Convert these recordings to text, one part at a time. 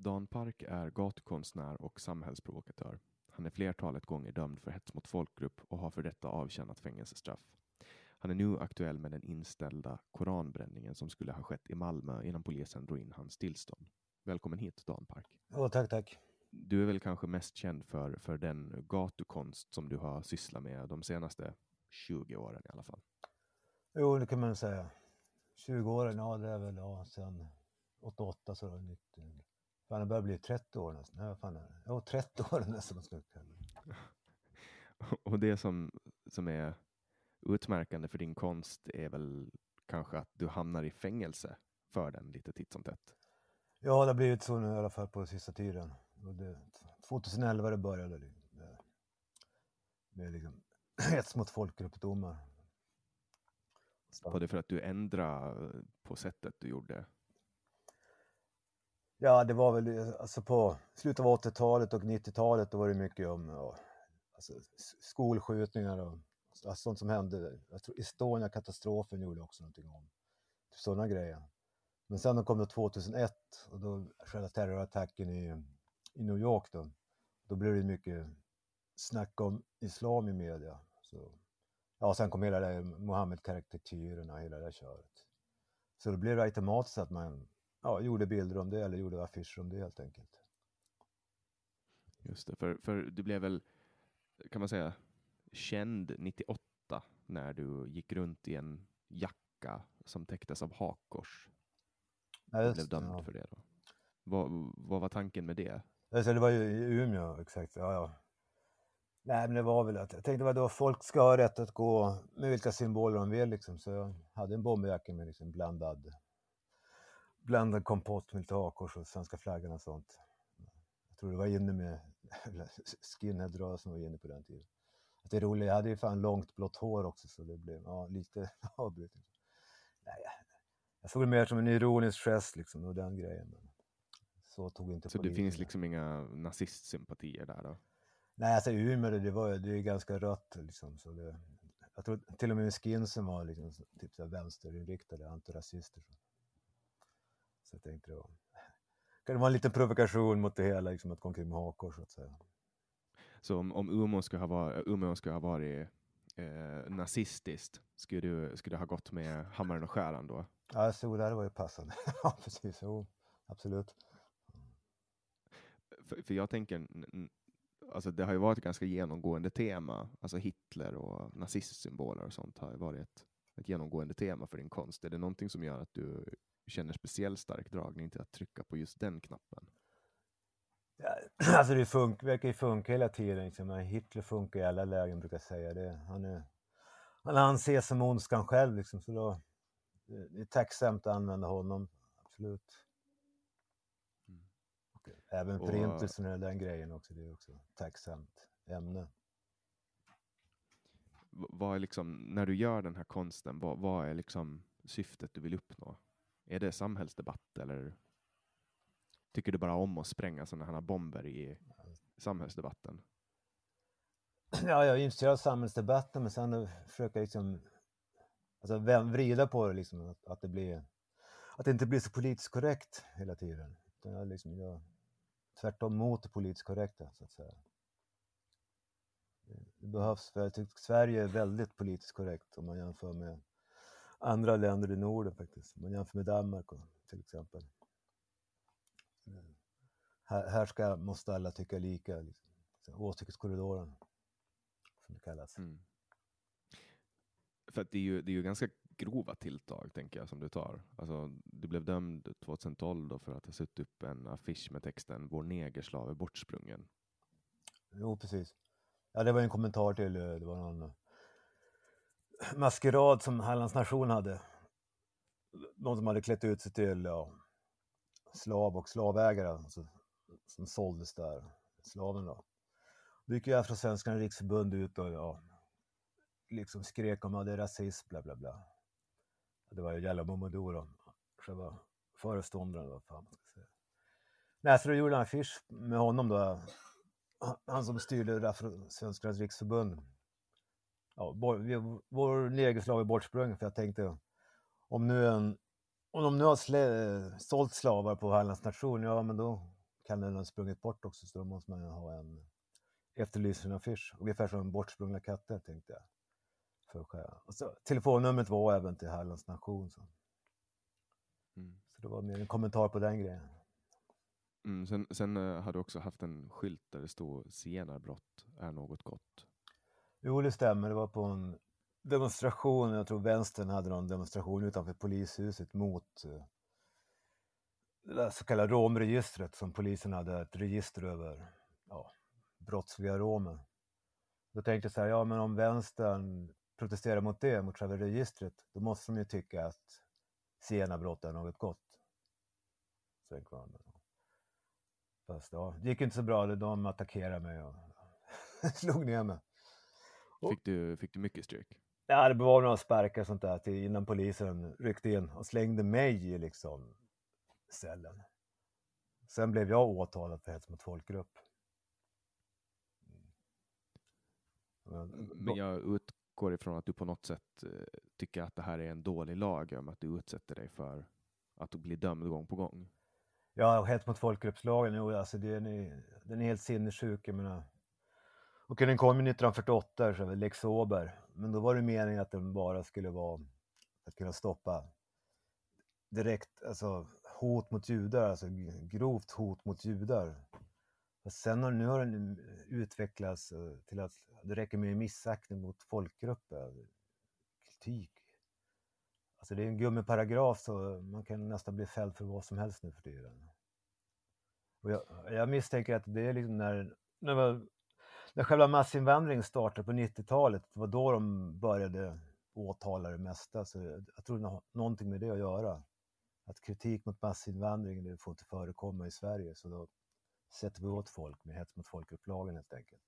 Dan Park är gatukonstnär och samhällsprovokatör. Han är flertalet gånger dömd för hets mot folkgrupp och har för detta avtjänat fängelsestraff. Han är nu aktuell med den inställda koranbränningen som skulle ha skett i Malmö innan polisen drog in hans tillstånd. Välkommen hit Dan Park. Oh, tack, tack. Du är väl kanske mest känd för, för den gatukonst som du har sysslat med de senaste 20 åren i alla fall. Jo, det kan man säga. 20 åren, ja det är väl ja, sen 88 så det 90. Fan, det börjar bli 30 år nästan. Ja, fan, ja 30 år nästan. Och det som, som är utmärkande för din konst är väl kanske att du hamnar i fängelse för den lite titt som tätt? Ja, det har blivit så nu i alla fall på sista tiden. Det, 2011 det började det. Med, med liksom hets mot folkgruppdomar. Var det för att du ändrade på sättet du gjorde? Ja, det var väl alltså på slutet av 80-talet och 90-talet då var det mycket om ja, alltså, skolskjutningar och alltså, sånt som hände. Jag tror Estonia-katastrofen gjorde också någonting om typ sådana grejer. Men sen kom det 2001 och då själva terrorattacken i, i New York då. Då blev det mycket snack om islam i media. Så, ja, sen kom hela det Mohammed-karikatyrerna, hela det köret. Så då blev det automatiskt att man ja, gjorde bilder om det eller gjorde affischer om det helt enkelt. Just det, för, för du blev väl, kan man säga, känd 98 när du gick runt i en jacka som täcktes av hakkors. Ja, just, blev dömd ja. för det. Då. Vad, vad var tanken med det? Alltså, det var ju i Umeå, exakt. Ja, ja. Nej, men det var väl att jag tänkte att folk ska ha rätt att gå med vilka symboler de vill. Liksom. Så jag hade en bomberjacka med liksom blandad blandad kompott med lite hakkors och svenska flaggan och sånt. Jag tror det var inne med skinhead-rörelsen var inne på den tiden. Att det är roligt, jag hade ju fan långt blått hår också så det blev ja, lite avbrutet. Nej, jag såg det mer som en ironisk gest liksom och den grejen. så tog inte Så det finns liksom inga nazistsympatier där då? Nej, alltså Umeå det, var, det är ganska rött liksom. Så det, jag tror till och med skinsen var liksom, typ så här vänsterinriktade, antirasister. Så. Så jag tänkte det var, kan det vara en liten provokation mot det hela, liksom att gå omkring med hakor så att säga. Så om, om Umeå skulle ha varit, Umeå skulle ha varit eh, nazistiskt, skulle du, skulle du ha gått med hammaren och skäran då? Ja, så där var ju passande. ja, precis. Jo, absolut. För, för jag tänker, alltså det har ju varit ett ganska genomgående tema, alltså Hitler och nazistsymboler och sånt har ju varit ett, ett genomgående tema för din konst. Är det någonting som gör att du känner speciell stark dragning till att trycka på just den knappen? Ja, alltså det funk, verkar ju funka hela tiden. Liksom. Hitler funkar i alla lägen brukar jag säga. Det, han, är, han anses som ondskan själv. Liksom, så då, det är tacksamt att använda honom. Absolut. Mm. Även Och- förintelsen och den grejen också. Det är också ett tacksamt ämne. Vad är liksom, när du gör den här konsten, vad, vad är liksom syftet du vill uppnå? Är det samhällsdebatt eller tycker du bara om att spränga sådana här bomber i samhällsdebatten? Ja, jag är intresserad av samhällsdebatten men sen försöker jag liksom, alltså vrida på det liksom, att, att det blir, att det inte blir så politiskt korrekt hela tiden. Utan jag liksom, jag, tvärtom mot det politiskt korrekta så att säga. Det behövs, för jag tycker Sverige är väldigt politiskt korrekt om man jämför med andra länder i Norden faktiskt. Om man jämför med Danmark och, till exempel. Mm. Här, här ska, måste alla tycka lika. Liksom. Åsiktskorridoren, som det kallas. Mm. För att det är, ju, det är ju ganska grova tilltag, tänker jag, som du tar. Alltså, du blev dömd 2012 då för att ha suttit upp en affisch med texten “Vår negerslav är bortsprungen”. Jo, precis. Ja, det var en kommentar till, eh, det var någon eh, maskerad som Hallands nation hade. Någon som hade klätt ut sig till ja, slav och slavägare alltså, som såldes där, slaven då. Då gick ju Afrosvenskarna riksförbund ut och ja, liksom skrek om att det är rasism, bla bla bla. Det var ju Jalla Momodou då, själva föreståndaren, vad fan man ska säga. Nej, så då gjorde en affisch med honom då, han som styrde Afrosvenskarnas riksförbund. Ja, vår, negerslav är bortsprungen för jag tänkte om nu en om de nu har slä, sålt slavar på Hallands nation, ja men då kan den ha sprungit bort också så då måste man ju ha en efterlyser en affisch. Ungefär som bortsprungna katter tänkte jag. För och så, telefonnumret var även till Hallands nation. Så, Mm. så det var mer en kommentar på den grejen. Mm, sen sen eh, har du också haft en skylt där det stod “Zigenarbrott är något gott”. Jo, det stämmer. Det var på en demonstration. Jag tror vänstern hade någon demonstration utanför polishuset mot eh, det där så kallade romregistret som polisen hade ett register över ja, brottsliga romer. Då tänkte jag så här, ja men om vänstern protesterar mot det, mot själva registret, då måste de ju tycka att zigenarbrott är något gott. Så kvar. Fast ja, det gick inte så bra. De attackerade mig och slog ner mig. Fick du, fick du mycket stryk? Ja, det var några sparkar och sånt där till innan polisen ryckte in och slängde mig i liksom cellen. Sen blev jag åtalad för hets mot folkgrupp. Men, Men jag utgår ifrån att du på något sätt eh, tycker att det här är en dålig lag om att du utsätter dig för att bli dömd gång på gång. Ja, hets mot folkgruppslagen, jo, alltså den är, den är helt sinnessjuk. Jag menar. Okej, den kom ju 1948, så det Lex Ober. Men då var det meningen att den bara skulle vara för att kunna stoppa direkt, alltså hot mot judar, alltså grovt hot mot judar. Och sen har, nu har den eh, utvecklats eh, till att det räcker med missaktning mot folkgrupper, kritik. Alltså det är en gummiparagraf så man kan nästan bli fälld för vad som helst nu för tiden. Och jag, jag misstänker att det är liksom när, när, man när själva massinvandringen startade på 90-talet, det var då de började åtala det mesta. Så jag, tror det har någonting med det att göra. Att kritik mot massinvandringen det får inte förekomma i Sverige, så då sätter vi åt folk med hets mot folkupplagan, helt enkelt.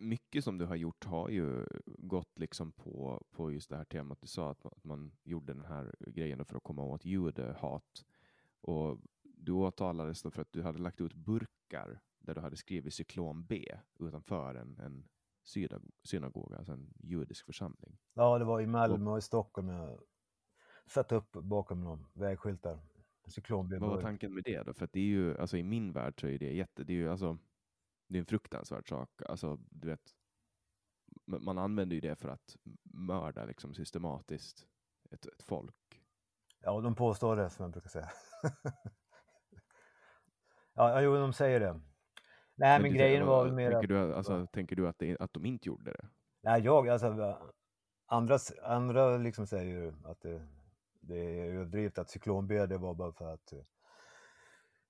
Mycket som du har gjort har ju gått liksom på, på just det här temat. Du sa att man, att man gjorde den här grejen för att komma åt judehat. Och du åtalades då för att du hade lagt ut burkar där du hade skrivit cyklon B utanför en, en synagoga, alltså en judisk församling. Ja, det var i Malmö och i Stockholm. Jag satte upp bakom någon vägskyltar. Cyklon B. Vad var tanken med det då? För det är ju, alltså i min värld så är det jätte, det är ju alltså, det är en fruktansvärd sak. Alltså, du vet, man använder ju det för att mörda liksom systematiskt ett, ett folk. Ja, de påstår det som jag brukar säga. ja, jo, de säger det. Nej, men, men grejen var väl mer tänker Du, alltså, tänker du att, det, att de inte gjorde det? Nej, jag, alltså andra, andra liksom säger ju att det, det är överdrivet att cyklon B, det var bara för att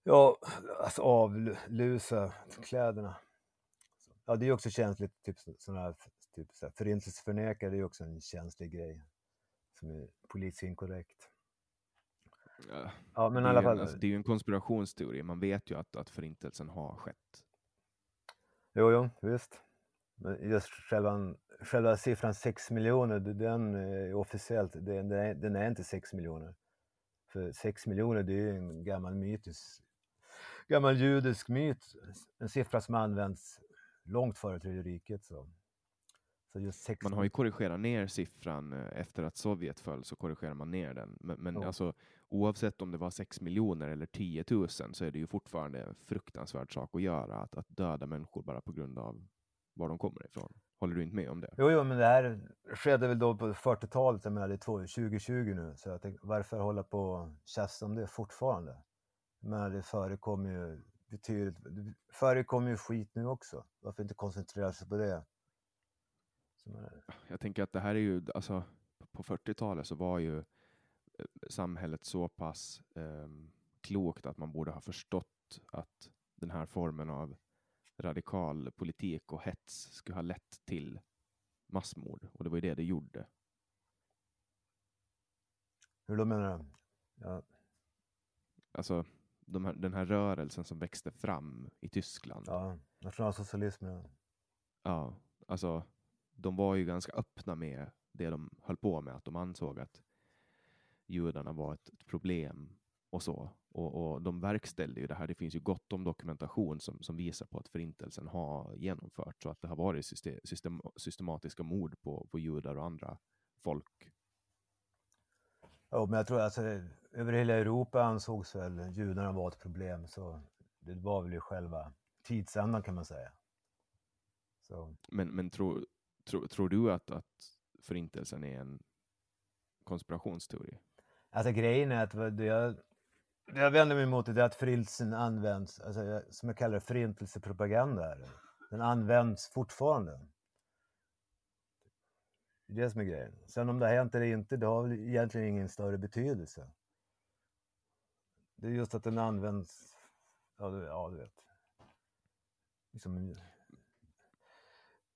ja, alltså avlusa kläderna. Ja, det är också känsligt, typ sådana här, typ så här, förintelseförnekare, det är också en känslig grej som är politiskt inkorrekt. Ja, ja men i alla fall. Alltså, det är ju en konspirationsteori, man vet ju att, att förintelsen har skett. Jo, jo, visst. Men just själva, själva siffran 6 miljoner, den är officiellt, den, den är inte 6 miljoner. För 6 miljoner, det är ju en gammal mytisk, gammal judisk myt. En siffra som används långt före Tredje riket. Så. Så man har ju korrigerat ner siffran eh, efter att Sovjet föll, så korrigerar man ner den. Men, men ja. alltså, oavsett om det var 6 miljoner eller 10 000 så är det ju fortfarande en fruktansvärd sak att göra, att, att döda människor bara på grund av var de kommer ifrån. Håller du inte med om det? Jo, jo men det här skedde väl då på 40-talet, jag menar det är 2020 nu, så jag tänkte, varför hålla på och tjafsa om det fortfarande? Men det förekommer ju betydligt, det förekommer ju skit nu också. Varför inte koncentrera sig på det? Jag tänker att det här är ju, alltså på 40-talet så var ju samhället så pass eh, klokt att man borde ha förstått att den här formen av radikal politik och hets skulle ha lett till massmord. Och det var ju det det gjorde. Hur då menar du? Ja. Alltså, de här, den här rörelsen som växte fram i Tyskland. Ja, nationalsocialismen. Ja, alltså de var ju ganska öppna med det de höll på med, att de ansåg att judarna var ett, ett problem och så. Och, och, de verkställde ju det här. Det finns ju gott om dokumentation som, som visar på att förintelsen har genomförts och att det har varit system, system, systematiska mord på, på judar och andra folk. Ja, men jag tror alltså över hela Europa ansågs väl judarna vara ett problem, så det var väl ju själva tidsandan kan man säga. Så. Men, men tror, Tror, tror du att, att förintelsen är en konspirationsteori? Alltså grejen är att det jag, jag vänder mig emot är att förintelsen används, alltså, som jag kallar det, förintelsepropaganda. Den används fortfarande. Det är det som är grejen. Sen om det har hänt eller inte, det har väl egentligen ingen större betydelse. Det är just att den används, ja du, ja, du vet. Liksom,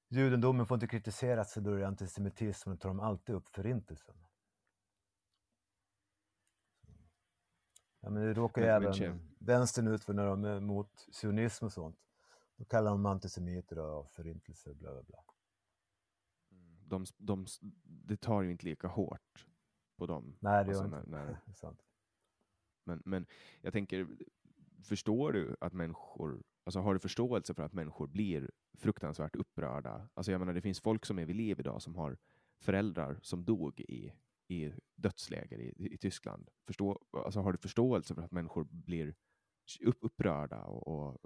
Judendomen får inte kritiseras för då är det antisemitism, och tar de alltid upp förintelsen. Ja, men det råkar ju även vänstern ut för när de är emot sionism och sånt. Då kallar de antisemiter och förintelse, bla bla bla. Mm, de, de, det tar ju inte lika hårt på dem. Nej, det gör alltså, inte. När, när... sant. Men, men jag tänker, förstår du att människor Alltså har du förståelse för att människor blir fruktansvärt upprörda? Alltså jag menar, det finns folk som är vid liv idag som har föräldrar som dog i, i dödsläger i, i Tyskland. Förstå, alltså har du förståelse för att människor blir upp, upprörda och, och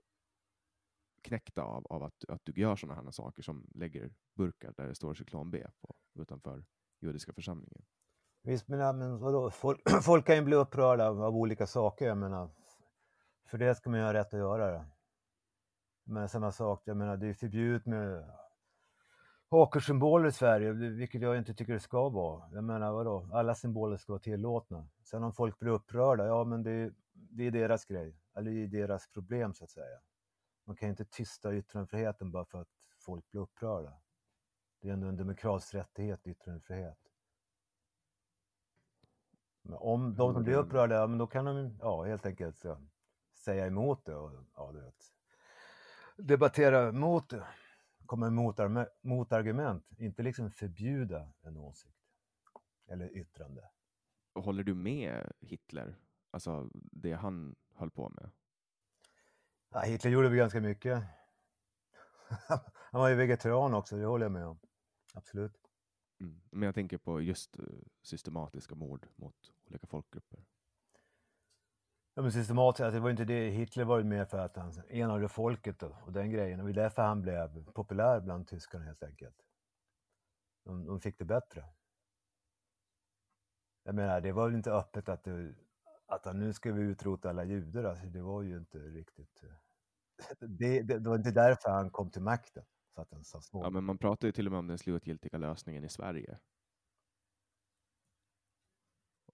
knäckta av, av att, att du gör sådana här saker som lägger burkar där det står cyklon B på, utanför judiska församlingen? Visst, men, men vadå? Folk, folk kan ju bli upprörda av, av olika saker. Jag menar, för det ska man ju ha rätt att göra. Det. Men samma sak, jag menar det är förbjudet med hakersymboler i Sverige, vilket jag inte tycker det ska vara. Jag menar vadå, alla symboler ska vara tillåtna. Sen om folk blir upprörda, ja men det, det är deras grej, eller det är deras problem så att säga. Man kan inte tysta yttrandefriheten bara för att folk blir upprörda. Det är ändå en demokratisk rättighet, yttrandefrihet. Men om de som blir upprörda, ja, men då kan de ja, helt enkelt ja, säga emot det. Och, ja, vet debattera mot, komma med motargument, inte liksom förbjuda en åsikt eller yttrande. Håller du med Hitler Alltså det han höll på med. Ja, Hitler gjorde väl ganska mycket. Han var ju vegetarian också, det håller jag med om. Absolut. Mm. Men jag tänker på just uh, systematiska mord mot olika folkgrupper. Ja, men systematiskt, alltså, det var inte det. Hitler var ju mer för att han enade folket då, och den grejen. Och det var därför han blev populär bland tyskarna helt enkelt. De, de fick det bättre. Jag menar, det var väl inte öppet att, det, att nu ska vi utrota alla judar. Alltså, det var ju inte riktigt... Det, det, det var inte därför han kom till makten. För att han sa Ja, men man pratar ju till och med om den slutgiltiga lösningen i Sverige.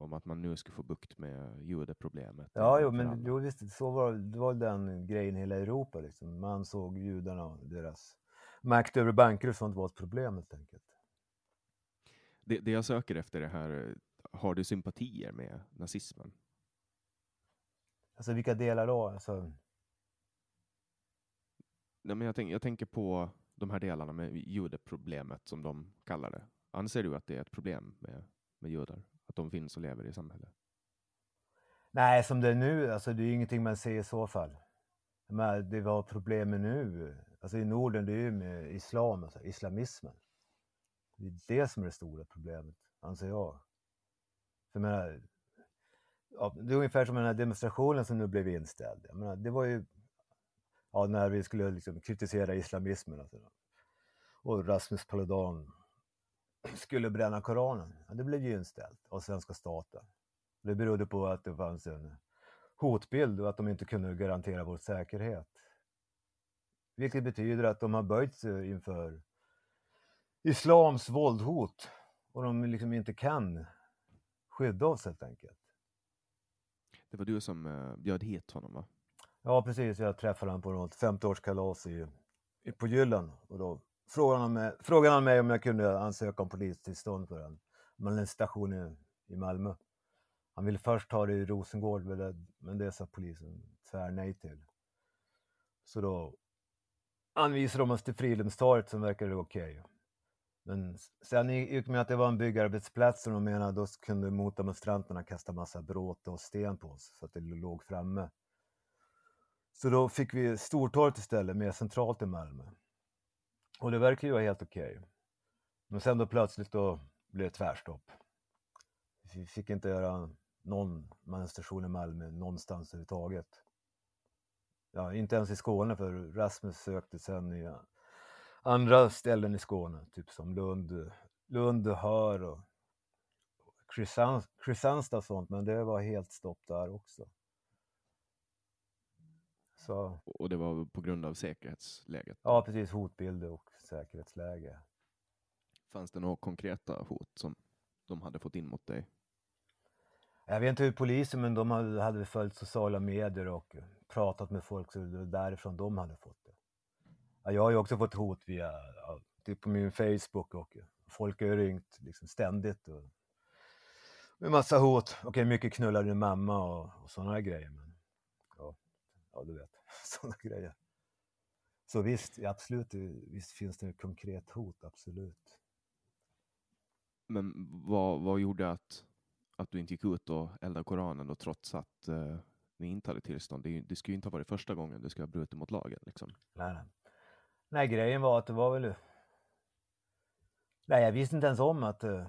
Om att man nu ska få bukt med judeproblemet. Ja, jo, men jo, visst, så var, det var den grejen i hela Europa. Liksom. Man såg judarna och deras makt över banker och sånt var ett problem helt enkelt. Det, det jag söker efter är här, har du sympatier med nazismen? Alltså vilka delar då? Alltså... Nej, men jag, tänk, jag tänker på de här delarna med judeproblemet som de kallar det. Anser du att det är ett problem med, med judar? De finns och lever i samhället? Nej, som det är nu, alltså det är ingenting man ser i så fall. Men det problem med nu, alltså i Norden, det är ju med islam, alltså islamismen. Det är det som är det stora problemet, anser jag. För jag menar, ja, det är ungefär som den här demonstrationen som nu blev inställd. Jag menar, det var ju ja, när vi skulle liksom kritisera islamismen. Alltså. Och Rasmus Paludan skulle bränna Koranen. Ja, det blev ju inställt av svenska staten. Det berodde på att det fanns en hotbild och att de inte kunde garantera vår säkerhet. Vilket betyder att de har böjt sig inför islams våldhot och de liksom inte kan skydda oss helt enkelt. Det var du som uh, bjöd hit honom va? Ja precis, jag träffade honom på något 50-årskalas i, i, på Gyllen och då frågade han, mig, eh, frågade han mig om jag kunde ansöka om polistillstånd för en manifestation i, i Malmö. Han ville först ta det i Rosengård, men det sa polisen tvär nej till. Så då anvisade de oss till Fridhemstorget som verkade okej. Okay. Men sen gick med att det var en byggarbetsplats och de menade då kunde motdemonstranterna kasta massa bråte och sten på oss så att det låg framme. Så då fick vi Stortorget istället, mer centralt i Malmö. Och det verkar ju vara helt okej. Okay. Men sen då plötsligt då blev det tvärstopp. Vi fick inte göra någon manifestation i Malmö någonstans överhuvudtaget. Ja, inte ens i Skåne för Rasmus sökte sen i andra ställen i Skåne, typ som Lund, Lund, Hör och Kristianstad och sånt, men det var helt stopp där också. Så. Och det var på grund av säkerhetsläget? Ja, precis. Hotbild och säkerhetsläge. Fanns det några konkreta hot som de hade fått in mot dig? Jag vet inte hur polisen, men de hade, följt sociala medier och pratat med folk, så det var därifrån de hade fått det. Jag har ju också fått hot via, typ på min Facebook och folk har ringt liksom ständigt. Och, med massa hot. Okej, mycket knullar din mamma och, och sådana grejer. Men, ja, du vet, sådana grejer. Så visst, absolut, visst finns det ett konkret hot, absolut. Men vad, vad gjorde att, att du inte gick ut och eldade Koranen då, trots att uh, ni inte hade tillstånd? Det, det skulle ju inte ha varit första gången du skulle ha brutit mot lagen. Liksom. Nej, nej. nej, grejen var att det var väl... Nej, jag visste inte ens om att... Uh,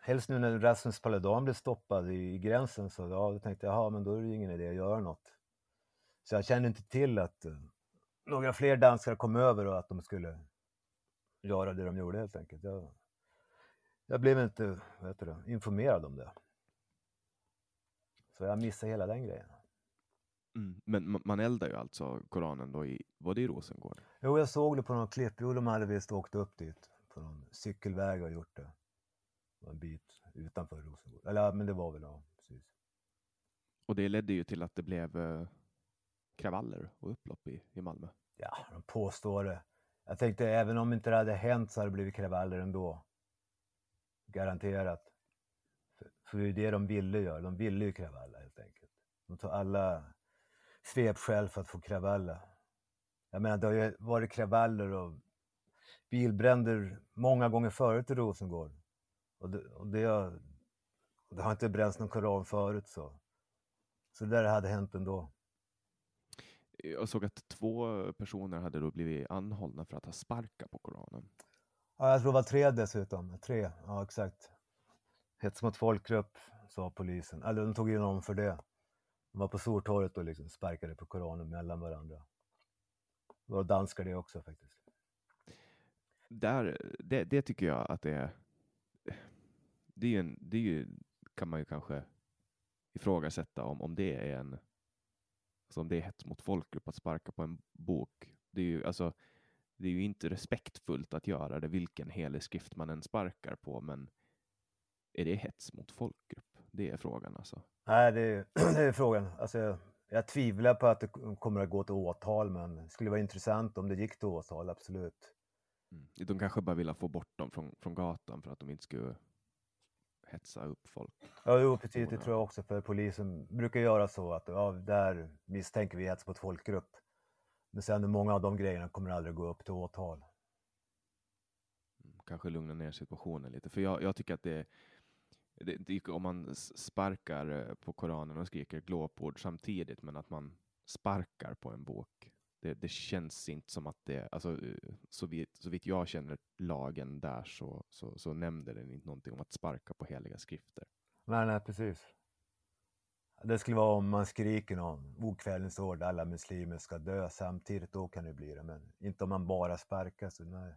helst nu när Rasmus Paludan blev stoppad i, i gränsen så ja, då tänkte jag, jaha, men då är det ingen idé att göra något. Så jag kände inte till att uh, några fler danskar kom över och att de skulle göra det de gjorde helt enkelt. Jag, jag blev inte du, informerad om det. Så jag missade hela den grejen. Mm, men man eldar ju alltså Koranen då i, var det i Rosengård? Jo, jag såg det på någon klipp. Jo, de hade visst åkt upp dit på någon cykelväg och gjort det. En bit utanför Rosengård. Eller men det var väl, ja, precis. Och det ledde ju till att det blev eh, kravaller och upplopp i, i Malmö. Ja, de påstår det. Jag tänkte även om inte det hade hänt så hade det blivit kravaller ändå. Garanterat. För, för det är det de ville göra. De ville ju kravalla helt enkelt. De tar alla svepskäl för att få kravalla. Jag menar, det har ju varit kravaller och bilbränder många gånger förut i Rosengård. Och det, och det, har, det har inte bränts någon koran förut så. Så det där hade hänt ändå. Jag såg att två personer hade då blivit anhållna för att ha sparkat på Koranen. Ja, jag tror det var tre dessutom. Tre, ja exakt. Hets mot folkgrupp, sa polisen. Eller de tog in honom för det. De var på Stortorget och liksom sparkade på Koranen mellan varandra. Det var danskar det också faktiskt. Där, det, det tycker jag att det är. Det är ju, en, det är ju kan man ju kanske ifrågasätta om, om det är en alltså om det är hets mot folkgrupp att sparka på en bok. Det är ju alltså det är ju inte respektfullt att göra det vilken helig skrift man än sparkar på, men är det hets mot folkgrupp? Det är frågan alltså. Nej, det är, det är frågan. Alltså, jag, jag tvivlar på att det kommer att gå till åtal, men det skulle vara intressant om det gick till åtal, absolut. Mm. De kanske bara vill få bort dem från, från gatan för att de inte skulle hetsa upp folk. Ja, jo, precis. Det tror jag också, för polisen brukar göra så att ja, där misstänker vi hets mot folkgrupp. Men sen många av de grejerna kommer aldrig gå upp till åtal. Kanske lugna ner situationen lite, för jag, jag tycker att det, det, det om man sparkar eh, på Koranen och skriker glåpord samtidigt, men att man sparkar på en bok. Det, det känns inte som att det, alltså, eh, så, vitt, så vitt jag känner lagen där så, så, så nämnde den inte någonting om att sparka på heliga skrifter. Nej, nej, precis. Det skulle vara om man skriker någon okvädningsord, alla muslimer ska dö samtidigt, då kan det bli det. Men inte om man bara sparkar. Så nej.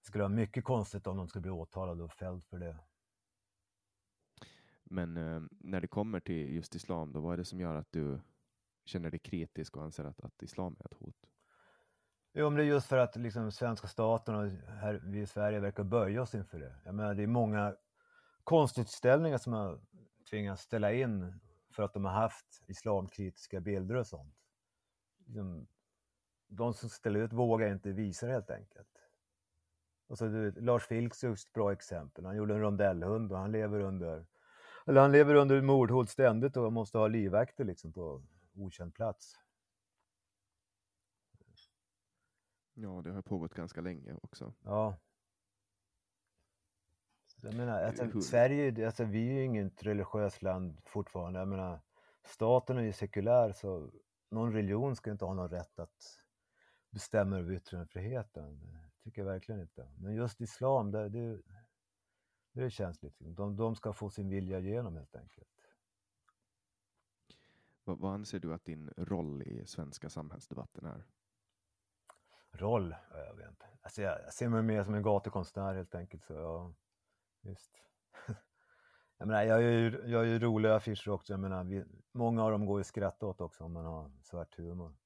Det skulle vara mycket konstigt om de skulle bli åtalade och fälld för det. Men eh, när det kommer till just islam, då vad är det som gör att du känner dig kritisk och anser att, att islam är ett hot? Jo, men det är just för att liksom, svenska staten och här, vi i Sverige verkar böja oss inför det. Jag menar, det är många konstutställningar som har tvingats ställa in för att de har haft islamkritiska bilder och sånt. Liksom, de som ställer ut vågar inte visa det helt enkelt. Och så, du, Lars Vilks är ett bra exempel. Han gjorde en rondellhund och han lever under eller han lever under mordhot ständigt och måste ha livvakter liksom på okänd plats. Ja, det har pågått ganska länge också. Ja. Jag menar, alltså, Sverige, alltså, vi är ju inget religiöst land fortfarande. Jag menar, staten är ju sekulär så någon religion ska inte ha någon rätt att bestämma över yttrandefriheten. Det tycker jag verkligen inte. Men just islam, det, det, det känns lite. De, de ska få sin vilja igenom helt enkelt. Vad, vad anser du att din roll i svenska samhällsdebatten är? Roll? Jag vet inte. Alltså jag, jag ser mig mer som en gatukonstnär helt enkelt. Så ja, Visst. Jag, menar, jag, gör ju, jag gör roliga affischer också. Jag menar, vi, många av dem går ju att skratta åt också om man har svart humor.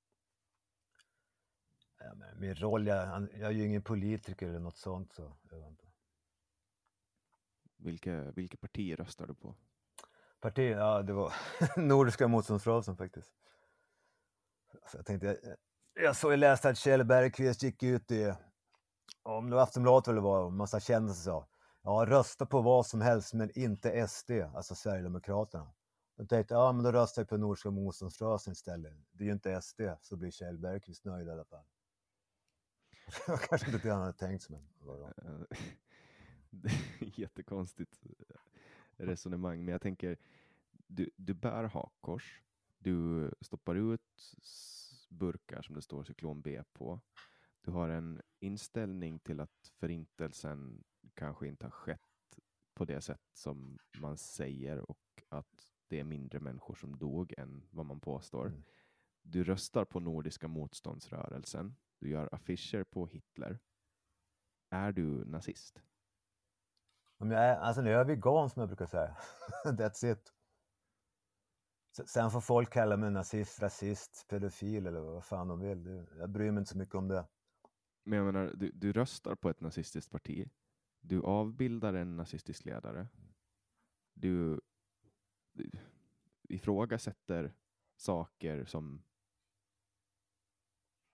Ja, min roll, jag, jag är ju ingen politiker eller något sånt. Så, jag inte. Vilka, vilka partier röstar du på? Parti? Ja, det var Nordiska motståndsrörelsen faktiskt. Alltså, jag tänkte, jag, jag såg, jag läste att Kjell Bergqvist gick ut i, om det var Aftonbladet eller vad, en massa kändisar sa Ja, rösta på vad som helst men inte SD, alltså Sverigedemokraterna. Jag tänkte, ja men då röstar jag på Nordiska motståndsrörelsen istället. Det är ju inte SD, så blir Kjell Bergqvist nöjd i alla fall. Det var kanske inte det han hade tänkt sig, men Jättekonstigt resonemang, men jag tänker, du, du bär hakkors, du stoppar ut burkar som det står cyklon B på. Du har en inställning till att förintelsen kanske inte har skett på det sätt som man säger och att det är mindre människor som dog än vad man påstår. Mm. Du röstar på Nordiska motståndsrörelsen. Du gör affischer på Hitler. Är du nazist? Om jag är, alltså nu är jag vegan som jag brukar säga. That's it. Sen får folk kalla mig nazist, rasist, pedofil eller vad fan de vill. Jag bryr mig inte så mycket om det. Men jag menar, du, du röstar på ett nazistiskt parti. Du avbildar en nazistisk ledare. Du, du ifrågasätter saker som,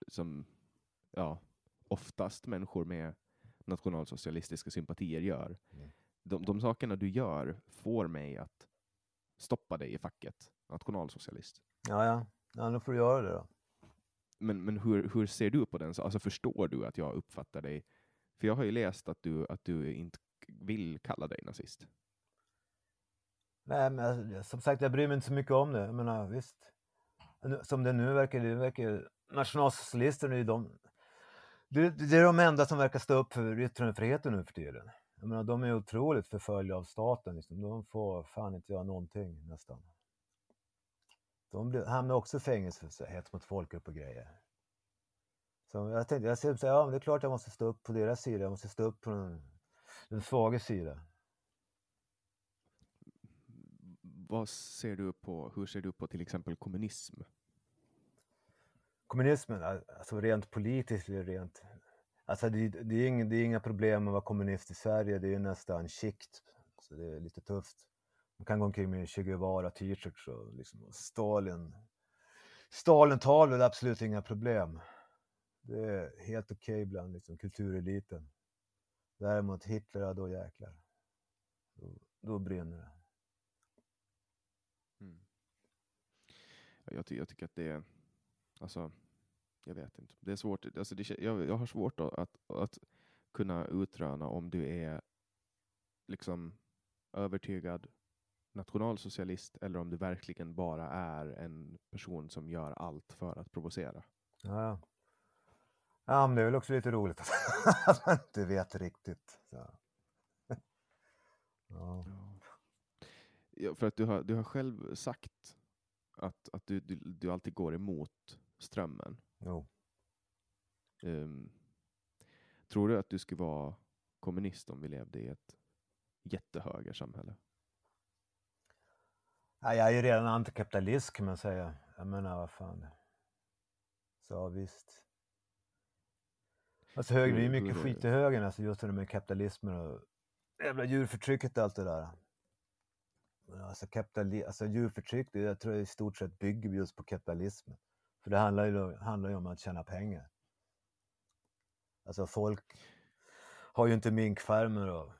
som ja, oftast människor med nationalsocialistiska sympatier gör. Mm. De, de sakerna du gör får mig att stoppa dig i facket nationalsocialist. Ja, ja. ja då får du göra det då. Men, men hur, hur ser du på den? Alltså förstår du att jag uppfattar dig för jag har ju läst att du, att du inte vill kalla dig nazist. Nej, men som sagt, jag bryr mig inte så mycket om det. Jag menar, visst. Som det nu verkar, det verkar nationalsocialisterna är ju de... Det, det är de enda som verkar stå upp för yttrandefriheten nu för tiden. Jag menar, de är otroligt förföljda av staten. Liksom. De får fan inte göra någonting nästan. De blir, hamnar också i fängelse för hets mot folkgrupp och grejer. Så jag tänkte, jag ser ja men det är klart jag måste stå upp på deras sida. Jag måste stå upp på den, den svaga sida. Vad ser du på, hur ser du på till exempel kommunism? Kommunismen, alltså rent politiskt eller rent... Alltså det, det, är inga, det är inga problem att vara kommunist i Sverige, det är nästan skikt. Så det är lite tufft. Man kan gå omkring med Che Guevara t-shirts och liksom och Stalin. Stalin-tal absolut inga problem. Det är helt okej bland liksom, kultureliten. Däremot Hitler, ja, då jäklar. Då, då brinner det. Mm. Jag, ty- jag tycker att det är, alltså, jag vet inte. Det är svårt, alltså det, jag, jag har svårt att, att, kunna utröna om du är liksom övertygad nationalsocialist eller om du verkligen bara är en person som gör allt för att provocera. Ja. ja, men det är väl också lite roligt att man inte vet riktigt. Så. Ja. Ja, för att du har, du har själv sagt att, att du, du, du alltid går emot strömmen. Jo. Ehm, tror du att du skulle vara kommunist om vi levde i ett jättehögersamhälle? Ja, jag är ju redan antikapitalist kan man säga. Jag menar, vad fan. Så visst. Alltså höger, det är ju mycket skit i högern, alltså just det med kapitalismen och jävla djurförtrycket och allt det där. Men Alltså, kapitali- alltså djurförtryck, det jag tror jag i stort sett bygger just på kapitalismen. För det handlar ju, handlar ju om att tjäna pengar. Alltså folk har ju inte minkfarmer och,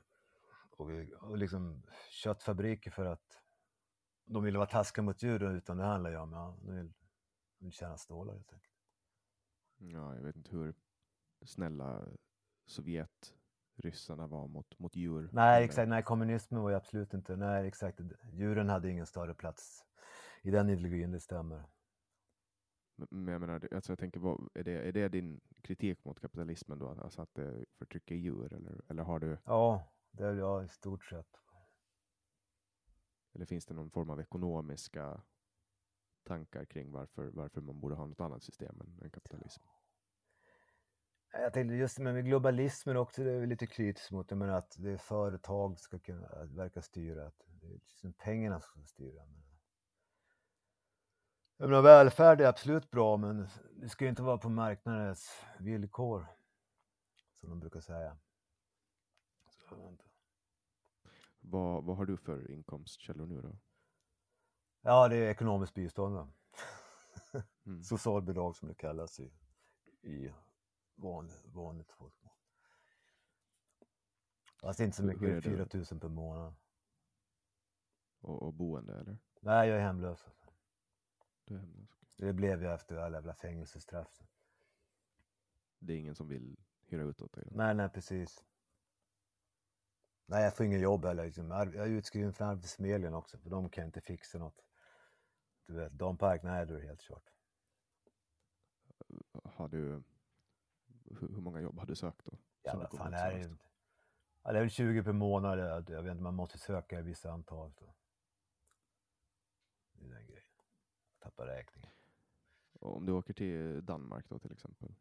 och, och liksom köttfabriker för att de vill vara taskiga mot djuren utan det handlar ju om, ja, de vill, de vill tjäna stålar helt enkelt. Ja, jag vet inte hur snälla Sovjetryssarna var mot, mot djur. Nej, exakt. Nej, kommunismen var ju absolut inte... Nej, exakt. Djuren hade ingen större plats i den ideologin, det stämmer. Men- jag menar, alltså jag tänker, vad, är, det, är det din kritik mot kapitalismen då? Alltså att det förtrycker djur? Eller, eller, har du, Ja, det är jag i stort sett. eller finns det någon form av ekonomiska tankar kring varför, varför man borde ha något annat system än, än kapitalism? Jag tänkte just med globalismen också, det är lite kritisk mot. Jag menar att det är företag ska kunna verka styra, att det är liksom pengarna som ska styra. Men... Jag menar, välfärd är absolut bra, men det ska ju inte vara på marknadens villkor, som de brukar säga. Vad, vad har du för inkomstkällor nu då? Ja, det är ekonomiskt bistånd. Mm. Socialbidrag som det kallas i, i van, vanligt folkmål. Fast inte så mycket, hur är det? 4 000 per månad. Och, och boende eller? Nej, jag är hemlös. alltså. Du är okej. Det blev jag efter alla jävla fängelsestraff. Det är ingen som vill hyra ut åt dig? Nej, nej, precis. Nej, jag får ingen jobb heller. Liksom. Jag är utskriven från Arbetsförmedlingen också, för de kan inte fixa något. Du vet, Dan Park, nej, då är det helt kört. Har du, hur, många jobb har du sökt då? Ja, vad fan är det? Ja, det är väl 20 per månad. Jag vet inte, man måste söka i vissa antal. Så. Det är tappar räkningen. Om du åker till Danmark då till exempel?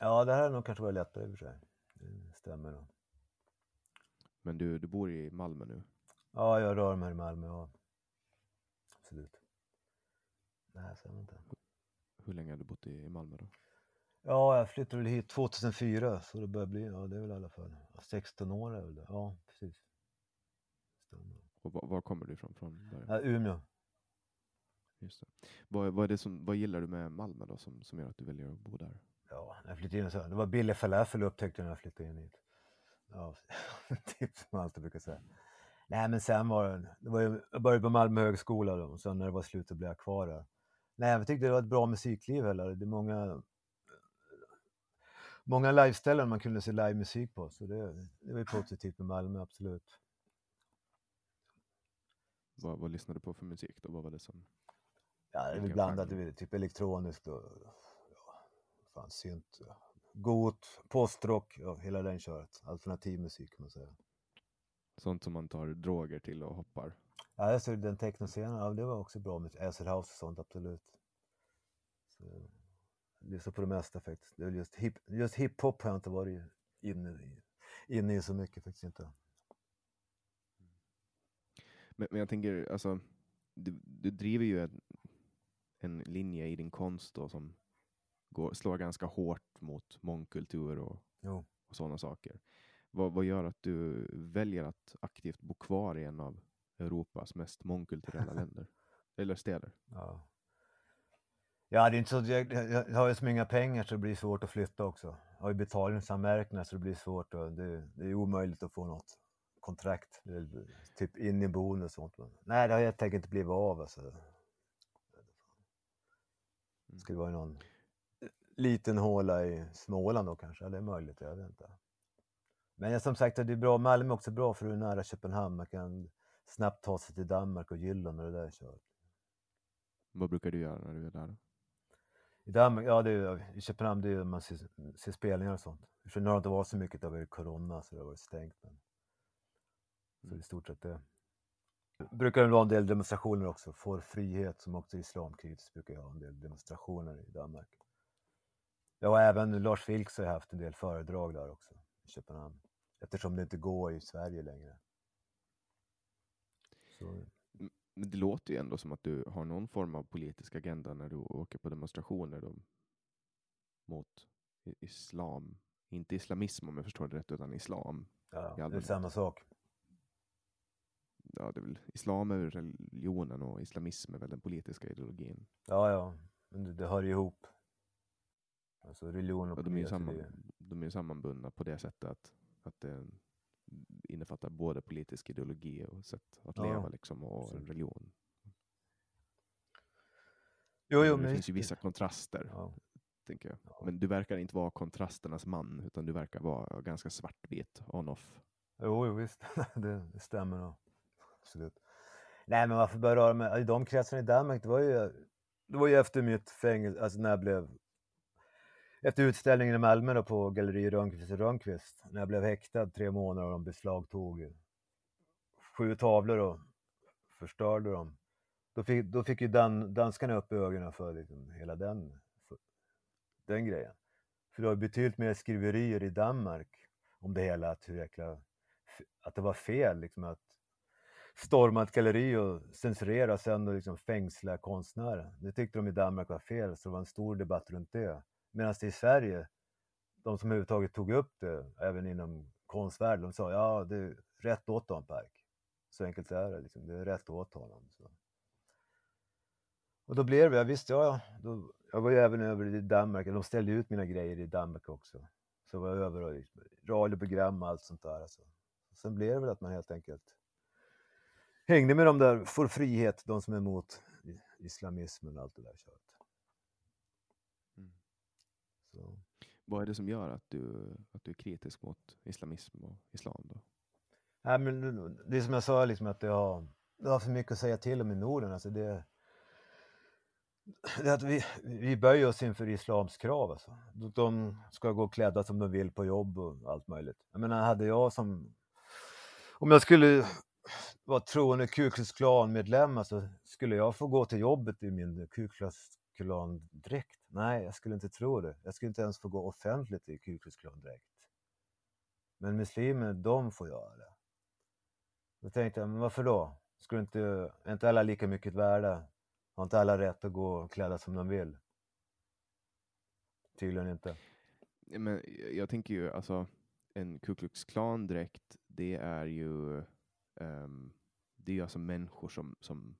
Ja, det här är nog kanske varit lättare i och för sig. Det stämmer nog. Men du, du bor i Malmö nu? Ja, jag rör mig i Malmö. Ja. Absolut. Nej, det inte. Hur länge har du bott i, i Malmö då? Ja, jag flyttade väl hit 2004, så det börjar bli, ja det är väl i alla fall 16 år är väl det. Ja, precis. Stämmer. Och var, var kommer du ifrån från början? Ja, Umeå. Just det. Vad, vad, är det som, vad gillar du med Malmö då som, som gör att du väljer att bo där? Ja, när jag flyttade in så, det var billig falafel upptäckte jag när jag flyttade in hit. Ja, tips som man alltid brukar säga. Nej, men sen var det, det var ju, jag började på Malmö högskola då, och sen när det var slut så blev jag kvar där. Nej, jag tyckte det var ett bra musikliv heller. Det är många, många liveställen man kunde se livemusik på, så det, det var ju positivt med Malmö, absolut. vad, vad lyssnade du på för musik då? Vad var det som... Ja, det är väl blandat, det är typ elektroniskt och ja, fan, synt. Got, postrock, ja, hela den köret. Alternativ musik kan man säga. Sånt som man tar droger till och hoppar? Ja, jag såg den technoscenen, ja, det var också bra med acid house och sånt, absolut. Så, lyssnar på det mesta faktiskt. Det är just, hip, just hiphop har jag inte varit inne i, inne i så mycket faktiskt inte. Men, men jag tänker, alltså, du, du driver ju en, en linje i din konst då, som går, slår ganska hårt mot mångkultur och, Jo. och sådana saker. Vad, vad gör att du väljer att aktivt bo kvar i en av Europas mest mångkulturella länder? Eller städer? Ja. Ja, det är inte så, jag, jag har ju så många pengar så det blir svårt att flytta också. Jag har ju betalningsanmärkningar så det blir svårt och det, det är omöjligt att få något kontrakt. Det är typ inneboende och sånt. Men, nej, det har jag tänkt inte blivit av alltså. Det skulle vara i någon liten håla i Småland då kanske, ja, det är möjligt, jag vet inte. Men som sagt, det är bra, Malmö är också bra för du är nära Köpenhamn, man kan snabbt ta sig till Danmark och Jylland och det där köret. Vad brukar du göra när du är där? I Danmark, ja det är, i Köpenhamn det är man ser, ser spelningar och sånt. För nu har det inte varit så mycket, det har varit corona så det har varit stängt. Men... Så det är i stort sett det. Brukar det vara en del demonstrationer också, Får frihet som också är islamkritiskt brukar jag ha en del demonstrationer i Danmark. Ja, och även Lars Vilks har haft en del föredrag där också i Köpenhamn. Eftersom det inte går i Sverige längre. Så, Men det låter ju ändå som att du har någon form av politisk agenda när du åker på demonstrationer då, mot islam. Inte islamism om jag förstår det rätt, utan islam. ja, det är samma sak. Ja, det är väl, islam är religionen och islamism är väl den politiska ideologin. Ja, ja, men det, det hör ju ihop. Alltså religion och Och de, är samman, det är- de är sammanbundna på det sättet att, att det innefattar både politisk ideologi och sätt att Ja, leva liksom, och absolut. religion. Jo, jo, det men finns ju vissa kontraster, Ja. tänker jag. Ja. Men du verkar inte vara kontrasternas man, utan du verkar vara ganska svartvit, on-off. Jo, jo visst, det, det stämmer nog. Absolut. Nej, men varför började jag röra mig i de kretsarna i Danmark? Det var ju, det var ju efter mitt fängelse, alltså när jag blev efter utställningen i Malmö då på Galleri Rönnqvist och Rönnqvist, när jag blev häktad tre månader och de beslagtog sju tavlor och förstörde dem. Då fick, då fick ju dan, danskarna upp ögonen för liksom hela den, för, den grejen. För det var betydligt mer skriverier i Danmark om det hela, att, hur jäkla, att det var fel liksom att storma ett galleri och censurera och sen liksom fängsla konstnärer. Det tyckte de i Danmark var fel, så det var en stor debatt runt det. Medan det i Sverige, de som överhuvudtaget tog upp det, även inom konstvärlden, de sa ja, det är rätt åt dem Park. Så enkelt är det, liksom. det är rätt åt honom. Så. Och då blev det, jag visste, ja, då, jag var ju även över i Danmark, de ställde ut mina grejer i Danmark också. Så var jag över och liksom, radioprogram och allt sånt där. Alltså. Sen blev det väl att man helt enkelt hängde med de där, får frihet, de som är emot islamismen och allt det där köret. Mm. Så. Vad är det som gör att du, att du är kritisk mot islamism och islam? Då? Nej, men det- är som jag sa, liksom, att det har, det har för mycket att säga till om i Norden. Alltså det, det att vi, vi böjer oss inför islams krav. Alltså. De ska gå klädda som de vill på jobb och allt möjligt. Jag menar, hade jag som... Om jag skulle vara troende Ku Klux Klan-medlem, alltså, skulle jag få gå till jobbet i min Ku Klux Klan-dräkt? Nej, jag skulle inte tro det. Jag skulle inte ens få gå offentligt i Ku Klux Klan-dräkt. Men muslimer, de får göra det. Då tänkte jag, men varför då? Skulle inte, är inte alla lika mycket värda? Har inte alla rätt att gå klädda som de vill? Tydligen inte. Men jag- jag tänker ju, alltså en Ku Klux Klan-dräkt, det är ju ehm, det är ju alltså människor som, som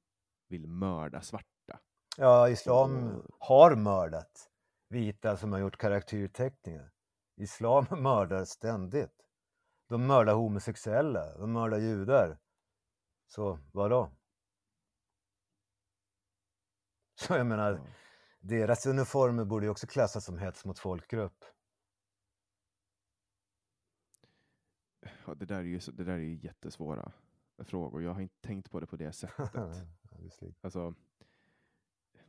vill mörda svarta. Ja, islam Och- har mördat vita som har gjort karaktärteckningar. Islam mördar ständigt. De mördar homosexuella, de mördar judar. Så vadå? Så jag menar, Ja. deras uniformer borde ju också klassas som hets mot folkgrupp. Ja, det, där är ju, det där är ju jättesvåra frågor. Jag har inte tänkt på det på det sättet. Alltså,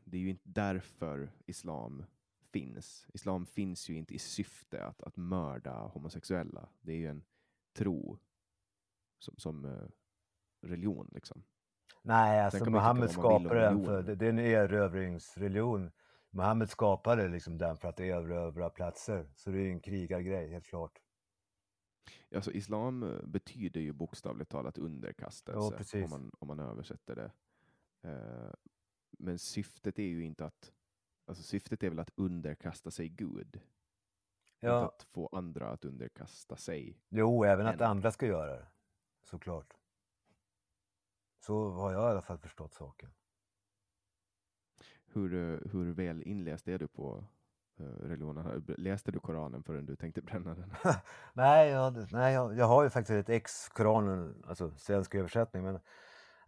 det är ju inte därför islam finns. Islam finns ju inte i syfte att, att mörda homosexuella. Det är ju en tro som, som eh, religion. Liksom. Nej, alltså om skapade den för, det, det är en erövringsreligion. Mohammed skapade liksom den för att erövra platser. Så det är ju en krigargrej, helt klart. Alltså, islam eh, betyder ju bokstavligt talat underkastelse om precis. man, om man översätter det. Eh, men syftet är ju inte att, alltså syftet är väl att underkasta sig Gud. Inte Ja, att få andra att underkasta sig. jo, även att en- andra ska göra det. Såklart. Så har jag i alla fall förstått saken. Hur, eh, hur väl inläst är du på religionen? Läste du Koranen förrän du tänkte bränna den? Nej, jag, nej jag, jag har ju faktiskt ett ex Koranen, alltså svensk översättning, men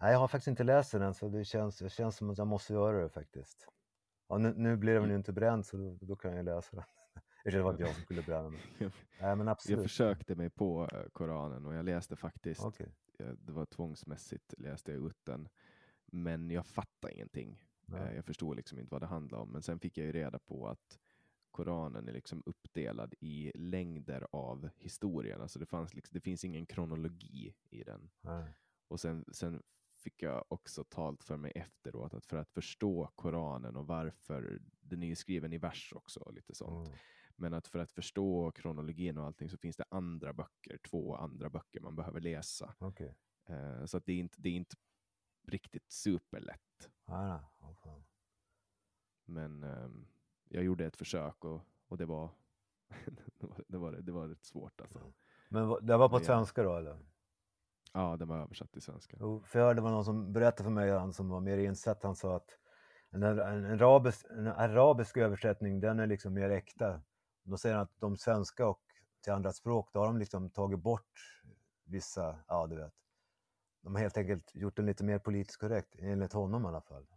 nej, jag har faktiskt inte läst den så det känns, det känns som att jag måste göra det faktiskt. Ja, nu, nu blir den ju inte bränd så då, då kan jag läsa den. Det var inte jag som skulle bränna den. Jag, Nej, men jag absolut. försökte mig på eh, Koranen och jag läste faktiskt, Okej. eh, det var tvångsmässigt läste jag ut den, men jag fattade ingenting. Nej. Eh, Jag förstod liksom inte vad det handlade om, men sen fick jag ju reda på att Koranen är liksom uppdelad i längder av historien. Alltså det, fanns liksom, det finns ingen kronologi i den. Nej. Och sen, sen fick jag också talt för mig efteråt att för att förstå Koranen och varför, den är ju skriven i vers också och lite sånt. Mm. Men att för att förstå kronologin och allting så finns det andra böcker, två andra böcker man behöver läsa. Okej. Eh, så att det är inte, det är inte riktigt superlätt. Ja, fan. Men ehm, jag gjorde ett försök och, och det var det var, det var, det var rätt svårt alltså. Men det var på Ja. svenska då eller? Ja, den var översatt till svenska. Jo, för jag hörde det var någon som berättade för mig, han som var mer insatt, han sa att en, en, en, arabisk, en arabisk översättning, den är liksom mer äkta. Då säger han att de svenska och till andra språk, då har de liksom tagit bort vissa, ja du vet. De har helt enkelt gjort den lite mer politiskt korrekt, enligt honom i alla fall.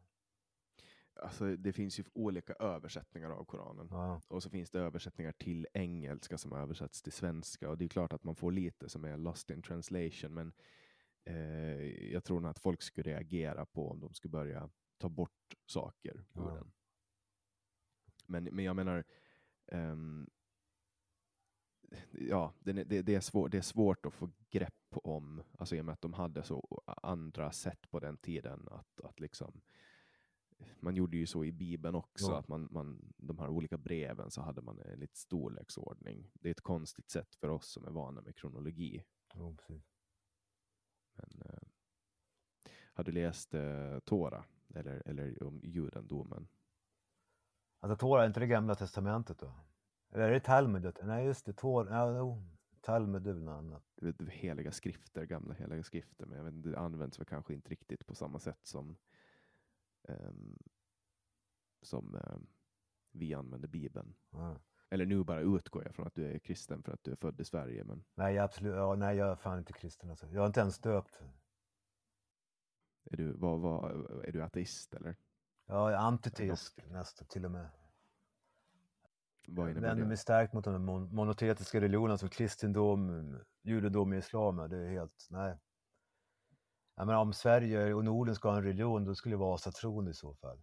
Alltså, det finns ju olika översättningar av Koranen. Ja, Och så finns det översättningar till engelska som har översatts till svenska. Och det är klart att man får lite som är lost in translation. Men eh, jag tror nog att folk skulle reagera på om de skulle börja ta bort saker ur Ja. den. Men, men jag menar, ehm, ja, är, det, det, är svår, det är svårt att få grepp om, alltså i och med att de hade så andra sätt på den tiden att, att liksom man gjorde ju så i Bibeln också, Ja. att man, man, de här olika breven så hade man en lite storleksordning. Det är ett konstigt sätt för oss som är vana med kronologi. jo, precis. Men, eh, har du läst eh, Tora eller, eller om judendomen? Alltså Tora, är inte det gamla testamentet då? Eller är det Talmudet? Nej just det, Tora, ja, jo, Talmud är väl något annat. Du vet, heliga skrifter, gamla heliga skrifter, men jag vet, det används väl kanske inte riktigt på samma sätt som, som ehm, vi använder Bibeln. Ja. Eller nu bara utgår jag från att du är kristen för att du är född i Sverige, men Nej, jag absolut, ja, nej, jag är fan inte kristen alltså. Jag är inte ens döpt. är du, vad, vad, är du ateist eller? Jag är antiteist nästan till och med. Vad Jag innebär vänder det? mig starkt mot de mon- monoteistiska religionerna som kristendom, judendom och islam. ja, Det är helt, nej. Jag menar, om Sverige och Norden ska ha en religion, då skulle det vara asatron i så fall.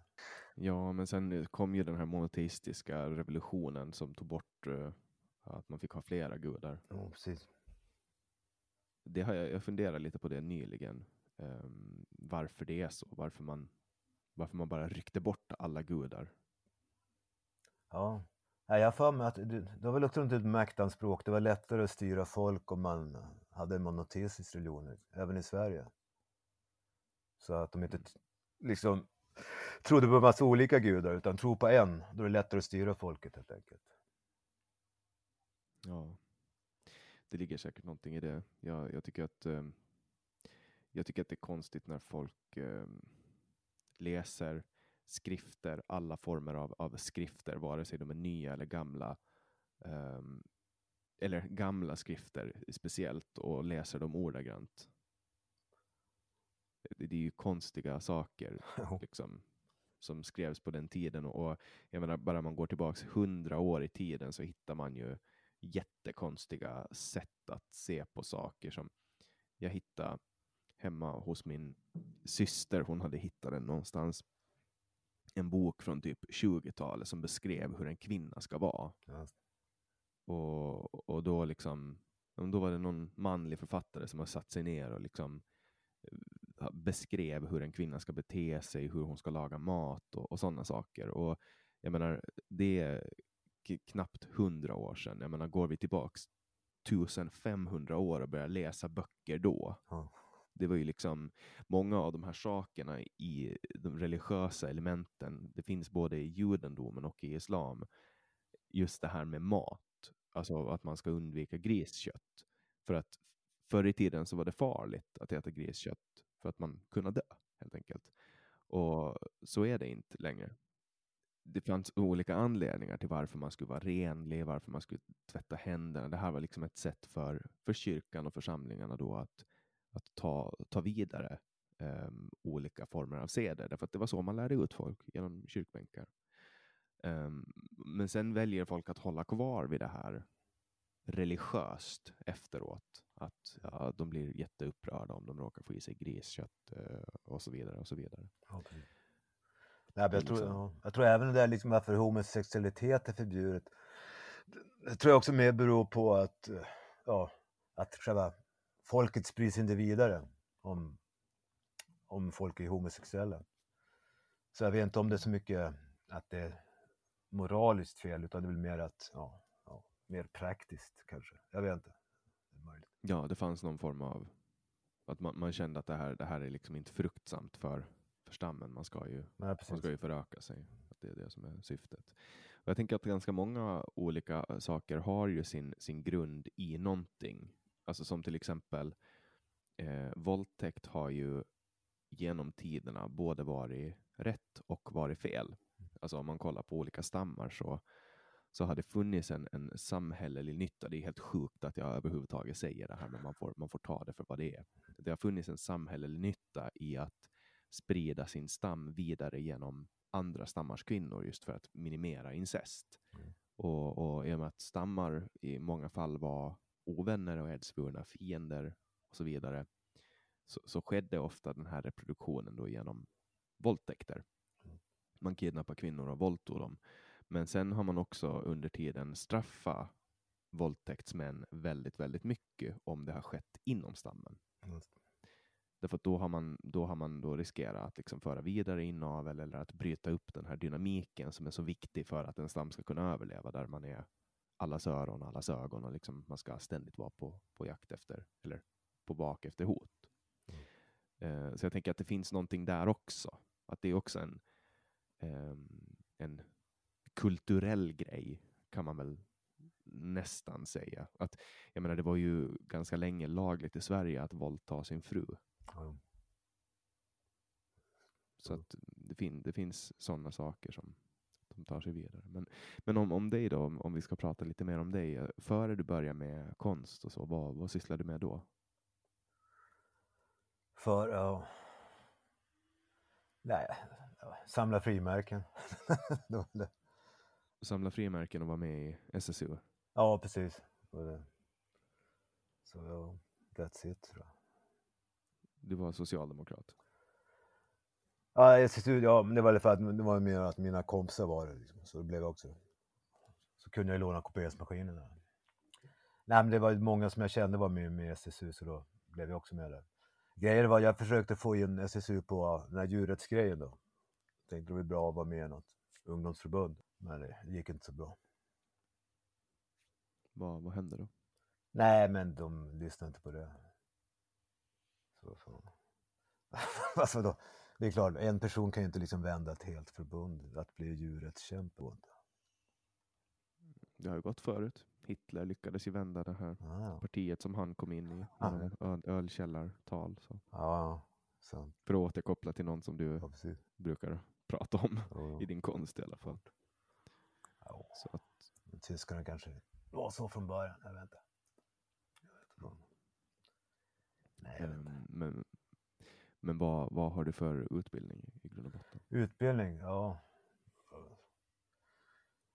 Ja, men sen kom ju den här monoteistiska revolutionen som tog bort eh, att man fick ha flera gudar. Ja, precis. Det har jag, jag funderar lite på det nyligen. ehm, varför det är så. Varför man, varför man bara ryckte bort alla gudar. Ja. Jag har för mig att det, det var väl också ett maktanspråk. Det var lättare att styra folk om man hade en monoteistisk religion, även i Sverige. Så att de inte liksom trodde på en massa olika gudar, utan tro på en. Då är det lättare att styra folket helt enkelt. Ja, det ligger säkert någonting i det. Jag, jag, tycker, att, eh, jag tycker att det är konstigt när folk eh, läser skrifter, alla former av, av skrifter, vare sig de är nya eller gamla, eh, eller gamla skrifter speciellt, och läser dem ordagrant. Det, är ju konstiga saker liksom, som skrevs på den tiden. Och, och jag menar, bara man går tillbaks hundra år i tiden så hittar man ju jättekonstiga sätt att se på saker. som Jag hittade hemma hos min syster. Hon hade hittat den någonstans. En bok från typ 20-talet som beskrev hur en kvinna ska vara. Ja. Och, och då liksom, då var det någon manlig författare som har satt sig ner och liksom beskrev hur en kvinna ska bete sig, hur hon ska laga mat och, och sådana saker. Och jag menar, det är knappt hundra år sedan. Jag menar, går vi tillbaks 1500 år och börjar läsa böcker då. Ja. Det var ju liksom många av de här sakerna i de religiösa elementen. Det finns både i judendomen och i islam. Just det här med mat, alltså att man ska undvika griskött. För att förr i tiden så var det farligt att äta griskött för att man kunde dö helt enkelt. Och så är det inte längre det fanns olika anledningar till varför man skulle vara renlig, varför man skulle tvätta händerna. Det här var liksom ett sätt för, för kyrkan och församlingarna då att, att ta, ta vidare um, olika former av seder, därför att det var så man lärde ut folk genom kyrkbänkar. Um, men sen väljer folk att hålla kvar vid det här religiöst efteråt. Att ja, de blir jätteupprörda om de råkar få i sig griskött uh, och så vidare och så vidare. Okay. Nej, jag, tror, liksom. ja, jag tror även det där liksom varför homosexualitet är förbjudet. Det tror jag också mer beror på att, eh, ja, att själva folket sprids inte vidare om, om folk är homosexuella. Så jag vet inte om det är så mycket att det är moraliskt fel utan det är väl mer att, ja, ja mer praktiskt kanske. Jag vet inte. Ja, det fanns någon form av att man, man kände att det här, det här är liksom inte fruktsamt för för stammen. Man ska ju, Nej, man ska ju föröka sig. Att det är det som är syftet. Och jag tänker att ganska många olika saker har ju sin, sin grund i någonting. Alltså som till exempel eh, våldtäkt har ju genom tiderna både varit rätt och varit fel. Alltså om man kollar på olika stammar så, så har det funnits en, en samhällelig nytta. Det är helt sjukt att jag överhuvudtaget säger det här, men man får, man får ta det för vad det är. Det har funnits en samhällelig nytta i att sprida sin stam vidare genom andra stammars kvinnor just för att minimera incest. Mm. Och, och i och med att stammar i många fall var ovänner och edsvurna fiender och så vidare så, så skedde ofta den här reproduktionen då genom våldtäkter. Mm. Man kidnappar kvinnor och våldtog dem. Men sen har man också under tiden straffa våldtäktsmän väldigt, väldigt mycket om det har skett inom stammen. Mm. Därför att då har man då, har man då riskerat att liksom föra vidare inavel eller att bryta upp den här dynamiken som är så viktig för att en stam ska kunna överleva, där man är allas öron, allas ögon och liksom man ska ständigt vara på, på jakt efter, eller på bak efter hot. Mm. Eh, så jag tänker att det finns någonting där också. Att det är också en, eh, en kulturell grej, kan man väl nästan säga. Att, jag menar, det var ju ganska länge lagligt i Sverige att våldta sin fru. Ja. Så att det, fin det finns sådana saker som, som tar sig vidare. Men, men om, om dig då, om, om vi ska prata lite mer om dig. Före du började med konst och så, vad, vad sysslade du med då? För, ja... Nej, samla frimärken. samla frimärken och vara med i SSU? Ja, precis. Så ja, that's it tror jag. Du var socialdemokrat? Ja, SSU, ja, men det var för att det var mer att mina kompisar var det. Liksom. Så det blev också. Så kunde jag låna kopieringsmaskinerna. Nej, men det var många som jag kände var med med SSU, så då blev jag också med där. Grejen var, jag försökte få in SSU på den här djurrättsgrejen då. Tänkte det var bra att vara med i något ungdomsförbund, men det gick inte så bra. Vad, vad hände då? Nej, men de lyssnade inte på det. Så, så. alltså då, det är klart, en person kan ju inte liksom vända ett helt förbund att bli djurrättskämpe. Det har ju gått förut. Hitler lyckades ju vända det här ah. partiet som han kom in i. Ah. Öl, ölkällartal. Så. Ah, sant. För att återkoppla till någon som du ja, brukar prata om oh. i din konst i alla fall. Så att... Tyskarna kanske var så från början, jag vet inte. Nej, um, men men vad, vad har du för utbildning i grund och botten? Utbildning, ja.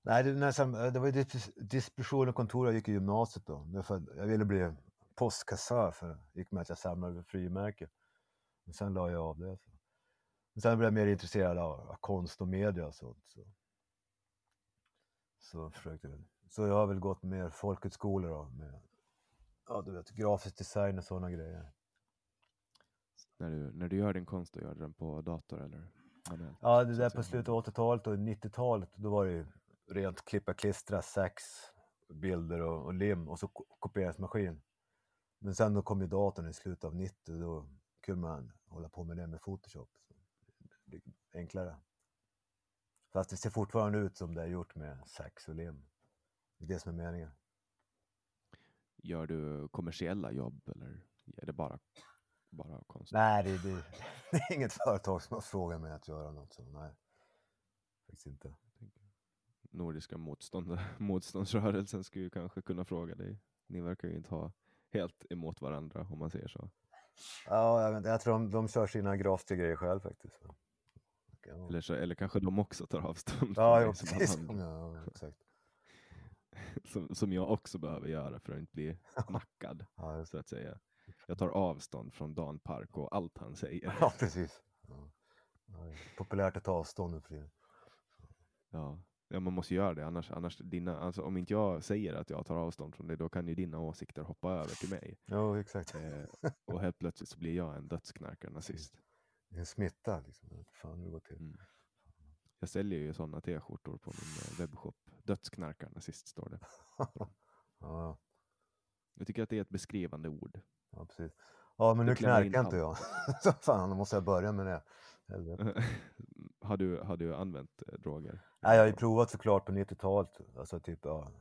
Nej, det, nästan, det var ju distribution och kontor jag gick i gymnasiet då. Jag ville bli postkassör för gick med att jag samlade frimärken. Men sen la jag av det. Så. Men sen blev jag mer intresserad av, av konst och media och sånt. Så, så, försökte jag. så jag har väl gått mer folkhögskolor då, med ja, du vet, grafisk design och sådana grejer. När du, när du gör din konst, då gör du den på dator eller manuellt? Ja, det där på slutet av 80-talet och 90-talet, då var det ju rent klippa, klistra, sax, bilder och, och lim och så ko- kopieringsmaskin. Men sen då kom ju datorn i slutet av 90 då kunde man hålla på med det med Photoshop. Så det enklare. Fast det ser fortfarande ut som det är gjort med sax och lim. Det är det som är meningen. Gör du kommersiella jobb eller är det bara, bara konst? Nej, det, det, det är inget företag som har frågat mig att göra något så nej. Faktiskt inte. Nordiska motstånd, motståndsrörelsen skulle ju kanske kunna fråga dig. Ni verkar ju inte ha helt emot varandra om man säger så. Ja, jag, jag tror de, de kör sina grafiska grejer själv faktiskt. så. Ja. Eller, så, eller kanske de också tar avstånd Ja, dig som, Ja, exakt. som, som jag också behöver göra för att inte bli nackad, Ja, så att säga. Jag tar avstånd från Dan Park och allt han säger. Ja, precis. Ja. Ja, populärt att ta avstånd nu för tiden. Ja. ja, man måste göra det. Annars, annars dina, alltså, om inte jag säger att jag tar avstånd från det, då kan ju dina åsikter hoppa över till mig. Jo, exakt. Eh, och helt plötsligt så blir jag en dödsknarkare nazist. Det är en smitta liksom. Jag fan hur det går till. Mm. Jag säljer ju sådana t-skjortor på min eh, webbshop. Dödsknarkare nazist står det. Ja, Jag tycker att det är ett beskrivande ord. ja, precis. Ja, men Du nu knarkar inte jag. Fan, då måste jag börja med det. Har, du, har du använt eh, droger? Nej, jag har ju provat såklart på 90-talet. Alltså typ, ja,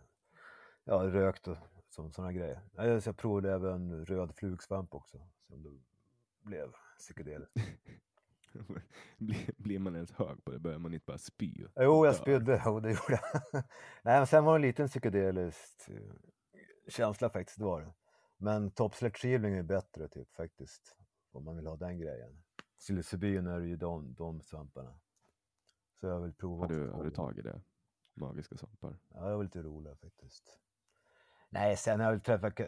ja rökt och sådana grejer. Så Jag provade även röd flugsvamp också. Som då blev psykedeliskt. blir, man ens hög på det börjar man inte bara spy. Jo, jag spydde. Jo, det gjorde jag. Nej, men sen var det en liten psykedelisk eh, känsla faktiskt, det var det. Men toppsläktskivling är bättre typ faktiskt. Om man vill ha den grejen. Psilocybin är ju de, de svamparna. Så jag vill prova. Har du, har du tagit det? Magiska svampar. Ja, det var lite roligt faktiskt. Nej, sen har jag väl träffat,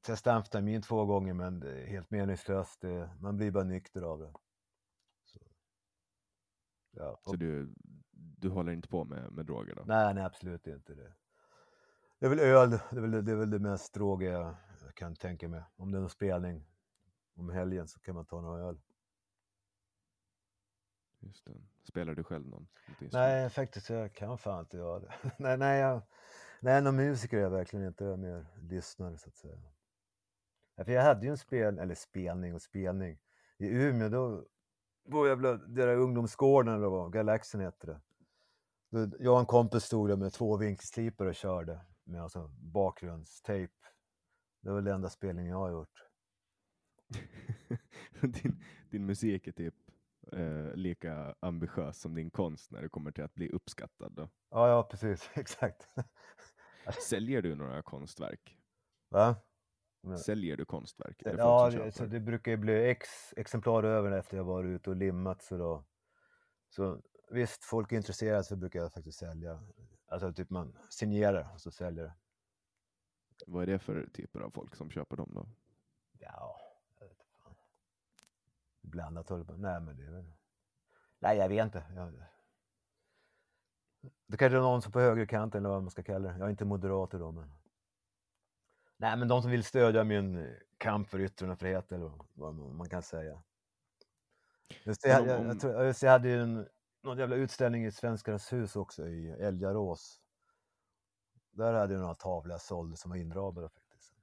testat amfetamin två gånger men helt meningslöst. Det, man blir bara nykter av det. Så, ja, Så du, du håller inte på med, med droger då? Nej, nej, absolut inte det. Det är väl öl, det är väl det, är väl det mest drogiga jag kan tänka mig. Om det är någon spelning om helgen så kan man ta några öl. Just det. Spelar du själv någon? Nej, faktiskt jag kan fan inte göra det. nej, nej, jag, nej, någon musiker är jag verkligen inte. Jag är mer lyssnare så att säga. För jag hade ju en spel, eller spelning och spelning. I Umeå då var jag där ungdomsgården eller vad Galaxen hette det. Då, jag och en kompis stod där med två vinkelslipare och körde med alltså bakgrundstejp. Det var väl den enda spelningen jag har gjort. din, din musik är typ eh, lika ambitiös som din konst när det kommer till att bli uppskattad. Då. Ja, ja, precis, exakt. Säljer du några konstverk? Va? Men- Säljer du konstverk? Det Ja, det, så det brukar ju bli x exemplar över efter jag varit ute och limmat. Så, då. så visst, folk är intresserade så brukar jag faktiskt sälja. Alltså typ man signerar och så säljer det. Vad är det för typer av folk som köper dem då? Ja, jag vet inte. Blandat håller på. Nej, men det är väl... Nej, jag vet inte. Jag... Det kanske är någon som på högerkanten eller vad man ska kalla det. Jag är inte moderat i dem, men... Nej, men de som vill stödja min kamp för yttrandefrihet eller vad man kan säga. Just det, jag, jag, jag, tror, just det, jag hade ju en, någon jävla utställning i Svenskarnas hus också i Älgarås. Där hade jag några tavlor jag sålde som var inramade faktiskt.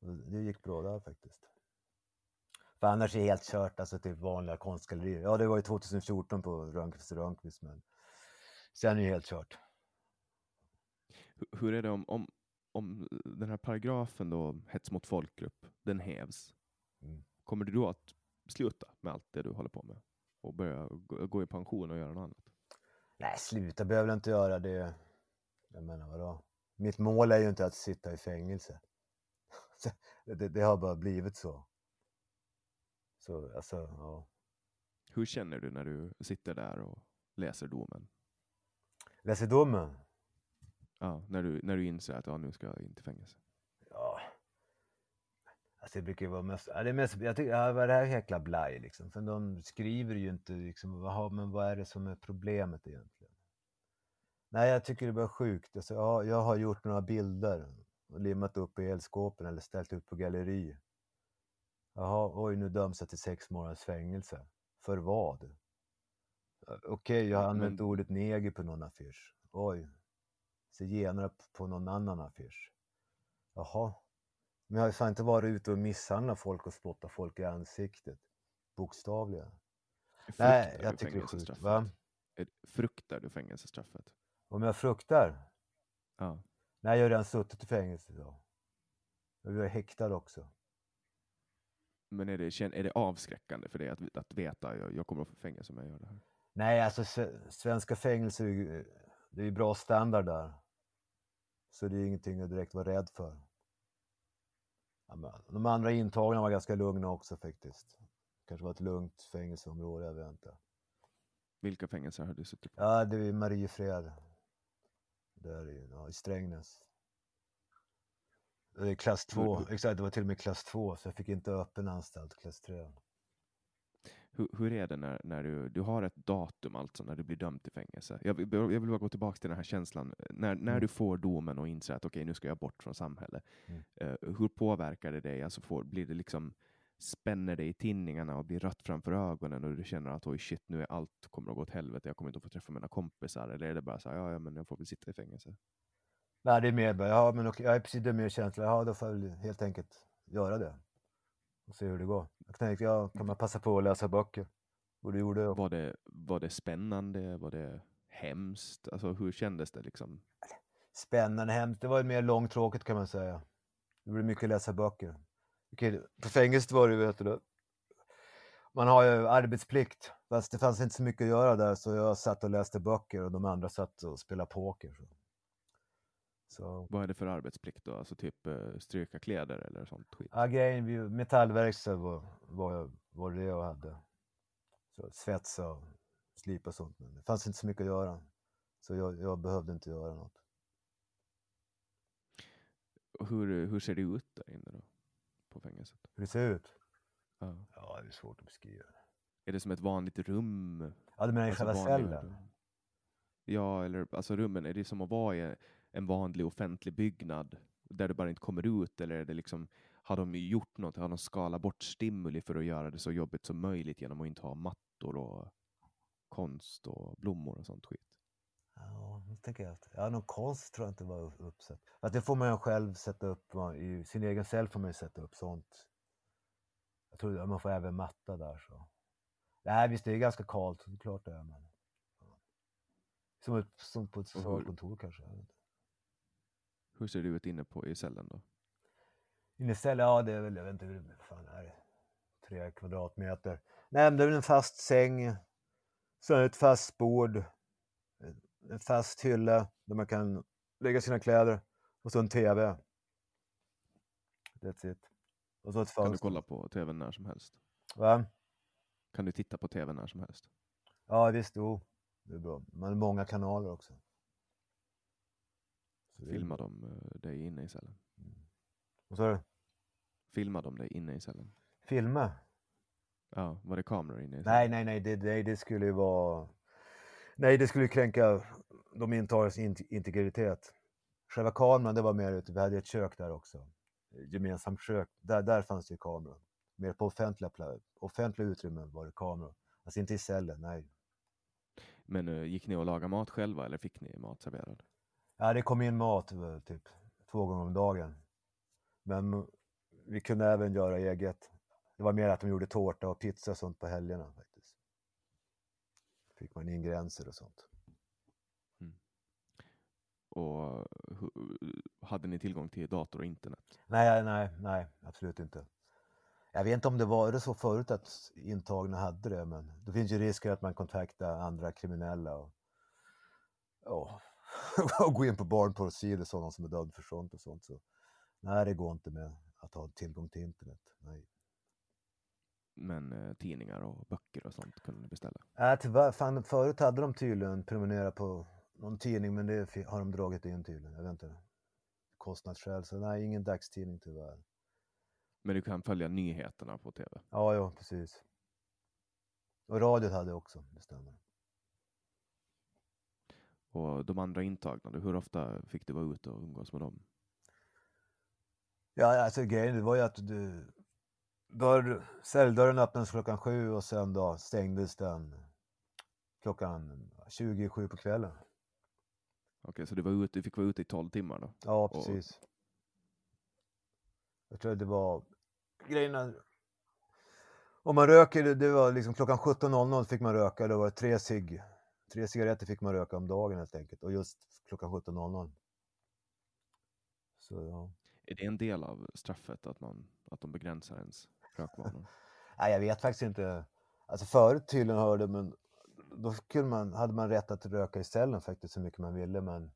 Det gick bra där faktiskt. För annars är det helt kört, alltså typ vanliga konstgallerier. Ja, det var ju 2014 på Rönnqvist och Rönnqvist, men sen är det helt kört. Hu- Hur är det om, om, om den här paragrafen då, hets mot folkgrupp, den hävs? Mm. Kommer du då att sluta med allt det du håller på med? Och börja gå, i pension och göra något annat? Nej, sluta behöver jag inte göra det. Jag menar vadå? Mitt mål är ju inte att sitta i fängelse. det, det, det har bara blivit så. Så alltså, ja. Hur känner du när du sitter där och läser domen? Läser domen? Ja, när, du, när du inser att ja, nu ska jag till fängelse. Ja. Alltså det brukar ju vara mest, ja, det är mest jag tycker, ja, vad är det här jäkla blaj liksom? För de skriver ju inte liksom, vad, men vad är det som är problemet egentligen? Nej, jag tycker det var sjukt. Alltså, ja, jag har gjort några bilder och limmat upp i elskåpen eller ställt ut på galleri. Jaha, oj, nu döms jag till sex månaders fängelse. För vad? Okej, okay, jag har använt men... ordet neger på någon affisch. Oj, zigenare på någon annan affisch. Jaha, men jag har inte varit ute och misshandlat folk och spottat folk i ansiktet. Bokstavligen. Fruktar Nej, jag tycker det är sjukt. Va? Fruktar du fängelsestraffet? Om jag fruktar? Ja. Nej, jag har redan suttit i fängelse idag. Jag är häktad också. Men är det, är det avskräckande för dig att, att veta att jag, jag kommer att få fängelse om jag gör det här? Nej, alltså svenska fängelser, det är ju bra standard där. Så det är ingenting att direkt vara rädd för. De andra intagna var ganska lugna också faktiskt. Kanske var ett lugnt fängelseområde, jag vet inte. Vilka fängelser har du suttit på? Ja, det är Mariefred. Där i, ja, i Strängnäs. Det är klass 2, exakt det var till och med klass 2 så jag fick inte öppen anstalt, klass 3. Hur, hur är det när, när du, du har ett datum alltså när du blir dömd till fängelse? Jag, jag vill bara gå tillbaka till den här känslan. När, när mm. du får domen och inser att okej, okay, nu ska jag bort från samhället. Mm. Uh, hur påverkar det dig? Alltså får, blir det liksom spänner det i tinningarna och blir rött framför ögonen och du känner att oj shit, nu är allt kommer att gå åt helvete. Jag kommer inte att få träffa mina kompisar. Eller är det bara så här, ja, ja, men jag får väl sitta i fängelse? Nej, det är mer bara, ja, men okej, jag är precis det mer känsla. Ja, då får jag väl helt enkelt göra det och se hur det går. Jag tänkte, ja, kan man passa på att läsa böcker? Och det gjorde jag. Var det, var det spännande? Var det hemskt? Alltså hur kändes det liksom? Spännande, hemskt. Det var mer långtråkigt kan man säga. Det blev mycket läsa böcker. Okej, på fängelset var det vet du, man har ju arbetsplikt. Fast det fanns inte så mycket att göra där så jag satt och läste böcker och de andra satt och spelade poker. Så. Så. Vad är det för arbetsplikt då? Alltså typ uh, stryka kläder eller sånt skit? Ja, grejen, metallverkstad var, var, var det jag hade. Så svetsa och slipa och sånt. Men det fanns inte så mycket att göra. Så jag, jag behövde inte göra något. Hur, hur ser det ut där inne då? På fängelset? Hur det ser ut? Ja. ja, det är svårt att beskriva. Är det som ett vanligt rum? Ja, du menar i alltså själva cellen? Ja, eller alltså rummen, är det som att vara i en vanlig offentlig byggnad där du bara inte kommer ut? Eller är det liksom, har de gjort något? Har de skalat bort stimuli för att göra det så jobbigt som möjligt genom att inte ha mattor och konst och blommor och sånt skit? Ja, nu tänker jag ja, någon konst tror jag inte var uppsatt. Att det får man ju själv sätta upp, i sin egen cell får man ju sätta upp sånt. Jag tror att man får även matta där så. Nej, visst det är ganska kallt, det klart det är. Men... Som, ett, som på ett socialkontor kanske. Hur ser det ut inne på, i cellen då? Inne i cellen, ja det är väl, jag vet inte hur det fan är det? Tre kvadratmeter. Nej men det är väl en fast säng. Sen ett fast bord. En fast hylla där man kan lägga sina kläder. Och så en TV. That's it. Och så ett fönster. Kan du kolla på TV när som helst? Va? Kan du titta på TV när som helst? Ja visst, jo. Det är bra. Man har många kanaler också. Filmar de eh, dig inne i cellen? Mm. Vad sa du? Filmar de dig inne i cellen? Filma? Ja, var det kameror inne i cellen? Nej, nej, nej, det, det, det skulle ju vara... Nej, det skulle kränka de intagnas integritet. Själva kameran, det var mer ute, vi hade ett kök där också. Gemensamt kök, där, där fanns det ju kameror. Mer på offentliga, offentliga utrymmen var det kameror. Alltså inte i cellen, nej. Men uh, gick ni och lagade mat själva eller fick ni mat serverad? Ja, det kom in mat eh, typ två gånger om dagen. Men vi kunde även göra eget. Det var mer att de gjorde tårta och pizza och sånt på helgerna faktiskt. Fick man ingredienser och sånt. Mm. Och hade ni tillgång till dator och internet? Nej, nej, nej, absolut inte. Jag vet inte om det var så förut att intagna hade det, men då finns ju risken att man kontaktar andra kriminella och, och och gå in på barnporrsidor, sådana som är död för sånt och sånt. Så, nej, det går inte med att ha tillgång till internet. Nej. Men eh, tidningar och böcker och sånt kunde ni beställa? Äh, tyvärr, fan, förut hade de tydligen prenumererat på någon tidning, men det har de dragit in tydligen. Jag vet inte. Kostnadsskäl, så nej, ingen dagstidning tyvärr. Men du kan följa nyheterna på tv? Ja, ja, precis. Och radio hade jag också, det stämmer. Och de andra intagna, hur ofta fick du vara ute och umgås med dem? Ja, alltså grejen det var ju att du, dörr, celldörren öppnades klockan sju och sen då stängdes den klockan 27 på kvällen. Okej, så du, var ute, du fick vara ute i 12 timmar då? Ja, precis. Jag tror det var grejerna. Om man röker, det var liksom klockan 17.00 fick man röka, då var det tre cigg. Tre cigaretter fick man röka om dagen helt enkelt och just klockan 17.00. Så ja. Är det en del av straffet att, man, att de begränsar ens rökvanor? Nej, jag vet faktiskt inte. Alltså förut tydligen hörde men då kunde man, hade man rätt att röka i cellen faktiskt så mycket man ville. Men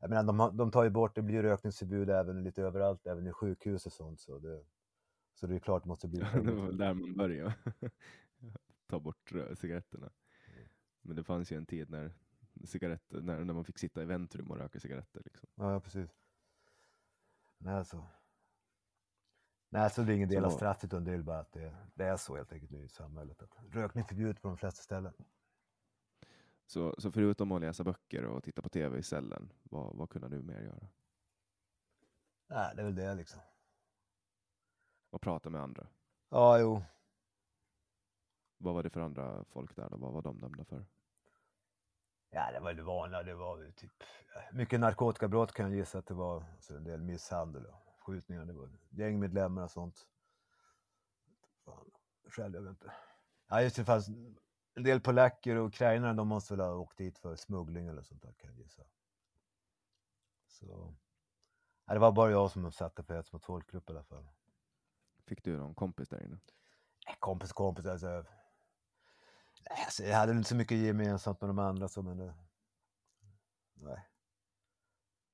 jag menar, de, de tar ju bort, det blir rökningsförbud även lite överallt, även i sjukhus och sånt. Så det, så det är klart det måste bli. det var väl där man började. Ta bort cigaretterna. Men det fanns ju en tid när, cigaretter, när, när man fick sitta i väntrum och röka cigaretter. Liksom. Ja, precis. Nej, alltså. Nej, så det är ingen del av straffet, utan det är bara att det, det, är så helt enkelt nu i samhället. Att rökning är förbjudet på de flesta ställen. Så, så förutom att läsa böcker och titta på tv i cellen, vad, vad kunde du mer göra? Nej, det är väl det liksom. Och prata med andra? Ja, jo. Vad var det för andra folk där då? Vad var de dömda för? Ja, det var det vanliga. Det var typ mycket narkotikabrott kan jag gissa att det var. Så en del misshandel och skjutningar. Det var gängmedlemmar och sånt. Fan, själv, jag vet inte. Ja, just det fanns en del polacker och ukrainare. De måste väl ha åkt dit för smuggling eller sånt där kan jag gissa. Så. Ja, det var bara jag som satte för hets mot folkgrupp i alla fall. Fick du någon kompis där inne? Kompis, kompis. Alltså, alltså, jag hade inte så mycket gemensamt med de andra. Så, men det, nej.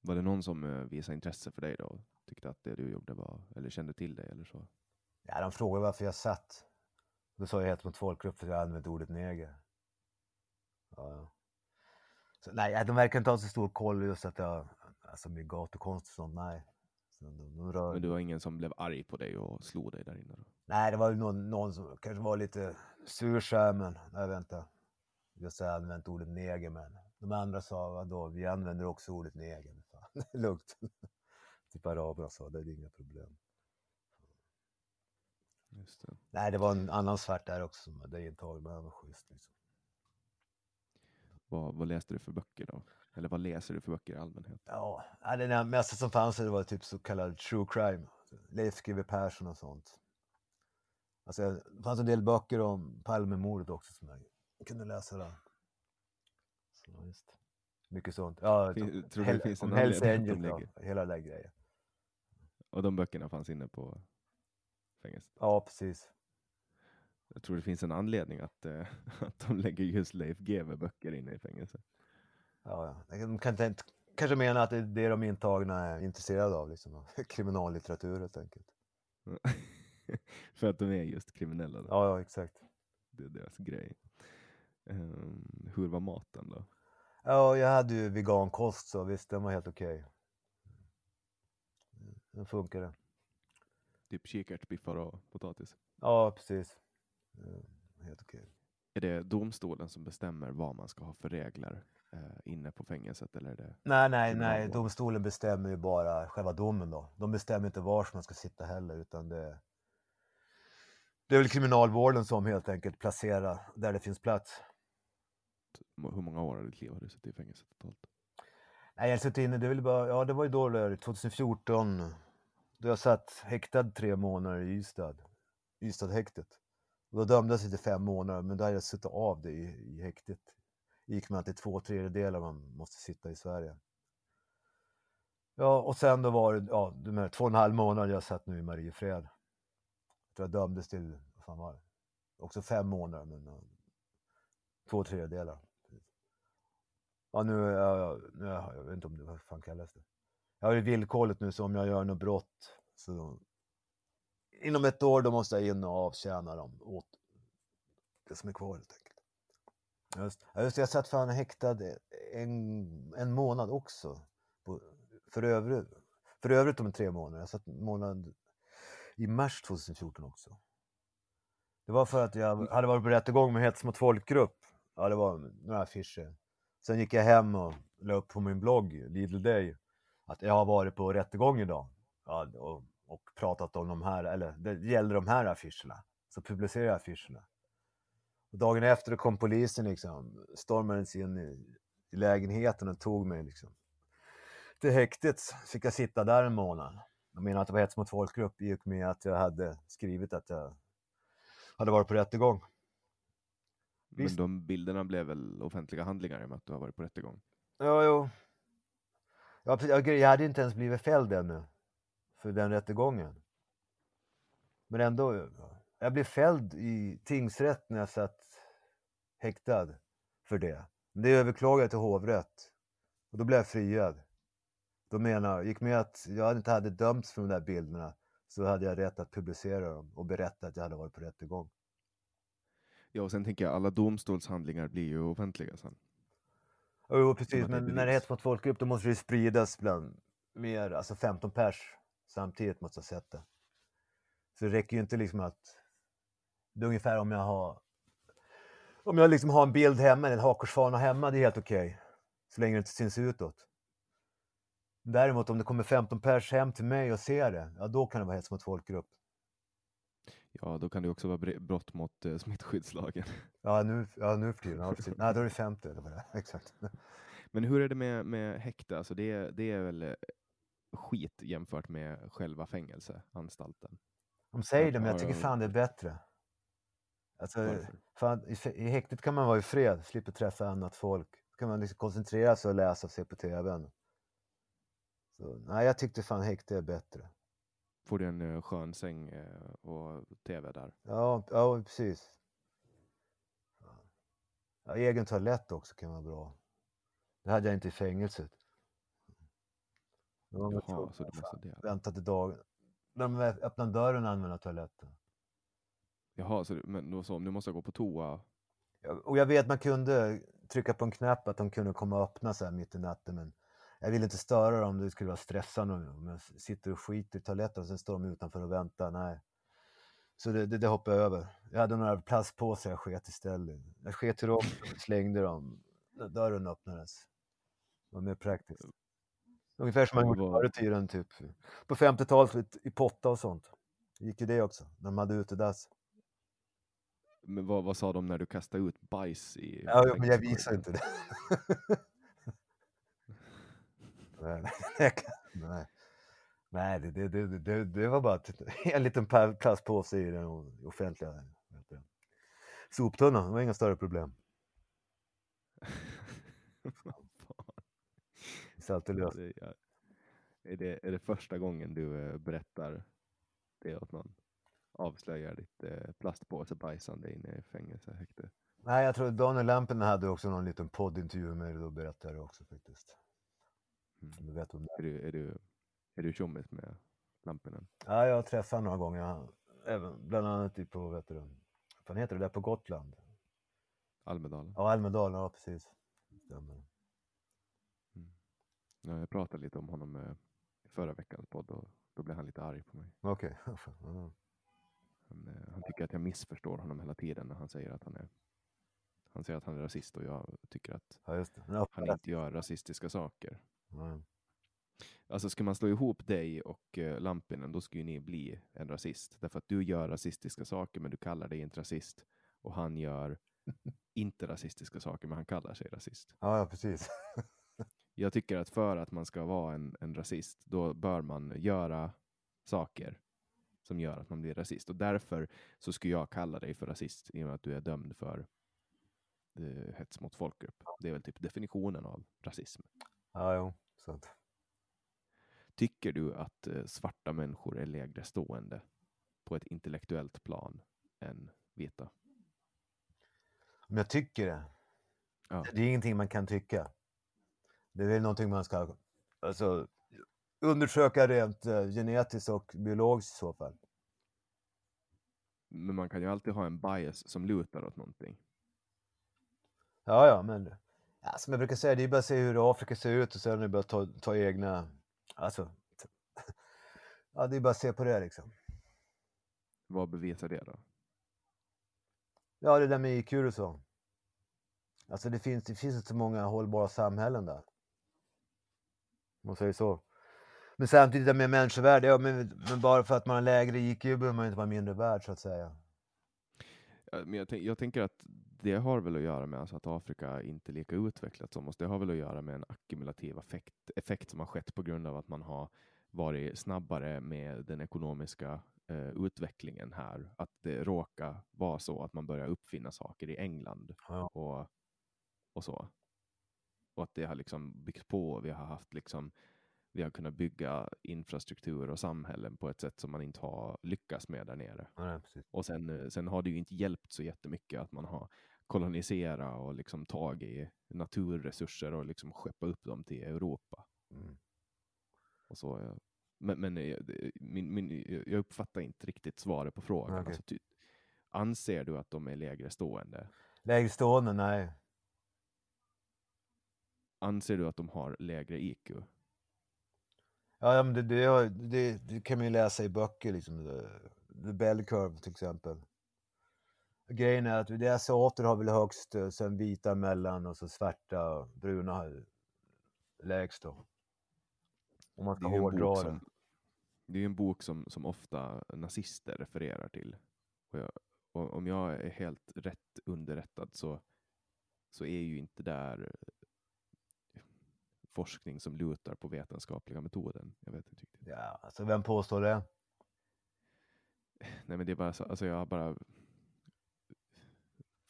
Var det någon som uh, visade intresse för dig då? Tyckte att det du gjorde var, eller kände till dig eller så? Ja, de frågade varför jag satt. Då sa jag hets mot folkgrupp för jag använde ordet neger. Ja. Så, nej, de verkar inte ha så stor koll just att jag, alltså med gatukonst och sånt, nej. Så de, de rör... Men du var ingen som blev arg på dig och slog dig där inne? Då? Nej, det var någon, någon som kanske var lite sur så men jag vet inte. Just jag använt ordet neger, men de andra sa, vadå, vi använder också ordet neger. Fan, det är lugnt. typ araberna sa, det är inga problem. Det. Nej, det var en annan svart där också som hade intagit, men han var schysst. Liksom. Vad, vad, läste du för böcker då? Eller vad läser du för böcker i allmänhet? Ja, det mesta som fanns det var typ så kallad true crime. Leif GW Persson och sånt. Alltså, det fanns en del böcker om Palmemordet också som jag kunde läsa där. Så, just. Mycket sånt. Ja, fin, tror det finns en om Hells Angels, ja, hela den grejen. Och de böckerna fanns inne på fängelset? Ja, precis. Jag tror det finns en anledning att, äh, att de lägger just Leif GW böcker inne i fängelset. Ja, de kan inte, kanske mena att det är det de intagna är intresserade av, liksom, kriminallitteratur helt enkelt. För att de är just kriminella? Då. Ja, ja, exakt. Det är deras grej. Um, hur var maten då? Ja, jag hade ju vegankost så visst, den var helt okej. Okay. Den funkade. Typ kikärtsbiffar och potatis? Ja, precis. Helt okej. Okay. Är det domstolen som bestämmer vad man ska ha för regler eh, inne på fängelset? Eller är det nej, nej, nej. Domstolen bestämmer ju bara själva domen då. De bestämmer inte var man ska sitta heller, utan det, det är väl kriminalvården som helt enkelt placerar där det finns plats. Hur många år av ditt liv har du suttit i fängelse totalt? Nej, jag suttit inne, det, vill bara, ja, det var ju då, där, 2014, då jag satt häktad tre månader i Ystad, Ystadhäktet. Då dömdes jag till fem månader, men då hade jag suttit av det i, i häktet. gick man till två tredjedelar man måste sitta i Sverige. Ja, och sen då var det ja, de här två och en halv månader jag satt nu i Mariefred. Jag tror jag dömdes till, vad fan var det? Också fem månader, men uh, två tredjedelar. Ja, nu, jag, nu jag, jag vet inte om det, vad fan kallas det? Jag har ju villkorligt nu, så om jag gör något brott så inom ett år då måste jag in och avtjäna dem åt det som är kvar helt enkelt. Just, just jag satt fan häktad en, en månad också. På, för, övrigt, för övrigt om tre månader. Jag satt månad i mars 2014 också. Det var för att jag hade varit på rättegång med hets mot folkgrupp. Ja, det var några affischer. Sen gick jag hem och la upp på min blogg, Lidl Day, att jag har varit på rättegång idag. Ja, och, och pratat om de här, eller det gäller de här affischerna. Så publicerade jag affischerna. Och dagen efter kom polisen liksom, stormades in i, i lägenheten och tog mig liksom till häktet. Fick jag sitta där en månad. Jag menar att det var hets mot folkgrupp i och med att jag hade skrivit att jag hade varit på rättegång. Men Visst. de bilderna blev väl offentliga handlingar i och med att du har varit på rättegång? Ja, jo. Ja, jag hade inte ens blivit fälld ännu för den rättegången. Men ändå, jag blev fälld i tingsrätt när jag satt häktad för det. Men det överklagade jag till hovrätt och då blev jag friad. Då menar, gick med att jag inte hade dömts för de där bilderna så hade jag rätt att publicera dem och berätta att jag hade varit på rättegång. Ja, och sen tänker jag alla domstolshandlingar blir ju offentliga sen. Jo, precis. det Men när det hets mot folkgrupp då måste det spridas bland mer, alltså 15 pers samtidigt måste jag sätta. Så det räcker ju inte liksom att, det är ungefär om jag har, om jag liksom har en bild hemma, en hakkorsfana hemma, det är helt okej. Så länge det inte syns utåt. Däremot om det kommer 15 pers hem till mig och ser det, ja då kan det vara hets mot folkgrupp. Ja, då kan det också vara brott mot eh, smittskyddslagen. Ja nu, ja, nu för tiden, ja. Nej, då är det 50. Det var det. Exakt. Men hur är det med, med häkte? Alltså det, är- det är väl eh, skit jämfört med själva fängelseanstalten? De säger det, men jag tycker fan det är bättre. Alltså, fan, i, I häktet kan man vara i fred, slipper träffa annat folk. Då kan man liksom koncentrera sig och läsa och se på TVn. Så, nej, jag tyckte fan häkte är bättre. Får du en eh, skön säng eh, och tv där? Ja, ja precis. Ja, egen toalett också kan vara bra. Det hade jag inte i fängelset. Då var Jaha, så du måste det. vänta till dagen. När de öppnar dörren och använder toaletten. Jaha, så, du- men då så, om du måste gå på toa? Ja, Och jag vet man kunde trycka på en knapp att de kunde komma och öppna så här mitt i natten men jag vill inte störa dem, det skulle vara stressande om jag sitter och skiter i toaletten och sen står de utanför och väntar. Nej. Så det, det, det hoppade jag över. Jag hade några plastpåsar jag sket istället. Jag sket i dem och slängde dem när dörren öppnades. Det var mer praktiskt. Ungefär som man gjorde förr i tiden, typ. På 50-talet i potta och sånt. Gick ju det också, när de hade utedass. Men vad, vad sa de när du kastade ut bajs i Ja, men jag visar inte det. nej, nej, det, det, det, det, var bara ett- en liten plastpåse i den offentliga soptunnan. Det var inga större problem. Det är alltid löst. Är, det, är det första gången du eh, berättar det åt någon? Avslöjar ditt eh, plastpåsebajsande inne i fängelsehäkte? Nej, jag tror Daniel Lampinen hade också någon liten poddintervju med mig och då berättade det också faktiskt. Mm. Du vet om det. Är du, är du, är du tjommis med Lampinen? Ja, jag har träffat honom några gånger. Även, bland annat på, vet du, vad heter det där på Gotland? Almedalen? Ja, Almedalen, ja precis. Stämmer. Ja, jag pratade lite om honom eh, i förra veckans podd och då blev han lite arg på mig. Okej. Ja. Han, eh, han tycker att jag missförstår honom hela tiden när han säger att han är han säger att han är rasist och jag tycker att. Ja, han inte gör rasistiska saker. Ja. Alltså ska man slå ihop dig och eh, Lampinen, då skulle ju ni bli en rasist. Därför att du gör rasistiska saker, men du kallar dig inte rasist. Och han gör inte rasistiska saker, men han kallar sig rasist. ja, ja, precis. Jag tycker att för att man ska vara en, en rasist, då bör man göra saker som gör att man blir rasist. Och därför så skulle jag kalla dig för rasist i och med att du är dömd för eh, hets mot folkgrupp. Det är väl typ definitionen av rasism. Ja, jo. Så att, Tycker du att eh, svarta människor är lägre stående på ett intellektuellt plan än vita? om jag tycker det. Ja. Det är ingenting man kan tycka. Det är väl någonting man ska alltså, undersöka rent eh, genetiskt och biologiskt i så fall. Men man kan ju alltid ha en bias som lutar åt någonting. Ja, ja, men ja, som jag brukar säga, det är bara att se hur Afrika ser ut och sen är det bara att ta, ta egna, alltså, ja, det är bara att se på det liksom. Vad bevisar det då? Ja, det där med IQ och så. Alltså det finns, det finns inte så många hållbara samhällen där. Om man säger så. Men samtidigt det med människovärde, ja, men, men bara för att man har lägre IQ behöver man inte vara mindre värd så att säga. Ja, Men jag, tänk, jag tänker att det har väl att göra med alltså att Afrika inte är lika utvecklat som oss. Det har väl att göra med en ackumulativ effekt, effekt som har skett på grund av att man har varit snabbare med den ekonomiska eh, utvecklingen här. Att det råkar vara så att man börjar uppfinna saker i England Ja. och, och så. Och att det har liksom byggts på. Vi har haft liksom vi har kunnat bygga infrastruktur och samhällen på ett sätt som man inte har lyckats med där nere. Ja. Och sen, sen har det ju inte hjälpt så jättemycket att man har koloniserat och liksom tagit naturresurser och liksom skeppat upp dem till Europa. Mm. Och så, men men eh, min, min, jag uppfattar inte riktigt svaret på frågan. Okej. Alltså, ty, anser du att de är lägre stående? Lägre stående, nej. Anser du att de har lägre IQ? Ja, men det, det, det, det kan man ju läsa i böcker, liksom. The, the Bell Curve till exempel. Grejen är att det asiater har väl högst, eh, sen vita mellan och så svarta och bruna har lägst då. Om man ska hårdra det. som, det är ju en bok som, som ofta nazister refererar till. Och, jag, och om jag är helt rätt underrättad så, så är ju inte där eh, forskning som lutar på vetenskapliga metoden. Jag vet inte riktigt. Ja, alltså vem påstår det? Nej men det är bara så, alltså jag bara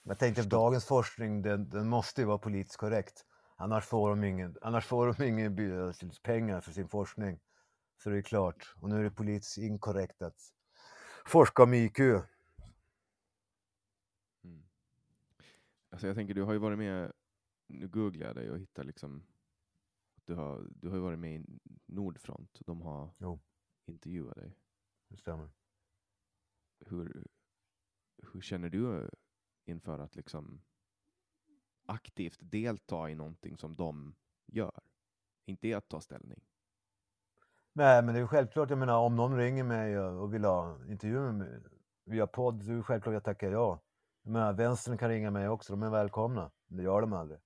Jag tänkte att dagens forskning, den, den måste ju vara politiskt korrekt. Annars får de ingen, annars får de ingen by- pengar för sin forskning. Så det är klart. Och nu är det politiskt inkorrekt att forska om IQ. Mm. Alltså jag tänker, du har ju varit med, nu googlar jag dig och hittar liksom, du har, du har ju varit med i Nordfront, de har Jo. intervjuat dig. Det stämmer. Hur, hur känner du inför att liksom aktivt delta i någonting som de gör? Inte i att ta ställning. Nej, men det är självklart. Jag menar, om någon ringer mig och och vill ha intervju med mig via podd, så är det självklart jag tackar ja. Jag menar, vänstern kan ringa mig också. De är välkomna. Men det gör de aldrig.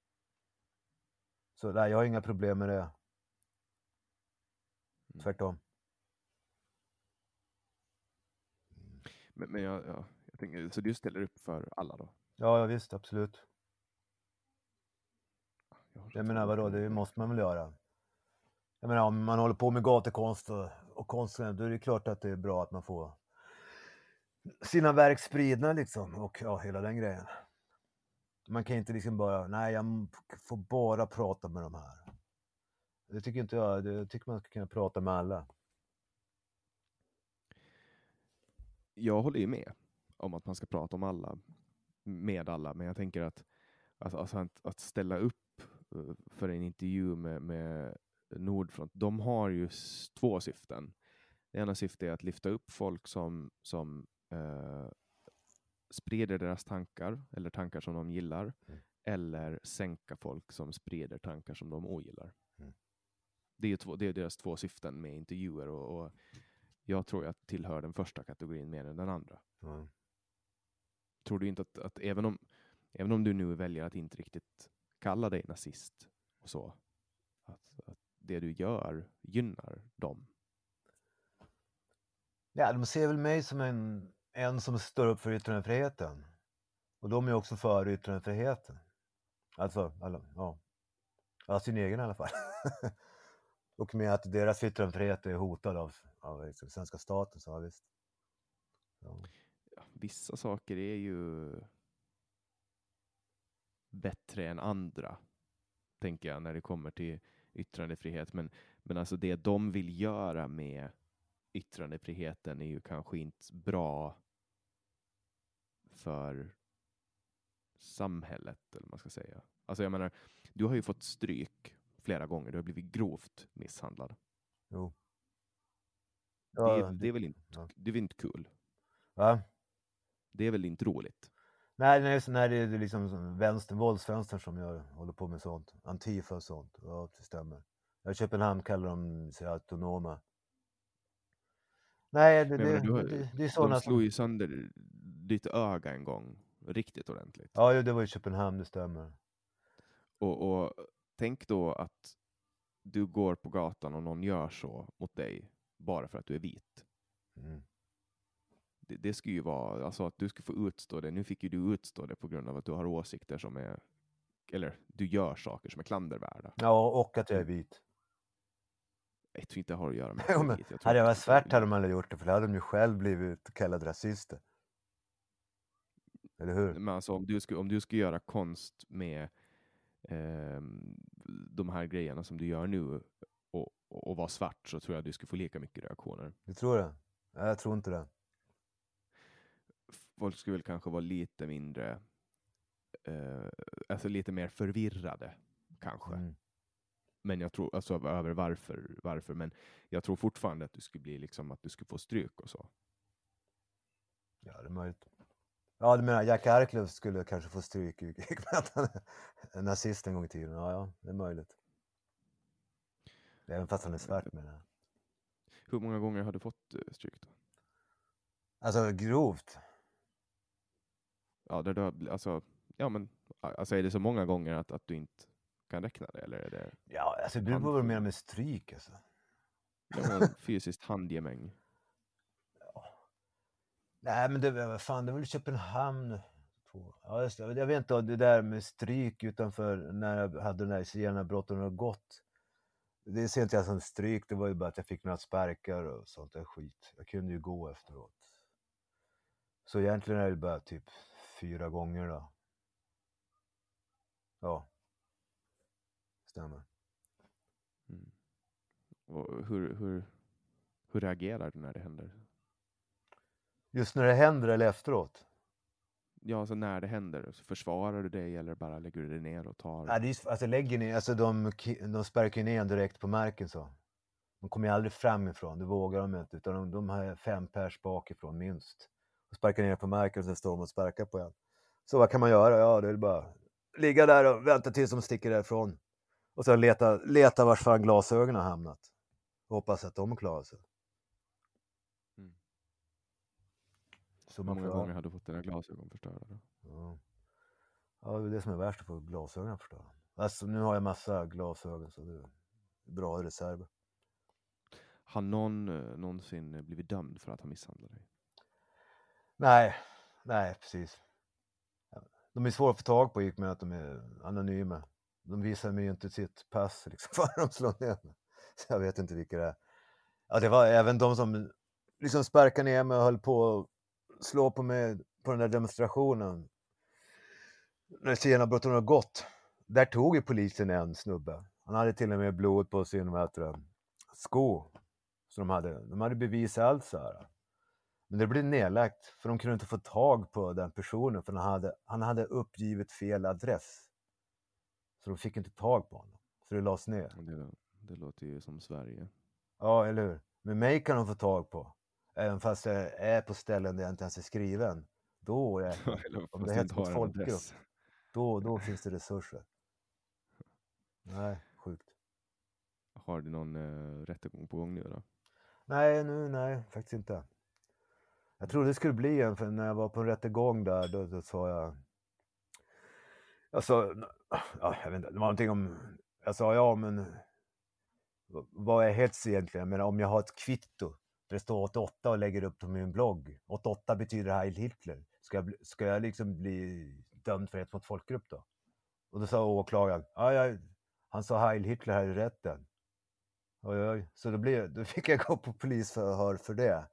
Så nej, jag har inga problem med det. Mm. Tvärtom. Men, men jag, ja, jag tänker, så du ställer upp för alla då? Ja, ja visst, absolut. Jag, Jag menar vadå, det måste man väl göra. Jag menar om man håller på med gatukonst och, och konstnär, då är det klart att det är bra att man får sina verk spridna liksom och ja, hela den grejen. Man kan inte liksom bara, nej jag får bara prata med de här. Det tycker inte jag, jag tycker man ska kunna prata med alla. jag håller ju med om att man ska prata om alla, med alla, men jag tänker att, alltså att, att ställa upp eh, för en intervju med, med Nordfront, de har ju två syften. Det ena syftet är att lyfta upp folk som, som eh, sprider deras tankar, eller tankar som de gillar, Mm. eller sänka folk som sprider tankar som de ogillar. Mm. Det är, två, det är deras två syften med intervjuer och, och jag tror jag tillhör den första kategorin mer än den andra. Ja. Tror du inte att, att även, om, även om du nu väljer att inte riktigt kalla dig nazist och så, att, att det du gör gynnar dem? Ja, de ser väl mig som en, en som står upp för yttrandefriheten. Och de är också för yttrandefriheten. Alltså, alla, ja. ja, sin egen i alla fall. och med att deras yttrandefrihet är hotad av, av liksom, svenska staten, så ja, visst. Ja. Ja, vissa saker är ju bättre än andra, tänker jag, när det kommer till yttrandefrihet. Men, men alltså det de vill göra med yttrandefriheten är ju kanske inte bra för samhället, eller vad man ska säga. Alltså jag menar, du har ju fått stryk flera gånger, du har blivit grovt misshandlad. Jo. det, Ja, är, det är väl inte, ja. det är väl inte kul? Va? Det är väl inte roligt? Nej, nej, så nej, det är liksom som vänster, våldsvänstern som gör, håller på med sånt. Antifa och sånt. Ja, det stämmer. I Köpenhamn kallar de sig autonoma. Nej, det, det, menar, det, det är de sådana slog som... ju sönder ditt öga en gång, riktigt ordentligt. Ja, det var i Köpenhamn, det stämmer. Och, och tänk då att du går på gatan och någon gör så mot dig bara för att du är vit. Mm. Det, det skulle ju vara, alltså att du skulle få utstå det. Nu fick ju du utstå det på grund av att du har åsikter som är, eller du gör saker som är klandervärda. Ja, och att jag är vit. Jag tror inte det har att göra med Jo, att men. Jag Hade jag att varit svart hade de aldrig gjort det, för då hade de ju själv blivit kallade rasister. Eller hur? Men alltså om du skulle, om du skulle göra konst med ehm, de här grejerna som du gör nu och, och, och vara svart så tror jag du skulle få lika mycket reaktioner. Du tror det? Nej, jag tror inte det. Folk skulle väl kanske vara lite mindre, eh, alltså lite mer förvirrade kanske. Mm. Men jag tror, alltså över varför, varför, men jag tror fortfarande att du skulle bli liksom att du skulle få stryk och så. Ja, det är möjligt. Ja, du menar Jack Arklöv skulle kanske få stryk i han är nazist en gång i tiden? Ja, ja, det är möjligt. Även fast han är svart menar jag. Hur många gånger har du fått eh, stryk då? Alltså grovt. Ja, där du alltså, ja men, alltså är det så många gånger att, att du inte kan räkna det eller är det Ja, alltså det beror på vad du menar med stryk alltså. ja, fysiskt handgemäng? Nej, men det, vad fan, det var väl Köpenhamn. På. Ja, just det. Jag vet inte, det där med stryk utanför när jag hade den där zigenarbrotten har gått. Det ser inte jag som stryk, det var ju bara att jag fick några sparkar och sånt där skit. Jag kunde ju gå efteråt. Så egentligen är det bara typ fyra gånger då. Ja. Stämmer. Mm. Och hur, hur, hur reagerar du när det händer? Just när det händer eller efteråt? Ja, alltså när det händer, så försvarar du dig eller bara lägger du dig ner och tar? Ja, det är, alltså lägger ni, alltså de, de sparkar ju ner en direkt på marken så. De kommer ju aldrig framifrån, det vågar de inte, utan de, de har fem pers bakifrån minst. Och sparkar ner på marken och sen står de och sparkar på en. Så vad kan man göra? Ja, det är bara ligga där och vänta tills de sticker därifrån. Och sen leta, leta vars fan glasögonen har hamnat. Hoppas att de klarar sig. Mm. Så Hur många gånger har du fått dina glasögon förstörda? Då? Ja. ja, det är det som är värst, att få glasögonen förstörda. Alltså nu har jag massa glasögon så det är bra reserver. Har någon eh, någonsin blivit dömd för att ha misshandlat dig? Nej, nej precis. De är svåra att få tag på i och med att de är anonyma. De visar mig ju inte sitt pass liksom, för de slår ner mig. Så jag vet inte vilka det är. Ja, det var även de som liksom sparkade ner mig och höll på att slå på mig på den där demonstrationen. När zigenarbrotten har gått. Där tog ju polisen en snubbe. Han hade till och med blod på sin vad sko. Så de hade, de hade bevis allt så här. Men det blev nedlagt för de kunde inte få tag på den personen för han hade, han hade uppgivit fel adress. Så de fick inte tag på honom. Så det lades ner. Det, det låter ju som Sverige. Ja, eller hur? Men mig kan de få tag på. Även fast jag är på ställen där jag inte ens är skriven. Då är Eller om det hets mot folkgrupp. Då, då finns det resurser. Nej, sjukt. Har du någon uh, rättegång på gång nu då? Nej, nu, nej, faktiskt inte. Jag trodde det skulle bli en, för när jag var på en rättegång där, då, då sa jag... Alltså, jag sa, ja, jag vet inte, det var någonting om... Jag sa, ja men... Vad är hets egentligen? Men om jag har ett kvitto där det står 88 och lägger upp på min blogg. 88 betyder Heil Hitler. Ska jag, ska jag liksom bli dömd för hets mot folkgrupp då? Och då sa åklagaren, ja, ja, han sa Heil Hitler här i rätten. Oj, oj. Så då, blev, då fick jag gå på polisförhör för det.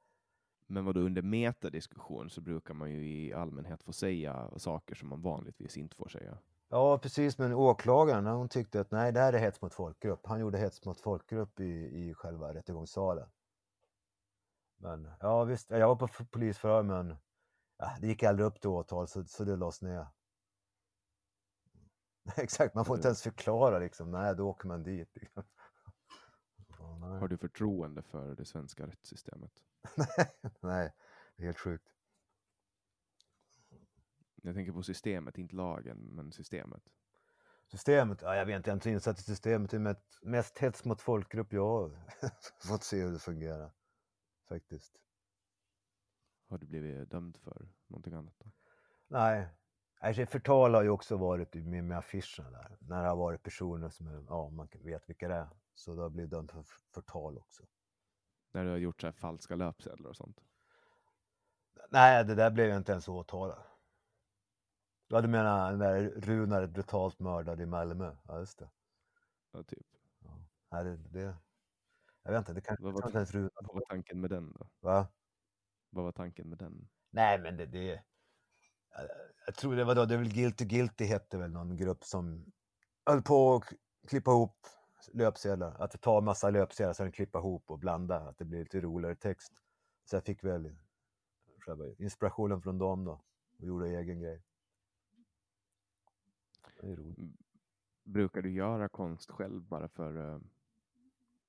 Men vad då under metadiskussion så brukar man ju i allmänhet få säga saker som man vanligtvis inte får säga. Ja, precis. Men åklagaren hon tyckte att nej, det här är hets mot folkgrupp. Han gjorde hets mot folkgrupp i, i själva rättegångssalen. Men ja, visst. Jag var på polisförhör, men ja, det gick aldrig upp till åtal, så, så det lades ner. Exakt, man får inte ens förklara liksom. Nej, då åker man dit. Liksom. Nej. Har du förtroende för det svenska rättssystemet? nej, det är helt sjukt. Jag tänker på systemet, inte lagen, men systemet. Systemet? Ja, jag vet inte, jag är inte insatt i systemet. Det är mest, hets mot folkgrupp jag har fått se hur det fungerar. Faktiskt. Har du blivit dömd för någonting annat då? Nej, alltså, förtal har ju också varit med, med affischerna där. När det har varit personer som ja, man vet vilka det är. Så då har blivit dömd för förtal också. När du har gjort så falska löpsedlar och sånt? Nej, det där blev jag inte ens åtalad. Ja, du menar den där Runar brutalt mördad i Malmö? Ja, just det. Ja, typ. Ja. Nej, det, det, jag vet inte, det kanske inte ens Runar. vad var tanken med den då? Va? Vad var tanken med den? Nej, men det, det jag, jag tror det var då, det är väl Guilty Guilty hette väl någon grupp som höll på att klippa ihop löpsedlar. Att ta en massa löpsedlar, sen klippa ihop och blanda, att det blir lite roligare text. Så jag fick väl inspirationen från dem då och gjorde egen grej. Brukar du göra konst själv bara för uh,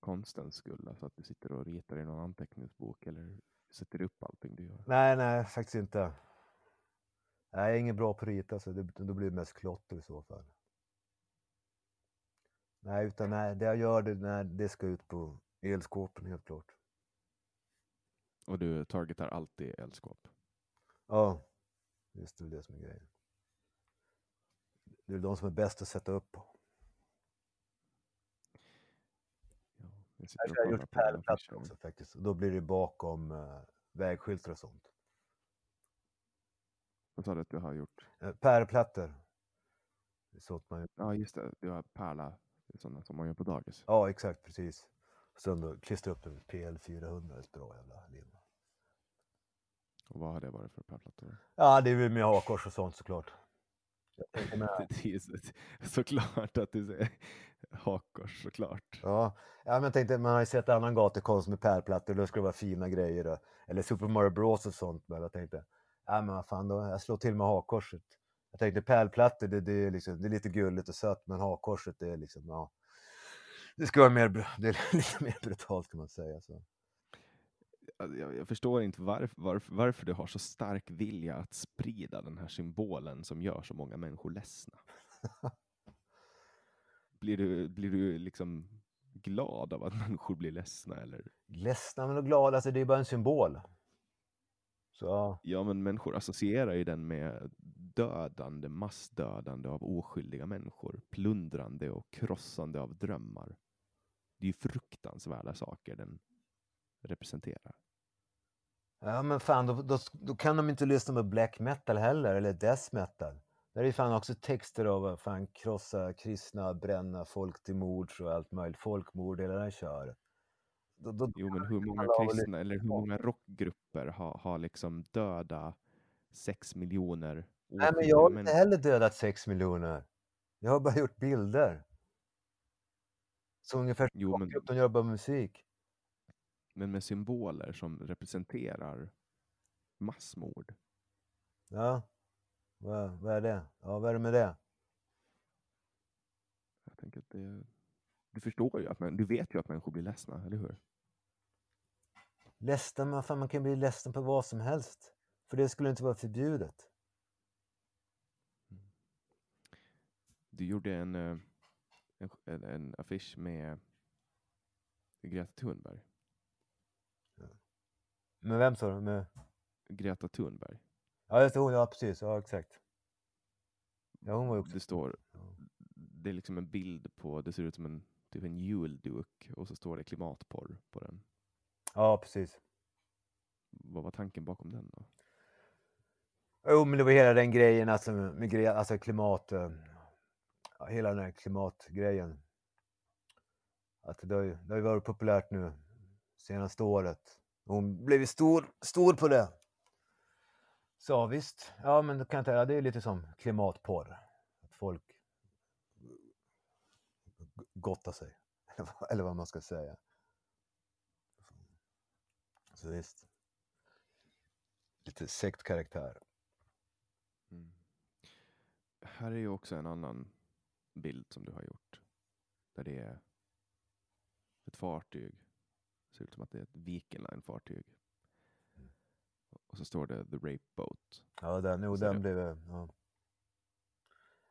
konstens skull? Alltså att du sitter och ritar i någon anteckningsbok eller sätter upp allting du gör? Nej, nej, faktiskt inte. Nej, jag är ingen bra på att rita, så det, då blir det mest klotter i så fall. Nej, utan nej, det jag gör, det, nej, det ska ut på elskåpen helt klart. Och du targetar alltid eldskåp? Ja, just det är det som är grejen. Det är de som är bäst att sätta upp på. Ja, jag har gjort pärlplattor också faktiskt. Då blir det bakom uh, vägskyltar och sånt. Vad sa du att du har gjort? Uh, pärlplattor. Sånt man Ja, just det. Du har pärla. Sådana som man gör på dagis. Ja, exakt, precis. Sen då klistra upp en PL400, ett bra jävla lim. Och vad har det varit för pärlplattor? Ja, det är väl med hakkors och sånt såklart. Såklart att du säger hakkors, såklart. Ja, ja men jag tänkte, man har ju sett annan gatukonst med pärlplattor, då ska det vara fina grejer. Då. Eller Super Mario Bros och sånt. Men jag tänkte, ja men vad fan då, jag slår till med hakkorset. Jag tänkte pärlplattor, det, det, är liksom, det är lite gulligt och sött, men hakkorset det är liksom, ja. Det ska vara mer, det är lite mer brutalt kan man säga. Så. Alltså, Jag, jag förstår inte varf, varf, varför du har så stark vilja att sprida den här symbolen som gör så många människor ledsna. Blir du, blir du liksom glad av att människor blir ledsna? Eller? Ledsna men och glada, alltså det är bara en symbol. Så ja, Ja, men människor associerar ju den med dödande, massdödande av oskyldiga människor, plundrande och krossande av drömmar. Det är ju fruktansvärda saker den representerar. Ja men fan då, då, då kan de inte lyssna på black metal heller, eller death metal. Där är ju fan också texter av fan krossa kristna, bränna folk till mords och allt möjligt. Folkmord, hela här köret. Då, då, Jo, men hur många kristna eller hur många rockgrupper har, har liksom döda sex miljoner Nej, men jag har inte heller dödat sex miljoner. Jag har bara gjort bilder. Så ungefär som Jo, men- de gör bara musik. Men med symboler som representerar massmord. Ja, vad, vad är det? Ja, vad är det med det? Jag tänker att det, du förstår ju att man, du vet ju att människor blir ledsna, eller hur? Ledsen, men fan, man kan bli ledsen på vad som helst. För det skulle inte vara förbjudet. Du gjorde en, eh, en, en affisch med Greta Thunberg. Men vem sa du? Med... Greta Thunberg. Ja, just det, hon, ja precis, ja exakt. Ja, hon var ju också... Det står, det är liksom en bild på, det ser ut som en, typ en julduk och så står det klimatporr på den. Ja, precis. Vad var tanken bakom den då? Jo, men det var hela den grejen, alltså, med gre- alltså klimat... eh, Ja, hela den här klimatgrejen. Att det har ju det har ju varit populärt nu senaste året. Hon blev stor, stor på det. Så visst, ja men kan jag säga, det är lite som klimatporr. Att folk gottar sig. Eller vad- Eller vad man ska säga. Så visst. Lite sektkaraktär. Mm. Här är ju också en annan bild som du har gjort. Där det är ett fartyg. Ser ut som att det är ett Viking Line-fartyg. Och så står det The Rape Boat. Ja, den, jo, den blev jag... Ja.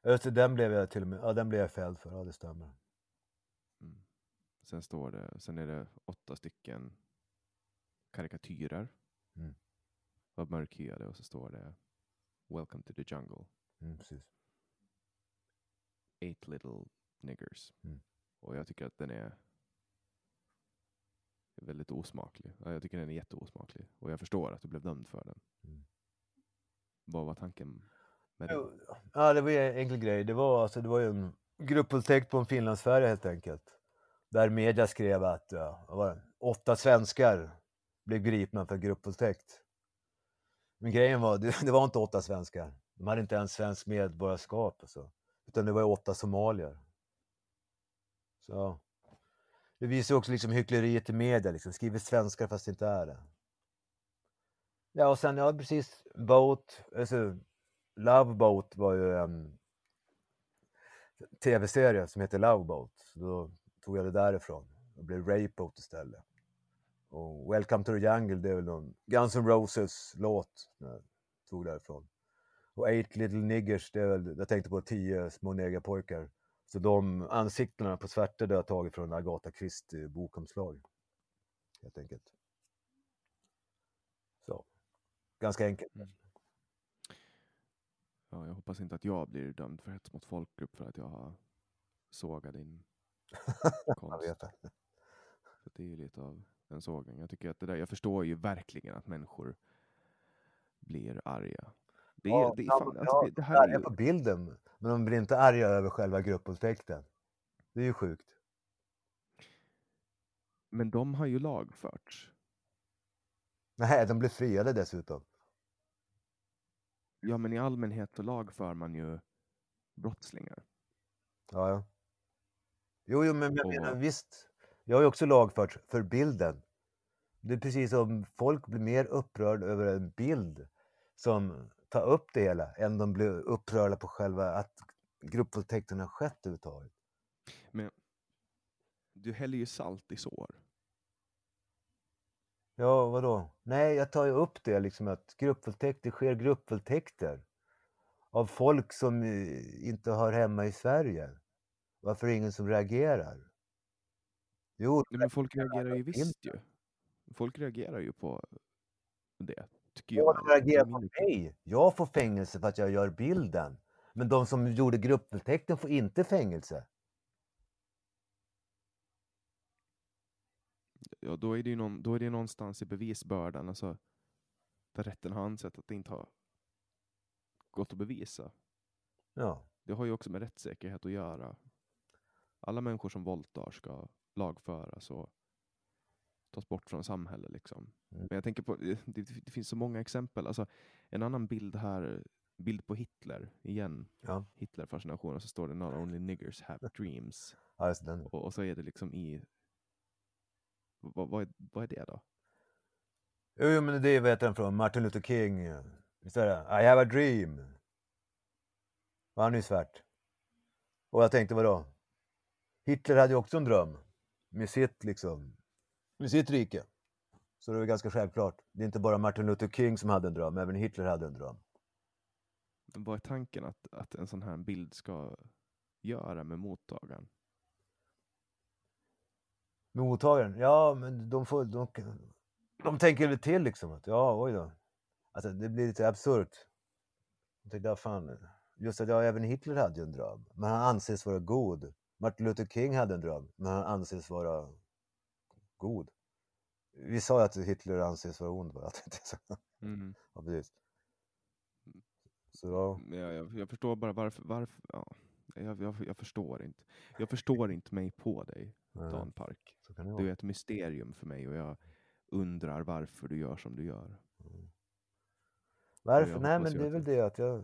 Just det, den blev jag till och med... Ja, den blev jag fälld för. Ja, det stämmer. Mm. Sen står det, sen är det åtta stycken karikatyrer. Mm. var mörkhyade och så står det Welcome to the jungle. Mm, precis. Eight little niggers. Mm. Och jag tycker att den är väldigt osmaklig. Ja, Jag tycker den är jätteosmaklig. Och jag förstår att du blev dömd för den. Mm. Vad var tanken med det? Ja, det var en enkel grej. Det var, alltså, det var ju en gruppvåldtäkt på en finlandsfärja helt enkelt. Där media skrev att ja, åtta svenskar blev gripna för gruppvåldtäkt. Men grejen var, det, det var inte åtta svenskar. De hade inte ens svensk medborgarskap. Alltså. Utan det var åtta somalier. Så det visar också liksom hyckleriet i media. Liksom. Skriver svenskar fast det inte är det. Ja, och sen, ja precis, Boat, alltså Love Boat var ju en tv-serie som heter Love Boat. Så då tog jag det därifrån. Det blev Rape Boat istället. Och Welcome to the Jungle, det är väl någon Guns N' Roses låt. Jag tog därifrån. Och Eight Little Niggers, det är väl, jag tänkte på tio små negerpojkar. Så de ansiktena på svärtor det har jag tagit från Agatha Christie bokomslag. Helt enkelt. Så. Ganska enkelt. Ja, jag hoppas inte att jag blir dömd för hets mot folkgrupp för att jag har sågat din Jag konst. vet det. Det är ju lite av en sågning. Jag tycker att det där, jag förstår ju verkligen att människor blir arga. Det, Ja, det, är ja, fan, men- alltså, ja, det, det de här är ju, på bilden, men de blir inte arga över själva gruppvåldtäkten. Det är ju sjukt. men de har ju lagförts. Nej, de blir friade dessutom. Ja, men i allmänhet så lagför man ju brottslingar. Ja, ja. Jo, jo, men jag Och- menar, visst. Jag har ju också lagfört för bilden. Det är precis som folk blir mer upprörda över en bild som tar upp det hela än de blir upprörda på själva att gruppvåldtäkten har skett överhuvudtaget. Du häller ju salt i sår. Ja, vadå? Nej, jag tar ju upp det liksom att gruppvåldtäkter sker gruppvåldtäkter av folk som eh, inte hör hemma i Sverige. Varför är det ingen som reagerar? Jo, men folk reagerar ju visst ju. Folk reagerar ju på det, tycker jag jag. reagerar på mig. Jag får fängelse för att jag gör bilden. Men de som gjorde gruppvåldtäkten får inte fängelse. Ja, då är det ju någon, då är det någonstans i bevisbördan, alltså där rätten har ansett att det inte har gått att bevisa. Ja, Det har ju också med rättssäkerhet att göra. Alla människor som våldtar ska lagföras och tas bort från samhället. Liksom. Mm. Men jag tänker på, det, det finns så många exempel. Alltså, en annan bild här, bild på Hitler, igen, ja, Hitler-fascinationen, så står det “Not only niggers have dreams”. ja. Och, och så är det liksom i... Vad, vad, är, vad är det då? Jo, jo, men det heter den från Martin Luther King. Visst är det? I have a dream. Och han är ju svart. Och jag tänkte vadå? Hitler hade ju också en dröm. Med sitt liksom, med sitt rike. Så det är ganska självklart. Det är inte bara Martin Luther King som hade en dröm, även Hitler hade en dröm. Men Vad är tanken att, att en sån här bild ska göra med mottagaren? Med mottagaren? Ja, men de får... De, de tänker väl till liksom att ja, oj då. Alltså det blir lite absurt. Jag tänkte, ja, fan. Just att ja, även Hitler hade ju en dröm. Men han anses vara god. Martin Luther King hade en dröm. Men han anses vara god. Vi sa ju att Hitler anses vara ond bara. att det inte är så. Mm. Ja, precis. Så ja. Men Jag, jag, jag förstår bara varför. varför ja. jag, jag, jag förstår inte. Jag förstår inte mig på dig, nej, Dan Park. Du är ett mysterium för mig och jag undrar varför du gör som du gör. Varför? jag Nej, men det är väl det att jag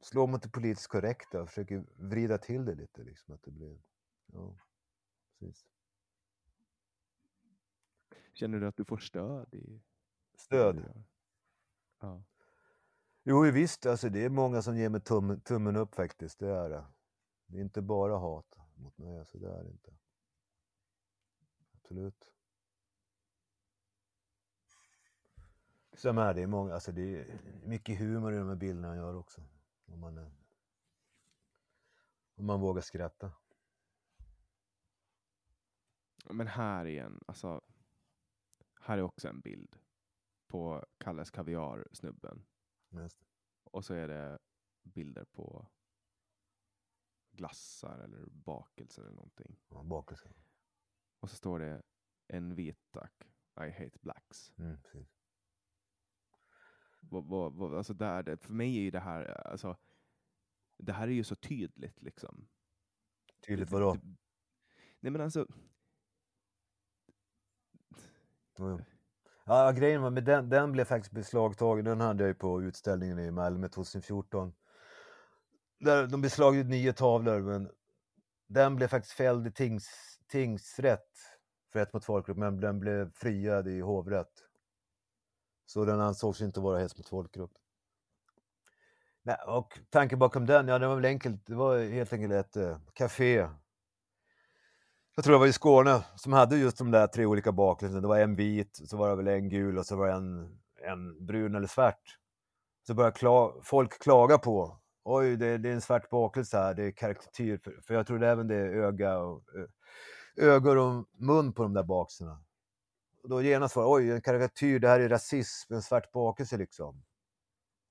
slår mot det politiskt korrekta och försöker vrida till det lite. Liksom, att det blir... Ja, precis. Känner du att du får stöd i Stöd. Ja. Jo, visst. Alltså, det är många som ger mig tum, tummen upp faktiskt. Det är det. Det är inte bara hat mot mig. Alltså, det är det inte. Absolut. Som är det är många, alltså det är mycket humor i de här bilderna jag gör också. Om man, om man vågar skratta. Men här igen, alltså. Här är också en bild. på Kalles Kaviar-snubben. Och så är det bilder på glassar eller bakelser eller någonting. Ja, bakelse. Och så står det en vit tack. I hate blacks. Mm, precis. Vad, vad, vad, alltså där, för mig är ju det här, alltså, det här är ju så tydligt liksom. Tydligt Det- vadå? det- Nej men alltså, Jo. Ja, grejen var, men den, den blev faktiskt beslagtagen. Den hade jag ju på utställningen i Malmö 2014. Där de beslagtog nio tavlor, men den blev faktiskt fälld i tings, tingsrätt för hets mot folkgrupp, men den blev friad i hovrätt. Så den ansågs inte vara hets mot folkgrupp. Nej, och tanken bakom den, ja det var väl enkelt. Det var helt enkelt ett eh, café jag tror det var i Skåne som hade just de där tre olika bakelserna. Det var en vit, så var det väl en gul och så var det en, en brun eller svart. Så började kla folk klaga på, oj det, det är en svart bakelse här, det är karikatyr. För, för jag trodde även det är öga och, ö, ögon och mun på de där bakelserna. Då genast var det, oj en karikatyr, det här är rasism, en svart bakelse liksom.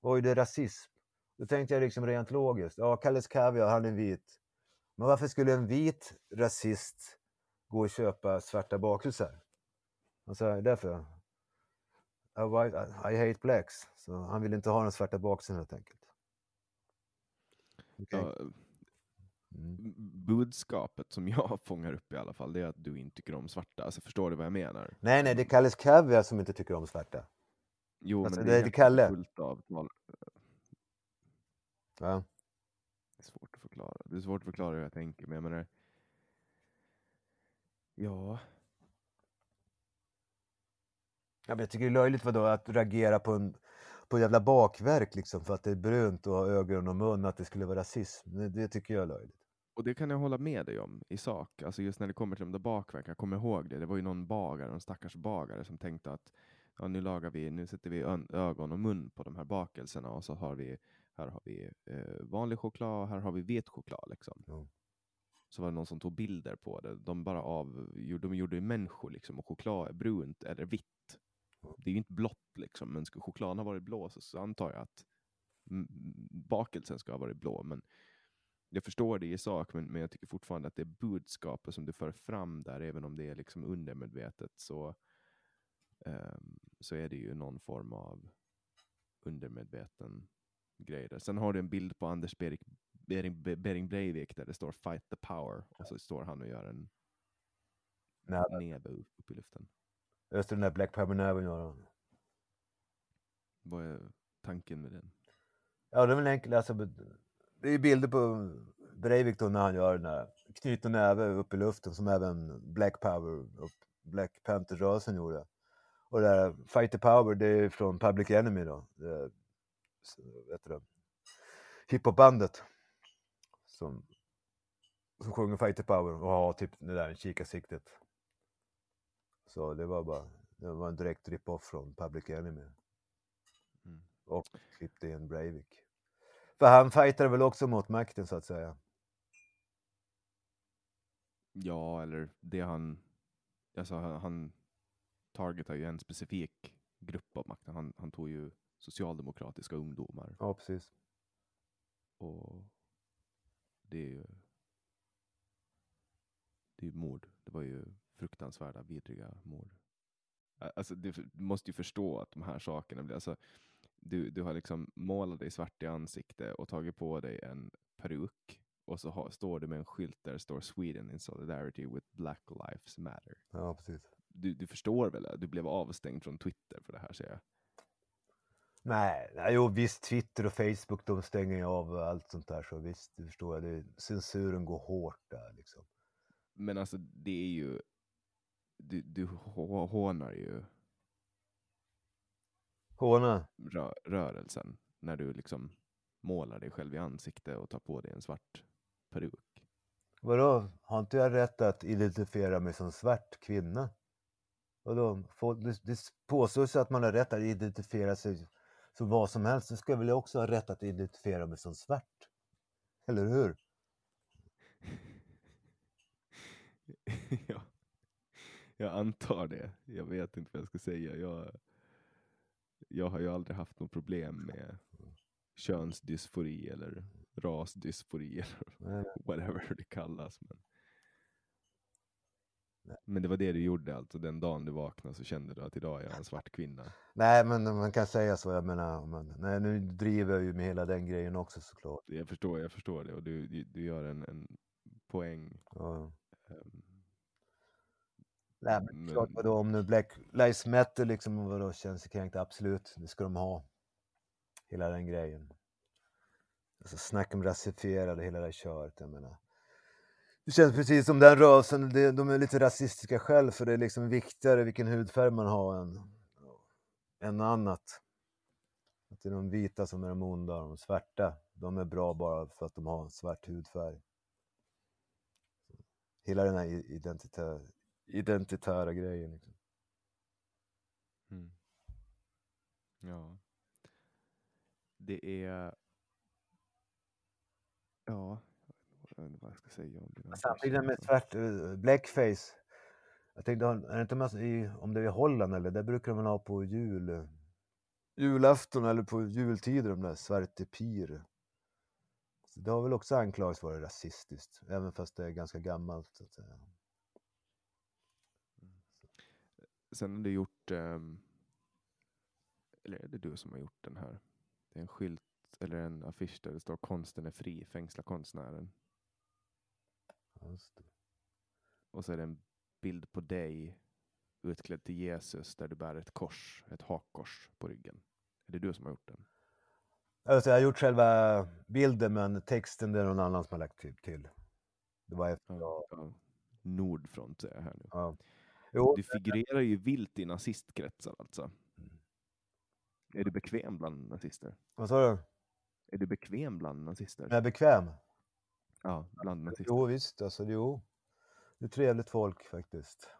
Oj det är rasism. Då tänkte jag liksom rent logiskt, ja Kalles Kaviar, han är vit. Men varför skulle en vit rasist gå och köpa svarta bakelser? Alltså därför. I, I hate blacks. Så han vill inte ha den svarta bakelsen helt enkelt. Okej. ja, Mm. budskapet som jag fångar upp i alla fall, det är att du inte tycker om svarta. Alltså förstår du vad jag menar? Nej, nej, det är Kalles Kaviar som inte tycker om svarta. Jo, Alltså, men det det är det Kalle. fullt av. Ja. Det är svårt att förklara. Det är svårt att förklara hur jag tänker, men jag menar... Ja, Ja, men jag tycker det är löjligt vadå, att reagera på en på jävla bakverk liksom för att det är brunt och har ögon och mun, att det skulle vara rasism. Det, det tycker jag är löjligt. och det kan jag hålla med dig om i sak. Alltså just när det kommer till de där bakverken, jag kommer ihåg det. Det var ju någon bagare, någon stackars bagare som tänkte att ja, nu lagar vi, nu sätter vi ögon och mun på de här bakelserna och så har vi, här har vi eh, vanlig choklad och här har vi vit choklad liksom. Ja. Så var det någon som tog bilder på det. De bara av, de gjorde människor liksom och choklad är brunt eller vitt. Det är ju inte blått liksom, men skulle chokladen ha varit blå så, så antar jag att mm, bakelsen ska ha varit blå. Men jag förstår det i sak, men, men jag tycker fortfarande att det budskapet som du för fram där, även om det är liksom undermedvetet, så, ehm, så är det ju någon form av undermedveten grej där. Sen har du en bild på Anders Bering, Bering, Bering Breivik där det står Fight the power och så står han och gör en Nej, näve upp, i luften. just den där Black Power-näven gör han. Vad är tanken med den? Ja, det är väl enkelt. Alltså, det är bilder på Breivik då när han gör den där knyter näve upp i luften som även Black Power och Black Panther-rörelsen gjorde. Och det där Fight the Power, det är från Public Enemy då. Det, vet du det, hiphopbandet som, som sjunger Fight the Power och har typ det där kikarsiktet. Så det var bara, det var en direkt rip-off från Public Enemy. Mm. Och in Breivik. För han fightade väl också mot makten så att säga. Ja, eller det han... Alltså han, han targetar ju en specifik grupp av makten. Han, han tog ju socialdemokratiska ungdomar. Ja, precis. Och det är ju... Det är mord. Det var ju fruktansvärda, vidriga mord. Alltså, du, du måste ju förstå att de här sakerna blir... Alltså, du, du har liksom målat dig svart i ansikte och tagit på dig en peruk och så har, står du med en skylt där det står Sweden in solidarity with Black Lives Matter. Ja, precis. Du, du förstår väl? Du blev avstängd från Twitter för det här säger jag. Nej, jo visst Twitter och Facebook de stänger ju av allt sånt där så visst, det förstår jag. Det, censuren går hårt där liksom. Men alltså det är ju, du, du hå- hånar ju Håna? rö, rörelsen när du liksom målar dig själv i ansikte och tar på dig en svart peruk. Vadå? Har inte jag rätt att identifiera mig som svart kvinna? Vadå? Det, påstås att man har rätt att identifiera sig som vad som helst. Så ska jag väl också ha rätt att identifiera mig som svart? Eller hur? ja, jag antar det. Jag vet inte vad jag ska säga. Jag, jag har ju aldrig haft något problem med könsdysfori eller rasdysfori eller whatever det kallas. Men, men det var det du gjorde alltså, den dagen du vaknade så kände du att idag är jag en svart kvinna. Nej, men man kan säga så. Jag menar, men, nej, nu driver jag ju med hela den grejen också såklart. Jag förstår, jag förstår det och du, du, du gör en, en poäng. Ja. ehm, Nej, men Men- klart vadå, om nu Black Lives Matter liksom, vadå, känns kränkt, absolut, det ska de ha. Hela den grejen. Alltså snack om rasifierade, hela det här köret, jag menar. Det känns precis som den rörelsen, det- de är lite rasistiska själv, för det är liksom viktigare vilken hudfärg man har än, än annat. Att det är de vita som är de onda, och de svarta, de är bra bara för att de har svart hudfärg. Hela den här identitä, identitära grejen. Liksom. Mm. Ja. Det är... Ja, jag vet inte vad jag ska säga om det. Samtidigt med svart, eh, blackface. Jag tänkte, är det inte massa i, om det är i Holland eller, där brukar väl ha på jul, eh, julafton eller på jultider, de där svarte pir. Så det har väl också anklagats vara rasistiskt, även fast det är ganska gammalt. Så att säga. Sen har du gjort... ehm, eller är det du som har gjort den här? Det är en skylt eller en affisch där det står konsten är fri, fängsla konstnären. Just det. Och så är det en bild på dig utklädd till Jesus där du bär ett kors, ett hakkors på ryggen. Är det du som har gjort den? Alltså, jag har gjort själva bilden, men texten det är någon annan som har lagt till. till. Det var efter, Ja. ja. Nordfront är jag här nu. ja. Jo, Du figurerar ju vilt i nazistkretsar alltså. Mm. Är du bekväm bland nazister? vad sa du? Är du bekväm bland nazister? Är jag bekväm? Ja, bland nazister. Jo visst, alltså jo. Det är trevligt folk faktiskt.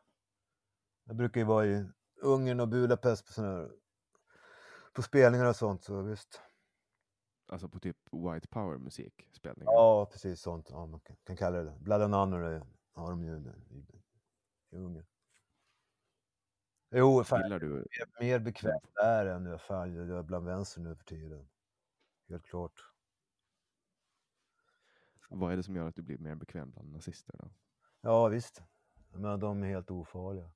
Jag brukar ju vara i Ungern och Budapest på såna här, på spelningar och sånt, så visst. Alltså på typ white power musikspelningar. Ja, precis sånt. Ja, man kan, kan kalla det det. Blood and Honor är- har de ju i, i Ungern. Jo, fan, Gillar du? jag är mer bekväm där än jag fan jag är bland vänster nu för tiden. Helt klart. Vad är det som gör att du blir mer bekväm bland nazister? Då? Ja, visst. Men de är helt ofarliga.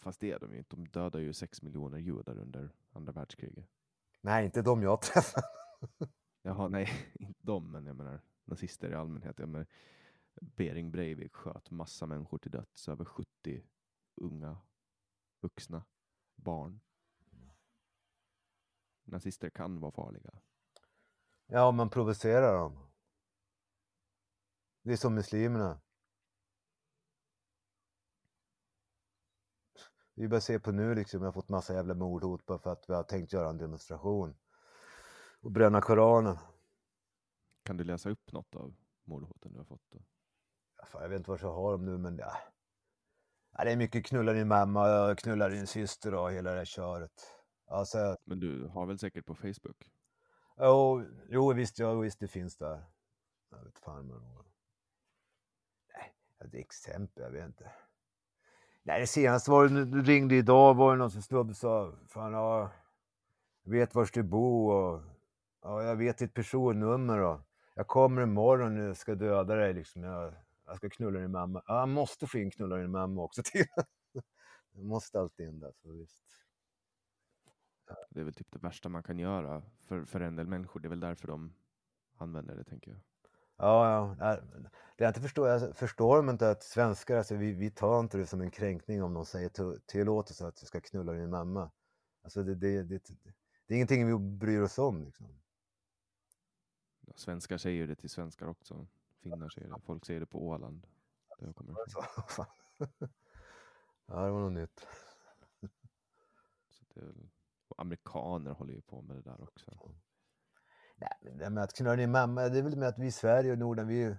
Fast det är de ju inte. De dödar ju sex miljoner judar under andra världskriget. Nej, inte de jag träffar. Jaha, nej, inte de, men jag menar nazister i allmänhet. Jag menar, Bering Breivik sköt massa människor till döds, över 70 unga, vuxna, barn. Nazister kan vara farliga. Ja, man provocerar dem. Det är som muslimerna. Det är bara att se på nu liksom, jag har fått massa jävla mordhot bara för att vi har tänkt göra en demonstration. Och bränna Koranen. Kan du läsa upp något av mordhoten du har fått? Då? Ja, fan, jag vet inte vad jag har dem nu, men ja. ja. Det är mycket knulla din mamma, jag knullar din syster och hela det här köret. Alltså, Men du har väl säkert på Facebook? Jo, jo visst, ja, visst det finns där. Jag vet fan men... Nej, ett exempel, jag vet inte. Nej, det senaste var det, du ringde idag var det någon som snubbe sa, fan ja, jag vet var du bor och ja, jag vet ditt personnummer och jag kommer imorgon och ska döda dig liksom. Jag, jag ska knulla din mamma. Ja, jag måste få in knulla din mamma också till. Jag måste alltid in där, så visst. Det är väl typ det värsta man kan göra för, för en del människor. Det är väl därför de använder det, tänker jag. Ja, ja. Det jag inte förstår, jag förstår de inte att svenskar, alltså, vi, vi tar inte det som en kränkning om de säger till- tillåtelse att du ska knulla din mamma. Alltså det, det, det, det är ingenting vi bryr oss om. Liksom. Ja, Svenskar säger det till svenskar också. Finnar säger det. Folk säger det på Åland. Där jag kommer ifrån. Ja, det var något nytt. Så det amerikaner håller ju på med det där också. Nej, men det med att knulla din mamma, det är väl med att vi i Sverige och Norden, vi,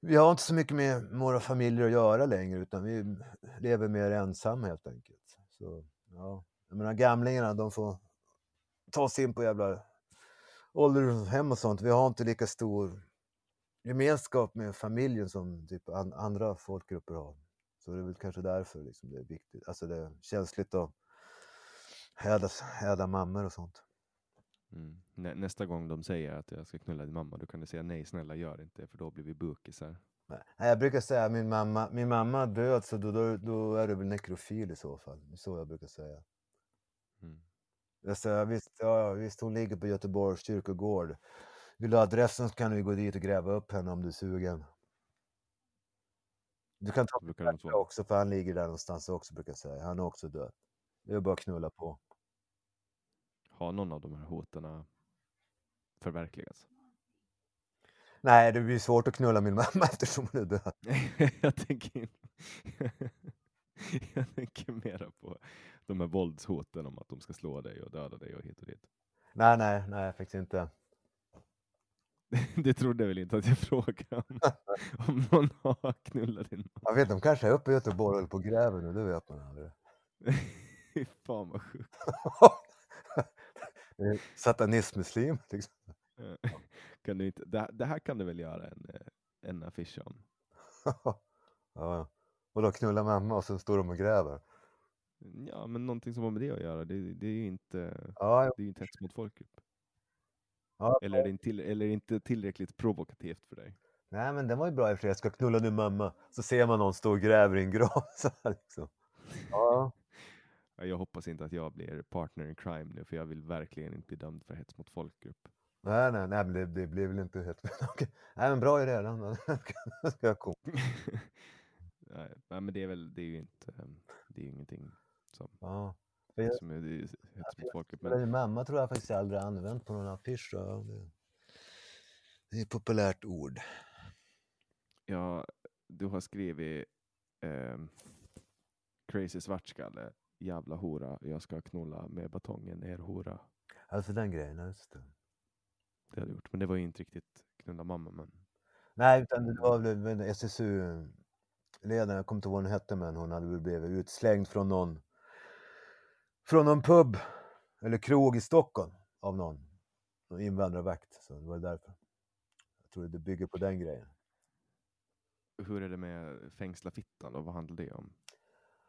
vi har inte så mycket med våra familjer att göra längre, utan vi lever mer ensamma helt enkelt. Så, ja. Jag menar, gamlingarna, de får ta sig in på jävla ålderdomshem och sånt. Vi har inte lika stor gemenskap med familjen som typ andra folkgrupper har. Så det är väl kanske därför liksom det är viktigt. Alltså det är känsligt att häda, häda mammor och sånt. Mm. Nä, nästa gång de säger att jag ska knulla din mamma, då kan du säga nej, snälla gör inte för då blir vi bukisar. Nej, jag brukar säga min mamma, min mamma död, så då, då, då är du väl nekrofil i så fall. Så jag brukar säga. Mm. Jag säger, visst, ja, visst, hon ligger på Göteborgs kyrkogård. Vill du ha adressen så kan du gå dit och gräva upp henne om du är sugen. Du kan ta brukar också, för han ligger där någonstans också, brukar jag säga. Han är också död. Det är bara att knulla på. Har någon av de här hoten förverkligats? Nej, det blir svårt att knulla min mamma eftersom hon är död. jag tänker jag tänker mera på de här våldshoten om att de ska slå dig och döda dig och hit och dit. Nej, nej, nej, faktiskt inte. Det trodde jag väl inte att jag frågade om. Om någon har knullat din mamma. Jag vet, de kanske är uppe i Göteborg och håller på och gräver nu, det vet man aldrig. Fan vad sjukt. Det är Satanism-muslim, liksom. Kan du inte, det, det här kan du väl göra en, eh, en affisch om? ja. Och då knulla mamma och sen står de och gräver. Ja, men någonting som har med det att göra. Det, det är ju inte, Ja, det är inte hets mot folkgrupp. ja. Eller är det inte, eller inte tillräckligt provokativt för dig? Nej, men den var ju bra i och för sig. Jag ska knulla din mamma. Så ser man någon stå och gräver i en grav. Så här, liksom. Ja. Ja, Jag hoppas inte att jag blir partner in crime nu, för jag vill verkligen inte bli dömd för hets mot folkgrupp. Nej, nej, nej, det, det blir väl inte helt... Okej. Nej, men bra idé. Den ska- jag komma. Nej, men det är väl, det är ju inte, det är ju ingenting som, Ja. Jag- som är det är hets mot folkgrupp. Men... Mamma tror jag faktiskt aldrig använt på någon affisch. det, det är ett populärt ord. ja, du har skrivit ehm, Crazy svartskalle, jävla hora, jag ska knulla med batongen, er hora. Alltså den grejen, just det. Det hade gjort, men det var ju inte riktigt knulla mamma. Men Nej, utan det var väl en SSU-ledaren, jag kommer inte ihåg vad hon hette, men hon hade väl blivit utslängd från någon, från någon pub eller krog i Stockholm av någon, någon invandrarvakt. Så det var därför. Jag tror det bygger på den grejen. hur är det med fängsla fittan och vad handlar det om?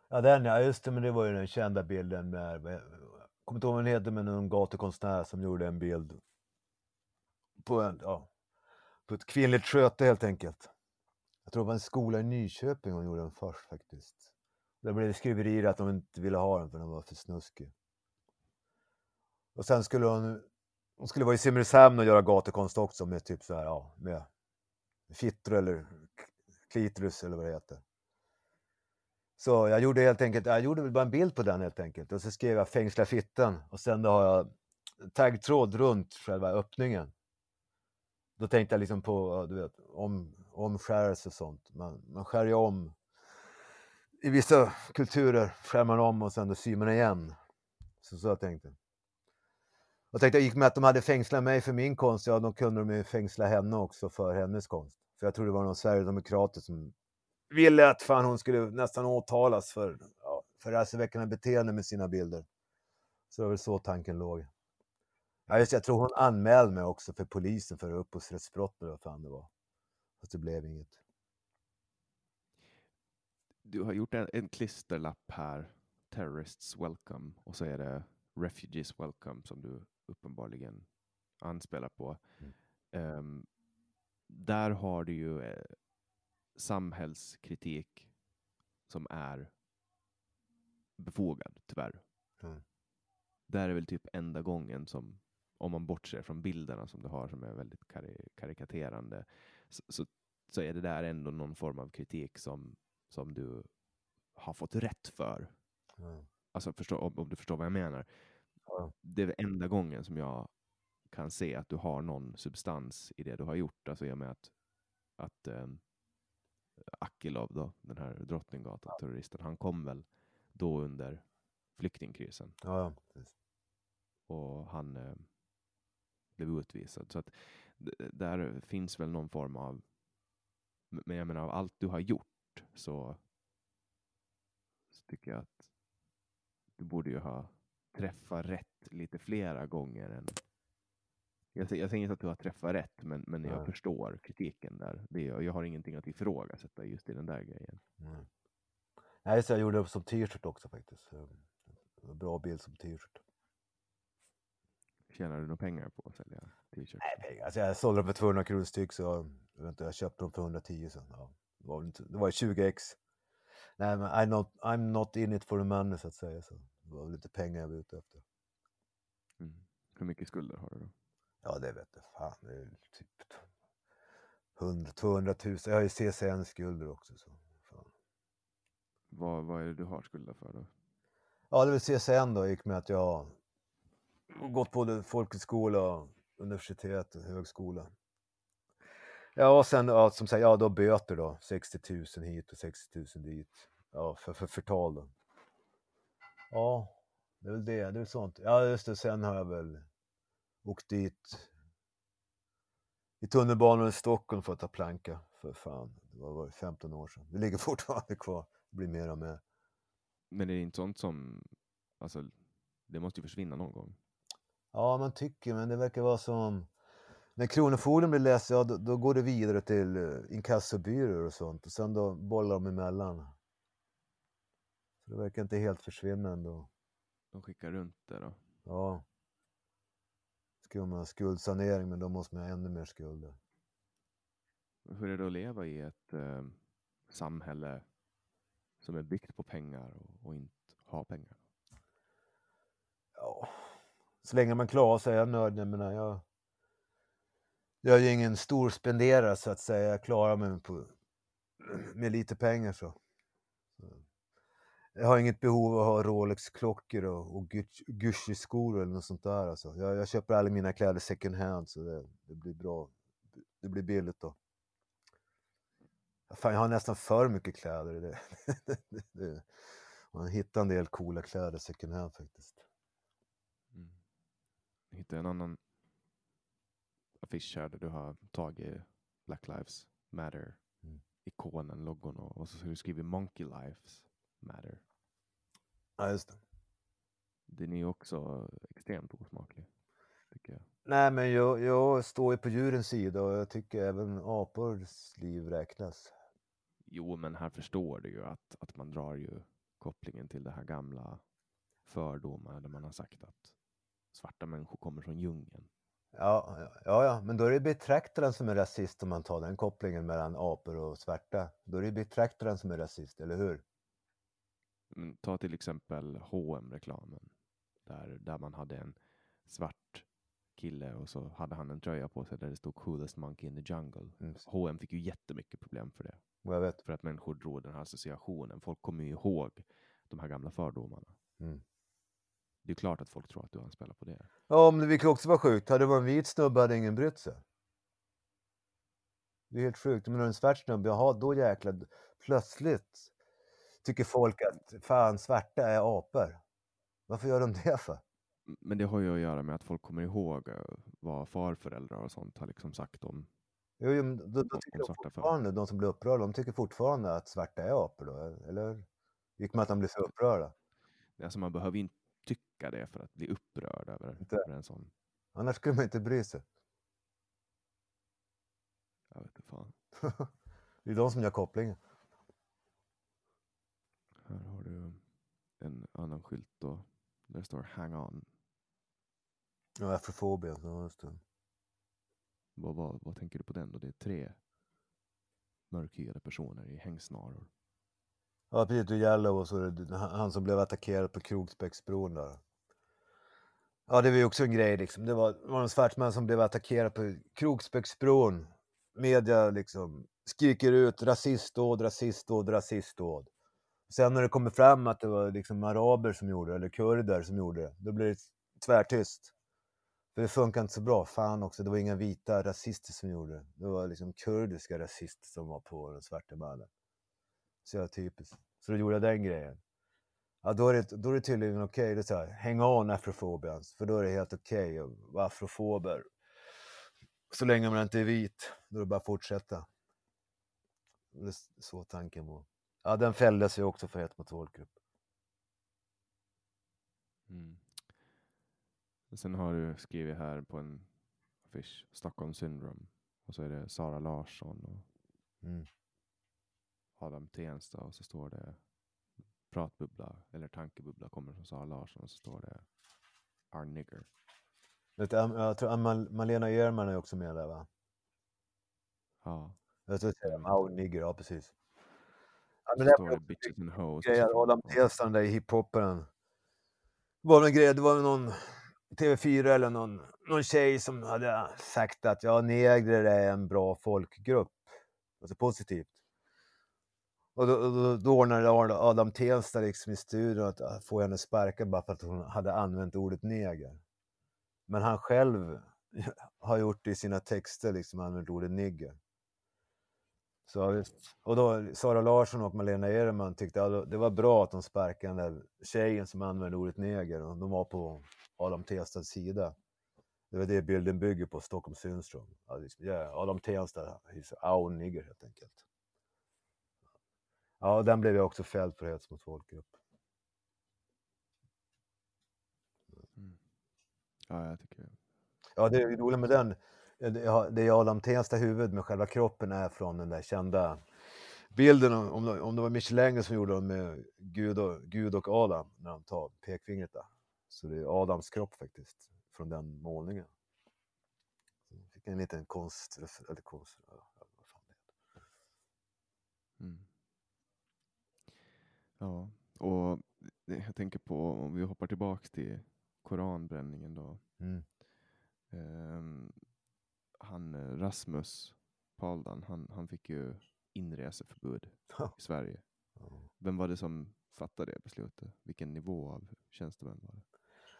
Ja, den ja, just det, men det var ju den kända bilden med, jag kommer inte ihåg vad den heter, men någon gatukonstnär som gjorde en bild på, en, ja, på ett kvinnligt sköte helt enkelt. Jag tror det var en skola i Nyköping hon gjorde den först faktiskt. Där blev det skriverier att de inte ville ha den för den var för snuskig. Och sen skulle hon, hon skulle vara i Simrishamn och göra gatukonst också med typ så här, ja, med fittor eller klitoris eller vad det heter. Så jag gjorde helt enkelt, jag gjorde väl bara en bild på den helt enkelt och så skrev jag fängsla fitten och sen då har jag taggtråd runt själva öppningen. Då tänkte jag liksom på, du vet, om, omskärelse och sånt. Man, man skär ju om. I vissa kulturer skär man om och sen då syr man igen. Så, så jag tänkte. Jag tänkte, jag gick med att de hade fängslat mig för min konst, ja då kunde de ju fängsla henne också för hennes konst. För jag tror det var någon sverigedemokrater som ville att fan hon skulle nästan åtalas för, ja, för raseväckande beteende med sina bilder. Så det var väl så tanken låg. Ja, just, jag tror hon anmälde mig också för polisen för upphovsrättsbrott eller vad fan det var. Fast det blev inget. Du har gjort en, en klisterlapp här, Terrorists Welcome, och så är det Refugees Welcome som du uppenbarligen anspelar på. Mm. Ehm, där har du ju eh, samhällskritik som är befogad, tyvärr. Mm. Där är väl typ enda gången som, om man bortser från bilderna som du har som är väldigt kari karikaterande, så, så, så är det där ändå någon form av kritik som, som du har fått rätt för. Mm. Alltså förstå, om, om du förstår vad jag menar. Ja. Det är enda gången som jag kan se att du har någon substans i det du har gjort. Alltså i och med att, att um, Akilov, då, den här Drottninggatan-terroristen, han kom väl då under flyktingkrisen Ja, ja, precis. och han eh, blev utvisad. Så att där finns väl någon form av, men jag menar av allt du har gjort så, så tycker jag att du borde ju ha träffat rätt lite flera gånger än jag, jag säger inte att du har träffat rätt, men, men jag Nej. förstår kritiken där. Det, jag har ingenting att ifrågasätta just i den där grejen. Mm. Nej, så jag gjorde det som t-shirt också faktiskt. Så, Bra bild som t-shirt. Tjänar du några pengar på att sälja t-shirts? Nej, pengar. Alltså jag sålde dem för 200 kronor styck så jag, vet inte, jag köpte dem för 110 så ja, det var, inte, det var 20 ex. Nej men I'm not, I'm not in it for the money så att säga. Så det var lite pengar jag var ute efter. Mm. Hur mycket skulder har du då? Ja det vet jag fan. Det är typ 100, 200 000. Jag har ju CSN-skulder också. Så, fan. Vad, vad är det du har skulder för då? Ja det är väl CSN då, gick med att jag har gått både folkhögskola, universitet och högskola. Ja, och sen ja, som sagt, ja då böter då, 60 000 hit och 60 000 dit. Ja, för, för förtal då. Ja, det är väl det, det är sånt. Ja, just det, sen har jag väl åkt dit i tunnelbanan i Stockholm för att ta planka. För fan, det var, var det 15 år sedan. Det ligger fortfarande kvar, det blir mer och mer. Men det är inte sånt som, alltså, det måste ju försvinna någon gång. Ja, man tycker, men det verkar vara som... När Kronofogden blir less, ja då, då går det vidare till uh, inkassobyråer och sånt. Och sen då bollar de emellan. Så det verkar inte helt försvinna ändå. De skickar runt det då. Ja. Man ha skuldsanering, men då måste man ha ännu mer skulder. Hur är det att leva i ett eh, samhälle som är byggt på pengar och, och inte har pengar? Ja, så länge man klarar sig är jag nöjd. Jag menar, jag, jag är ju ingen stor spenderare så att säga. Jag klarar mig på, med lite pengar så. Jag har inget behov av att ha Rolex-klockor och, och Gucci-skor eller något sånt där. Alltså. Jag, jag köper alla mina kläder second hand så det, det blir bra. Det blir billigt då. Fan, jag har nästan för mycket kläder. Det, det, man hittar en del coola kläder second hand faktiskt. Mm. Jag hittade en annan affisch här där du har tagit Black Lives Matter, Mm. ikonen, logon och, och så har du skrivit Monkey Lives Matter. Ja, just det. Den är ju också extremt osmaklig, tycker jag. Nej, men jag, jag står ju på djurens sida och jag tycker även apors liv räknas. Jo, men här förstår du ju att, att man drar ju kopplingen till det här gamla fördomarna där man har sagt att svarta människor kommer från djungeln. Ja, ja, ja, ja, men då är det betraktaren som är rasist om man tar den kopplingen mellan apor och svarta. Då är det betraktaren som är rasist, eller hur? Men ta till exempel hm reklamen där, där man hade en svart kille och så hade han en tröja på sig där det stod coolest monkey in the jungle. Mm. H&M fick ju jättemycket problem för det. Jag vet. För att människor drog den här associationen. Folk kommer ju ihåg de här gamla fördomarna. Mm. Det är klart att folk tror att du anspelar på det. Ja, men det vilket också var sjukt. Hade det varit en vit snubbe hade ingen brytt sig. Det är helt sjukt. Men en svart snubbe, jaha, då jäklar. Plötsligt tycker folk att fan, svarta är apor. Varför gör de det för? Men det har ju att göra med att folk kommer ihåg eh, vad farföräldrar och sånt har liksom sagt om. Jo, jo, men då, då tycker de svarta för- fortfarande, de som blir upprörda, de tycker fortfarande att svarta är apor då, eller? Gick med att de blir så upprörda? Alltså man behöver ju inte tycka det för att bli upprörd över, Inte. över en sån. Annars skulle man inte bry sig. Jag vet inte fan. det är de som gör kopplingen. Här har du en annan skylt då. Där står hang on. Ja, afrofobia, ja, just det. Vad, vad, vad tänker du på den då? Det är tre mörkhyade personer i hängsnaror. Ja, Peter Yellow och så är det han som blev attackerad på Kroksbäcksbron där. Ja, det var ju också en grej liksom. Det var, det var en svart man som blev attackerad på Kroksbäcksbron. Media liksom skriker ut rasistdåd, rasistdåd, rasistdåd. Sen när det kommer fram att det var liksom araber som gjorde det, eller kurder som gjorde det, då blir det tvärtyst. För det funkar inte så bra. Fan också, det var inga vita rasister som gjorde det. Det var liksom kurdiska rasister som var på den svarte mannen. Så jag typiskt. Så då gjorde jag den grejen. Ja, då är det, då är det tydligen okej. Det är så här, hang on afrofobians. För då är det helt okej att vara afrofober. Så länge man inte är vit. Då är det bara att fortsätta. Det är så tanken var. Ja, den fälldes ju också för hets mot folkgrupp. Mm. Sen har du skrivit här på en affisch Stockholm syndrome. Och så är det Sara Larsson och Mm. Adam Tensta och så står det pratbubbla eller tankebubbla kommer från Sara Larsson och så står det Our nigger. Vet du, Am- jag tror Am- Malena Ehrman är också med där va? Ja, Jag tror att Mao Nigger, ja precis. Men det var bitches and hoes. grejer, Adam. Tensta, den där hiphoparen. Det var en grej, det var någon TV4 eller någon, någon tjej som hade sagt att ja, negrer är en bra folkgrupp. Alltså positivt. Och då, då, då ordnade Ad- Adam Tensta liksom i studion att att få henne sparkad bara för att hon hade använt ordet neger. Men han själv har gjort det i sina texter, liksom använt ordet nigger. Så, visst. och då Sara Larsson och Malena Ehrman tyckte att det var bra att de sparkade den där tjejen som använde ordet neger och de var på Adam Tenstads sida. Det var det bilden bygger på, Stockholm Synström. Ja, liksom, yeah, Adam Tensta, he's our nigger helt enkelt. Ja, den blev jag också fälld för hets mot folkgrupp. Mm. Ja, jag tycker Ja, det är roligt med den. Det är- Adam Tensta huvud, men själva kroppen är från den där kända bilden, om, det- om det var Michelin som gjorde den med Gud och, Gud och Adam, när de tar pekfingret där. Så det är Adams kropp faktiskt, från den målningen. Så fick en liten konst, eller konst, vad fan det. Mm. Ja, och jag tänker på om vi hoppar tillbaks till koranbränningen då. Mm. Ehm, han eh, Rasmus Paludan, han, han fick ju inreseförbud i Sverige. Vem var det som fattade det beslutet? Vilken nivå av tjänstemän var det?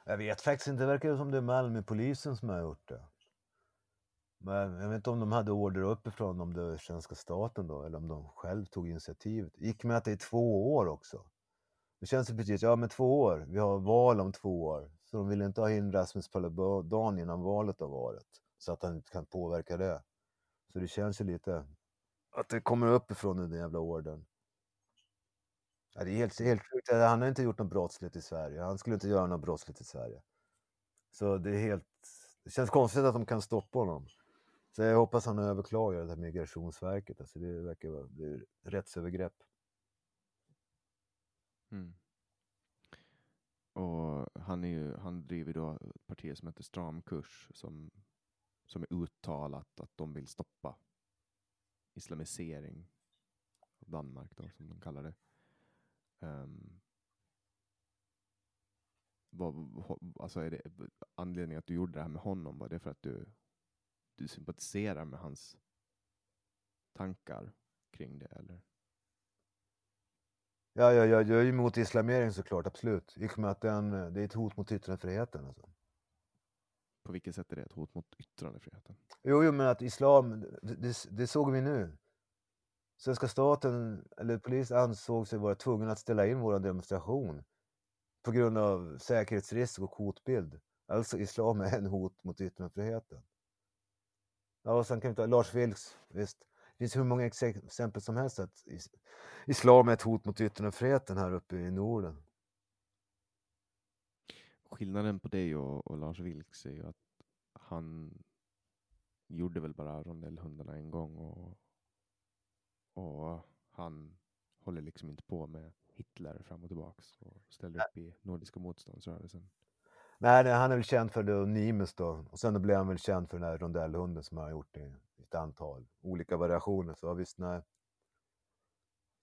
Jag vet faktiskt inte, det verkar som det är Malmöpolisen som har gjort det. Men jag vet inte om de hade order uppifrån, om det var svenska staten då, eller om de själv tog initiativet. gick med att det är två år också. Det känns ju precis, ja men två år, vi har val om två år. Så de vill inte ha in Rasmus Paludan innan valet har varit. Så att han inte kan påverka det. Så det känns ju lite att det kommer uppifrån den där jävla ordern. Ja, det är helt, helt sjukt. Han har inte gjort något brottsligt i Sverige. Han skulle inte göra något brottsligt i Sverige. Så det är helt... Det känns konstigt att de kan stoppa honom. Så jag hoppas han överklagar det här Migrationsverket. Alltså det verkar vara det är rättsövergrepp. Mm. Och han, är ju, han driver då ett parti som heter Stramkurs som, som är uttalat att de vill stoppa islamisering av Danmark då, som de kallar det. Um, vad, alltså är det anledningen att du gjorde det här med honom, var det för att du, du sympatiserar med hans tankar kring det eller? Ja, ja, ja, jag är emot islamering såklart, absolut. I och med att den, det är ett hot mot yttrandefriheten. Alltså. På vilket sätt är det ett hot mot yttrandefriheten? Jo, jo, men att islam, det, det, såg vi nu. Svenska staten, eller polis ansåg sig vara tvungen att ställa in vår demonstration på grund av säkerhetsrisk och hotbild. Alltså islam är en hot mot yttrandefriheten. Ja, och sen kan vi ta Lars Vilks, visst. Det finns hur många exempel som helst att islam är ett hot mot yttrandefriheten här uppe i Norden. Skillnaden på dig och, och Lars Vilks är ju att han gjorde väl bara rondellhundarna en gång och, och han håller liksom inte på med Hitler fram och tillbaks och ställer upp i Nordiska motståndsrörelsen. Nej, nej, han är väl känd för det och Nimes då. Och sen blev han väl känd för den här rondellhunden som han har gjort i ett antal olika variationer. Så ja, visst, nej.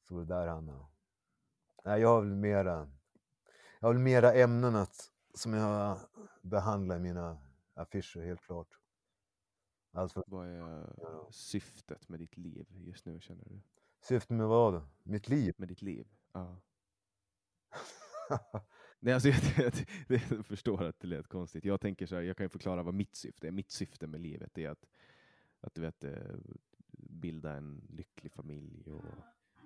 Så det där han. Nej, jag har väl mera, jag har väl mera ämnen att, som jag behandlar i mina affischer, helt klart. Alltså, Vad är syftet med ditt liv just nu känner du? syftet med vad? Mitt liv? Med ditt liv? Ja. Nej, alltså, jag, jag, jag förstår att det lät konstigt. Jag tänker så här, jag kan ju förklara vad mitt syfte är. Mitt syfte med livet är att, att du vet, eh, bilda en lycklig familj och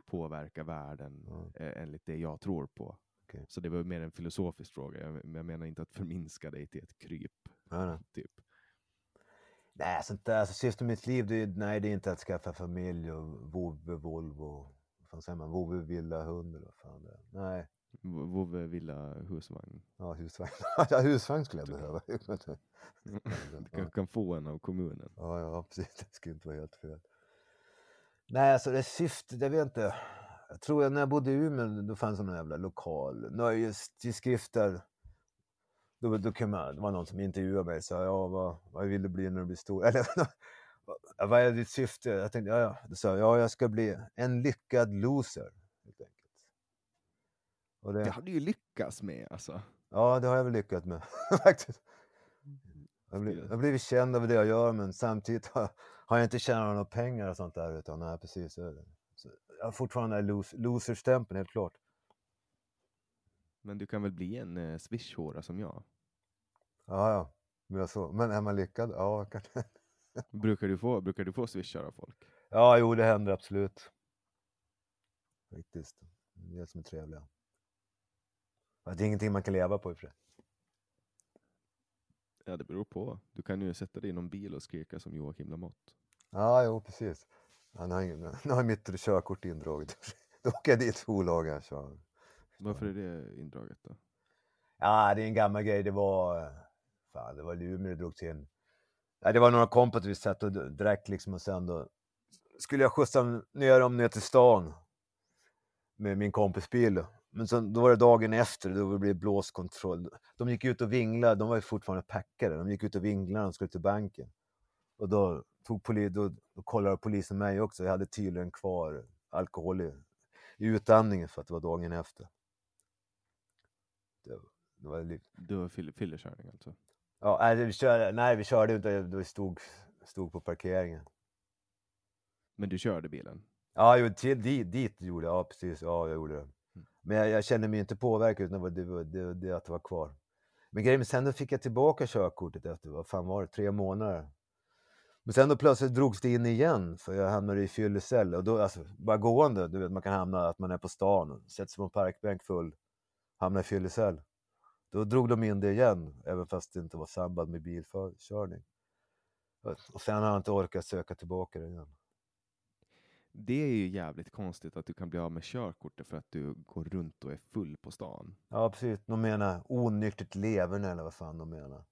påverka världen eh, enligt det jag tror på. Okej. Så det var mer en filosofisk fråga. Jag, jag menar inte att förminska dig till ett kryp. Nej. Typ. Nej, sånt där. Alltså, syftet med mitt liv, det är, nej, det är inte att skaffa familj och vovve, Volvo. Vad fan säger man? Vovve, villa, hund eller vad fan det är. Nej. Vovve, villa, husvagn. Ja, husvagn. ja, husvagn skulle jag behöva. Du kan, kan få en av kommunen. ja, ja, precis. Det skulle inte vara helt fel. Nej, alltså det syftet, jag vet inte. Jag tror att när jag bodde i Umeå, då fanns det någon jävla lokal nöjestidskrift där. Då, då kunde man, det var någon som intervjuade mig och sa, ja vad, vad vill du bli när du blir stor? Eller vad är ditt syfte? Jag tänkte, ja, ja. Då sa jag, ja jag ska bli en lyckad loser. Helt enkelt. Och Det har du ju lyckats med alltså. Ja, det har jag väl lyckats med. faktiskt. Jag har blivit- jag känd över det jag gör, men samtidigt har, har jag inte tjänat några pengar och sånt där. Utan, nej, precis. Så jag har fortfarande den här los, loserstämpeln, helt klart. Men du kan väl bli en eh, swishhåra som jag? Ja, ja. Men, så. men är man lyckad? Ja, kanske. Brukar du få, brukar du få swishar av folk? Ja, jo, det händer absolut. Faktiskt. Det är det som är trevliga. Det är ingenting man kan leva på i och för sig. Ja, det beror på. Du kan ju sätta dig i någon bil och skrika som Joakim Lamotte. Ja, jo, precis. Han har, ingen, nu har mitt körkort indraget. Då åker jag dit för olaga kör. Varför är det indraget då? Ja, det är en gammal grej. Det var... Fan, det var Umeå det drogs in. Ja, det var några kompisar vi satt och drack liksom och sen då skulle jag skjutsa ner dem ner till stan med min kompis bil. Men sen, då var det dagen efter, då blev det blåskontroll. De gick ut och vinglade, de var ju fortfarande packade. De gick ut och vinglade de skulle till banken. Och då, tog poli, då, då kollade polisen mig också. Jag hade tydligen kvar alkohol i, i utandningen för att det var dagen efter. Det, det var li- Du har fyll- fyllerkörning alltså? Ja, nej, vi körde, nej, vi körde inte, vi stod, stod på parkeringen. Men du körde bilen? Ja, jo, till, dit, dit gjorde jag, ja precis, ja jag gjorde det. Men jag, jag kände mig inte påverkad utan det var det, var- det, det att det var kvar. Men grejen, sen då fick jag tillbaka körkortet efter, vad fan var det, tre månader. Men sen då plötsligt drogs det in igen för jag hamnade i fyllecell. Och då, alltså, bara gående, du vet man kan hamna, att man är på stan, sätter sig på en parkbänk full, hamnar i fyllecell. Då drog de in det igen, även fast det inte var samband med bilkörning. Och sen har jag inte orkat söka tillbaka det igen. Det är ju jävligt konstigt att du kan bli av med körkortet för att du går runt och är full på stan. Ja, precis. De menar onyktert leverne eller vad fan de menar.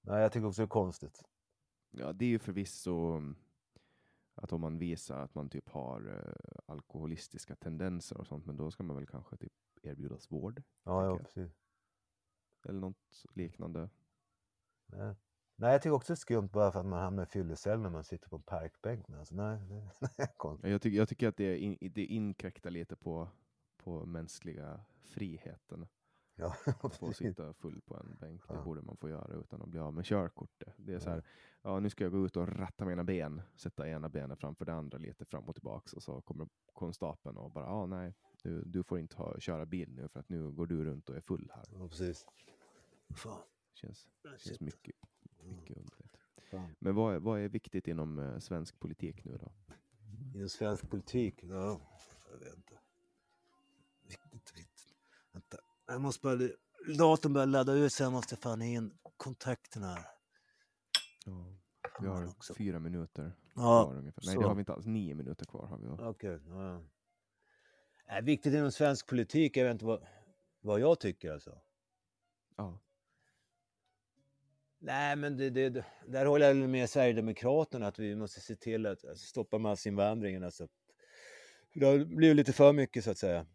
Nej, jag tycker också det är konstigt. Ja, det är ju förvisso mm, att om man visar att man typ har eh, alkoholistiska tendenser och sånt, men då ska man väl kanske typ erbjudas vård Ja, ja precis. eller något liknande. Nej. nej, jag tycker också det är skumt bara för att man hamnar i fyllecell när man sitter på en parkbänk. Men alltså, nej, är konstigt. Jag, tycker, jag tycker att det, in, det inkräktar lite på, på mänskliga friheten. Ja, Att få sitta full på en bänk, det Ja. borde man få göra utan att bli av med körkortet. Det är så här, ja nu ska jag gå ut och ratta mina ben, sätta ena benet framför det andra lite fram och tillbaks och så kommer konstapeln och bara, ja nej, du, du får inte ha, köra bil nu för att nu går du runt och är full här. Ja, precis. Fan. Känns, känns mycket, mycket underligt. Fan. Men vad, är- vad är viktigt inom eh, svensk politik nu då? Inom svensk politik? Ja, jag jag måste bara... Datorn börjar ladda ut så jag måste fan in kontakten här. Ja, vi har också. fyra minuter Ja, kvar ungefär. Nej, så. det har vi inte alls. Nio minuter kvar har vi. Okej. ja. Äh, viktigt inom svensk politik, jag vet inte vad, vad jag tycker alltså. Ja. Nej, men det, det- där håller jag med Sverigedemokraterna att vi måste se till att alltså, stoppa massinvandringen. Alltså. Det har blivit lite för mycket så att säga.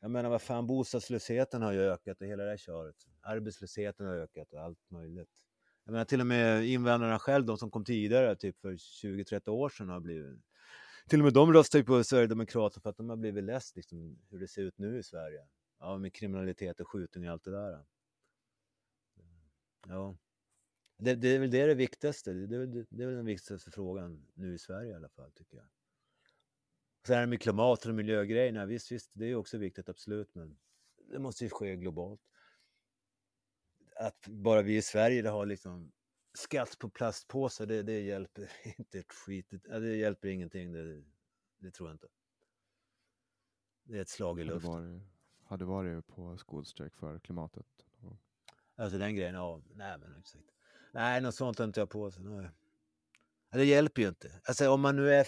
Jag menar vad fan, bostadslösheten har ju ökat och hela det här köret. Arbetslösheten har ökat och allt möjligt. Jag menar till och med invandrarna själv, de som kom tidigare, typ för 20-30 år sedan har blivit... Till och med de röstar ju på Sverigedemokraterna för att de har blivit less liksom, hur det ser ut nu i Sverige. Ja, med kriminalitet och skjutning och allt det där. Ja. Det, det är väl det, det viktigaste. Det, det, det är väl den viktigaste frågan nu i Sverige i alla fall, tycker jag. Sen är det med klimat och miljögrejerna, visst, visst, det är också viktigt, absolut, men det måste ju ske globalt. Att bara vi i Sverige har liksom skatt på plastpåsar, det, det hjälper inte ett skit. Det, det hjälper ingenting, det, det tror jag inte. Det är ett slag i luften. varit, hade varit på skolstrejk för klimatet. Alltså den grejen, ja. Nej, men exakt. Nej, något sånt har inte jag på sig. Nej. Det hjälper ju inte. Alltså om man nu är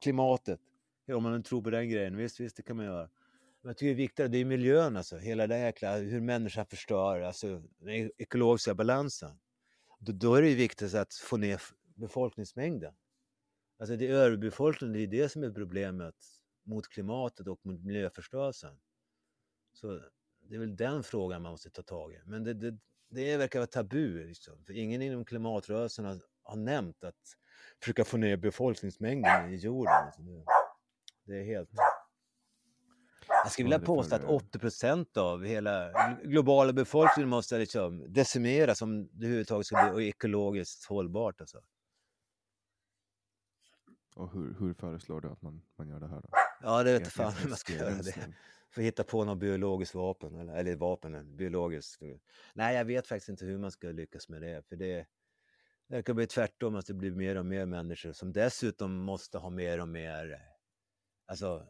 klimatet, om man nu tror på den grejen, visst, visst, det kan man göra. Men jag tycker det är viktigare, det är miljön alltså. Hela det jäkla, hur människan förstör, alltså den ekologiska balansen. Då, då är det ju viktigt att få ner befolkningsmängden. Alltså det är överbefolkningen, det är det som är problemet mot klimatet och mot miljöförstörelsen. Så det är väl den frågan man måste ta tag i. Men det, det, det verkar vara tabu, liksom. för ingen inom klimatrörelsen har, har nämnt att försöka få ner befolkningsmängden i jorden. Alltså det, det är helt... Jag skulle vilja påstå att 80 procent av hela globala befolkningen måste liksom decimeras om det överhuvudtaget ska bli ekologiskt hållbart. Alltså. Och hur, hur föreslår du att man, man gör det här då? Ja, det vet fan hur man ska göra det. För att hitta på något biologiskt vapen, eller, eller vapen, biologiskt. Nej, jag vet faktiskt inte hur man ska lyckas med det. För det, det kan bli tvärtom, att det blir mer och mer människor som dessutom måste ha mer och mer, alltså,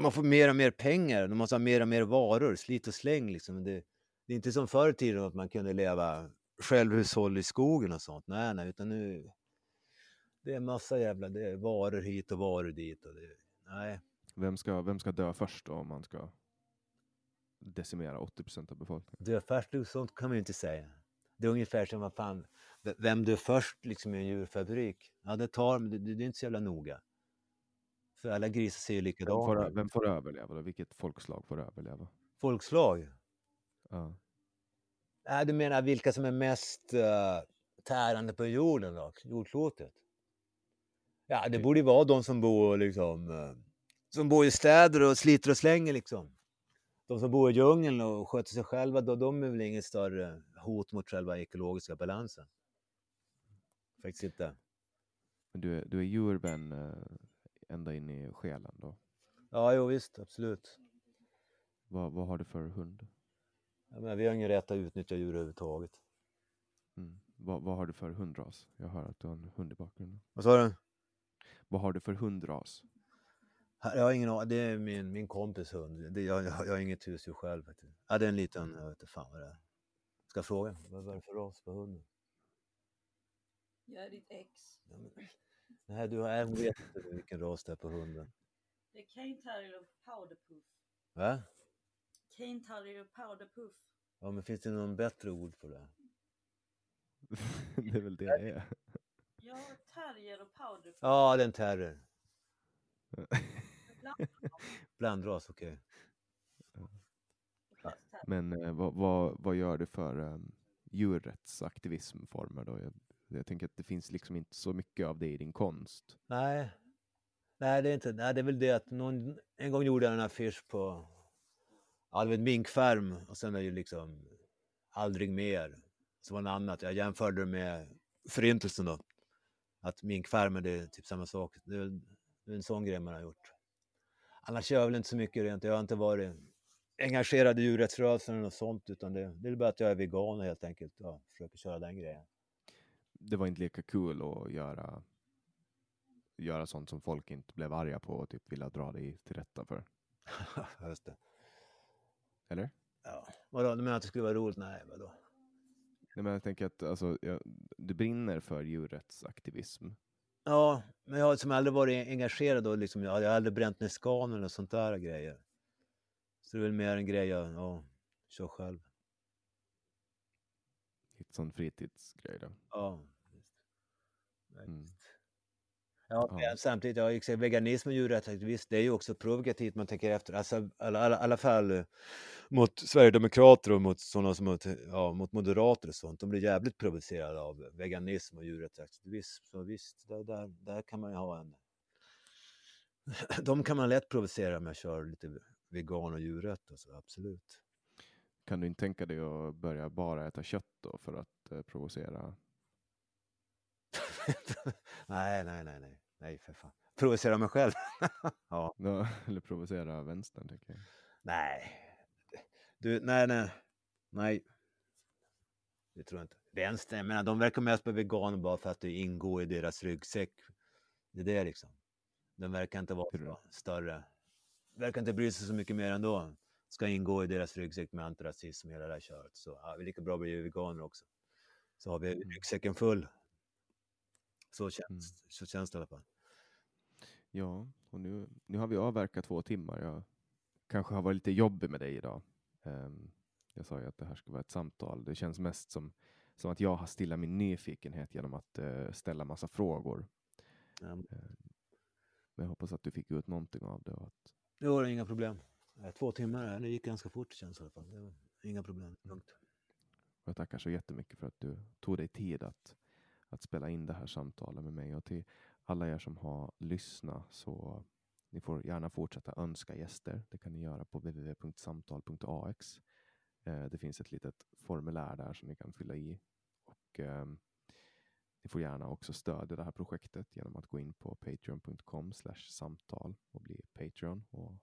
man får mer och mer pengar, de måste ha mer och mer varor, slit och släng liksom. Det, det är inte som förr i tiden att man kunde leva självhushåll i skogen och sånt. Nej, nej, utan nu, det är massa jävla, det är varor hit och varor dit. Och det, nej. Vem ska, vem ska dö först om man ska decimera 80 procent av befolkningen? Dö först, sånt kan man ju inte säga. Det är ungefär som vad fan, vem dör först liksom i en djurfabrik? Ja, det tar, men det, det är inte så jävla noga. För alla grisar ser ju likadana vem får, vem får överleva då? Vilket folkslag får överleva? Folkslag? Ja. Äh, du menar vilka som är mest uh, tärande på jorden då? Jordklotet? Ja, det borde ju vara de som bor liksom uh, som bor i städer och sliter och slänger liksom. De som bor i djungeln och sköter sig själva, då, de är väl inget större hot mot själva ekologiska balansen. Faktiskt inte. Men du är, du är djurvän eh, ända in i själen då? Ja, jo visst, absolut. Vad, vad har du för hund? Ja, men vi har ingen rätt att utnyttja djur överhuvudtaget. Mm. Vad, vad har du för hundras? Jag hör att du har en hund i bakgrunden. Vad sa du? Vad har du för hundras? Jag har ingen. Det är min, min kompis hund. Det, jag, jag, jag har inget husdjur själv. Faktiskt. Ja, det är en liten, jag vet inte fan vad det är. Ska jag fråga? Vad är det för ras på hunden? Jag är ditt ex. Ja, men, nej, du har, hon vet inte vilken ras det är på hunden. Det är Cane Terrier Powderpuff. Va? Cane Terrier Powderpuff. Ja, men finns det någon bättre ord på det? det är väl det det är. Ja, terrier och powderpuff. Ja, det är en terrier. Blandras, okej. Okay. Men eh, vad, vad, vad, gör du för um, djurrättsaktivismformer då? Jag, jag, tänker att det finns liksom inte så mycket av det i din konst. Nej, nej det är inte. Nej, det är väl det att någon, en gång gjorde jag en affisch på ja, det var en minkfarm och sen är det ju liksom aldrig mer. Så var det annat. Jag jämförde det med förintelsen då. Att minkfarmen, det är typ samma sak. Det är, det är en sån grej man har gjort. Annars gör jag väl inte så mycket rent. Jag har inte varit engagerad i djurrättsrörelsen eller något sånt, utan det, det är bara att jag är vegan helt enkelt och försöker köra den grejen. Det var inte lika kul att göra, göra sånt som folk inte blev arga på och typ ville dra dig till rätta för? Just det. Eller? Ja, vadå, du menar att det skulle vara roligt? Nej, vadå? Nej, men jag tänker att alltså, jag, du brinner för djurrättsaktivism. Ja, men jag har liksom aldrig varit engagerad och liksom, jag har aldrig bränt ner skanen och sånt där grejer. Så det är väl mer en grej jag ja, kör själv. Lite sån fritidsgrej då? Ja, visst. Mm. Ja, ja. Samtidigt, ja, veganism och djurrättsaktivism, det är ju också provokativt man tänker efter. Alltså, i alla, alla, alla fall eh, mot Sverigedemokrater och mot sådana som mot, ja, mot moderater och sånt. De blir jävligt provocerade av veganism och djurrättsaktivism. Så visst, där, där, där kan man ju ha en... De kan man lätt provocera om jag kör lite vegan och djurrätt, alltså, absolut. Kan du inte tänka dig att börja bara äta kött då för att eh, provocera nej, nej, nej, nej, nej för fan. Provocera mig själv. ja. ja. Eller provocera vänstern, tycker jag. Nej. Du, nej, nej. Nej. Det tror jag inte. Vänstern, jag menar, de verkar mest på veganer bara för att det ingår i deras ryggsäck. Det är det liksom. De verkar inte vara större. Verkar inte bry sig så mycket mer ändå. Ska ingå i deras ryggsäck med antirasism och hela det här köret. Så ja, vi är lika bra att bli veganer också. Så har vi mm. ryggsäcken full. Så känns, mm. så känns det i alla fall. Ja, och nu, nu har vi avverkat två timmar. Jag kanske har varit lite jobbig med dig idag. Um, jag sa ju att det här ska vara ett samtal. Det känns mest som, som att jag har stillat min nyfikenhet genom att uh, ställa massa frågor. Mm. Uh, Men jag hoppas att du fick ut någonting av det och att Det var inga problem. Eh, Två timmar, eh, det gick ganska fort känns det i alla fall. Det var inga problem. Lugnt. Och jag tackar så jättemycket för att du tog dig tid att, att spela in det här samtalet med mig. Och till alla er som har lyssnat så ni får gärna fortsätta önska gäster. Det kan ni göra på www.samtal.ax. Eh, det finns ett litet formulär där som ni kan fylla i. Och ni får gärna också stödja det här projektet genom att gå in på patreon.com samtal och bli Patreon och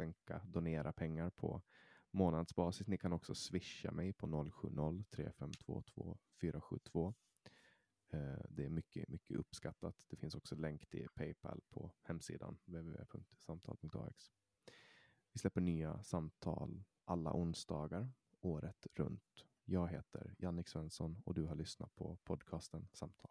skänka, donera pengar på månadsbasis. Ni kan också swisha mig på 070-3522 472. Eh, det är mycket, mycket uppskattat. Det finns också länk till Paypal på hemsidan www.samtal.ax. Vi släpper nya samtal alla onsdagar året runt. Jag heter Jannik Svensson och du har lyssnat på podcasten Samtal.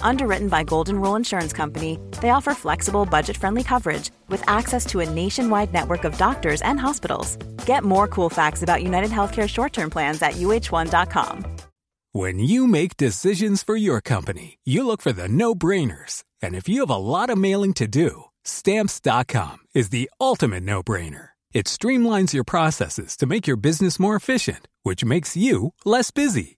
Underwritten by Golden Rule Insurance Company, they offer flexible, budget friendly coverage with access to a nationwide network of doctors and hospitals. Get more cool facts about United Healthcare short term plans at uh1.com. When you make decisions for your company, you look for the no brainers. And if you have a lot of mailing to do, stamps.com is the ultimate no brainer. It streamlines your processes to make your business more efficient, which makes you less busy.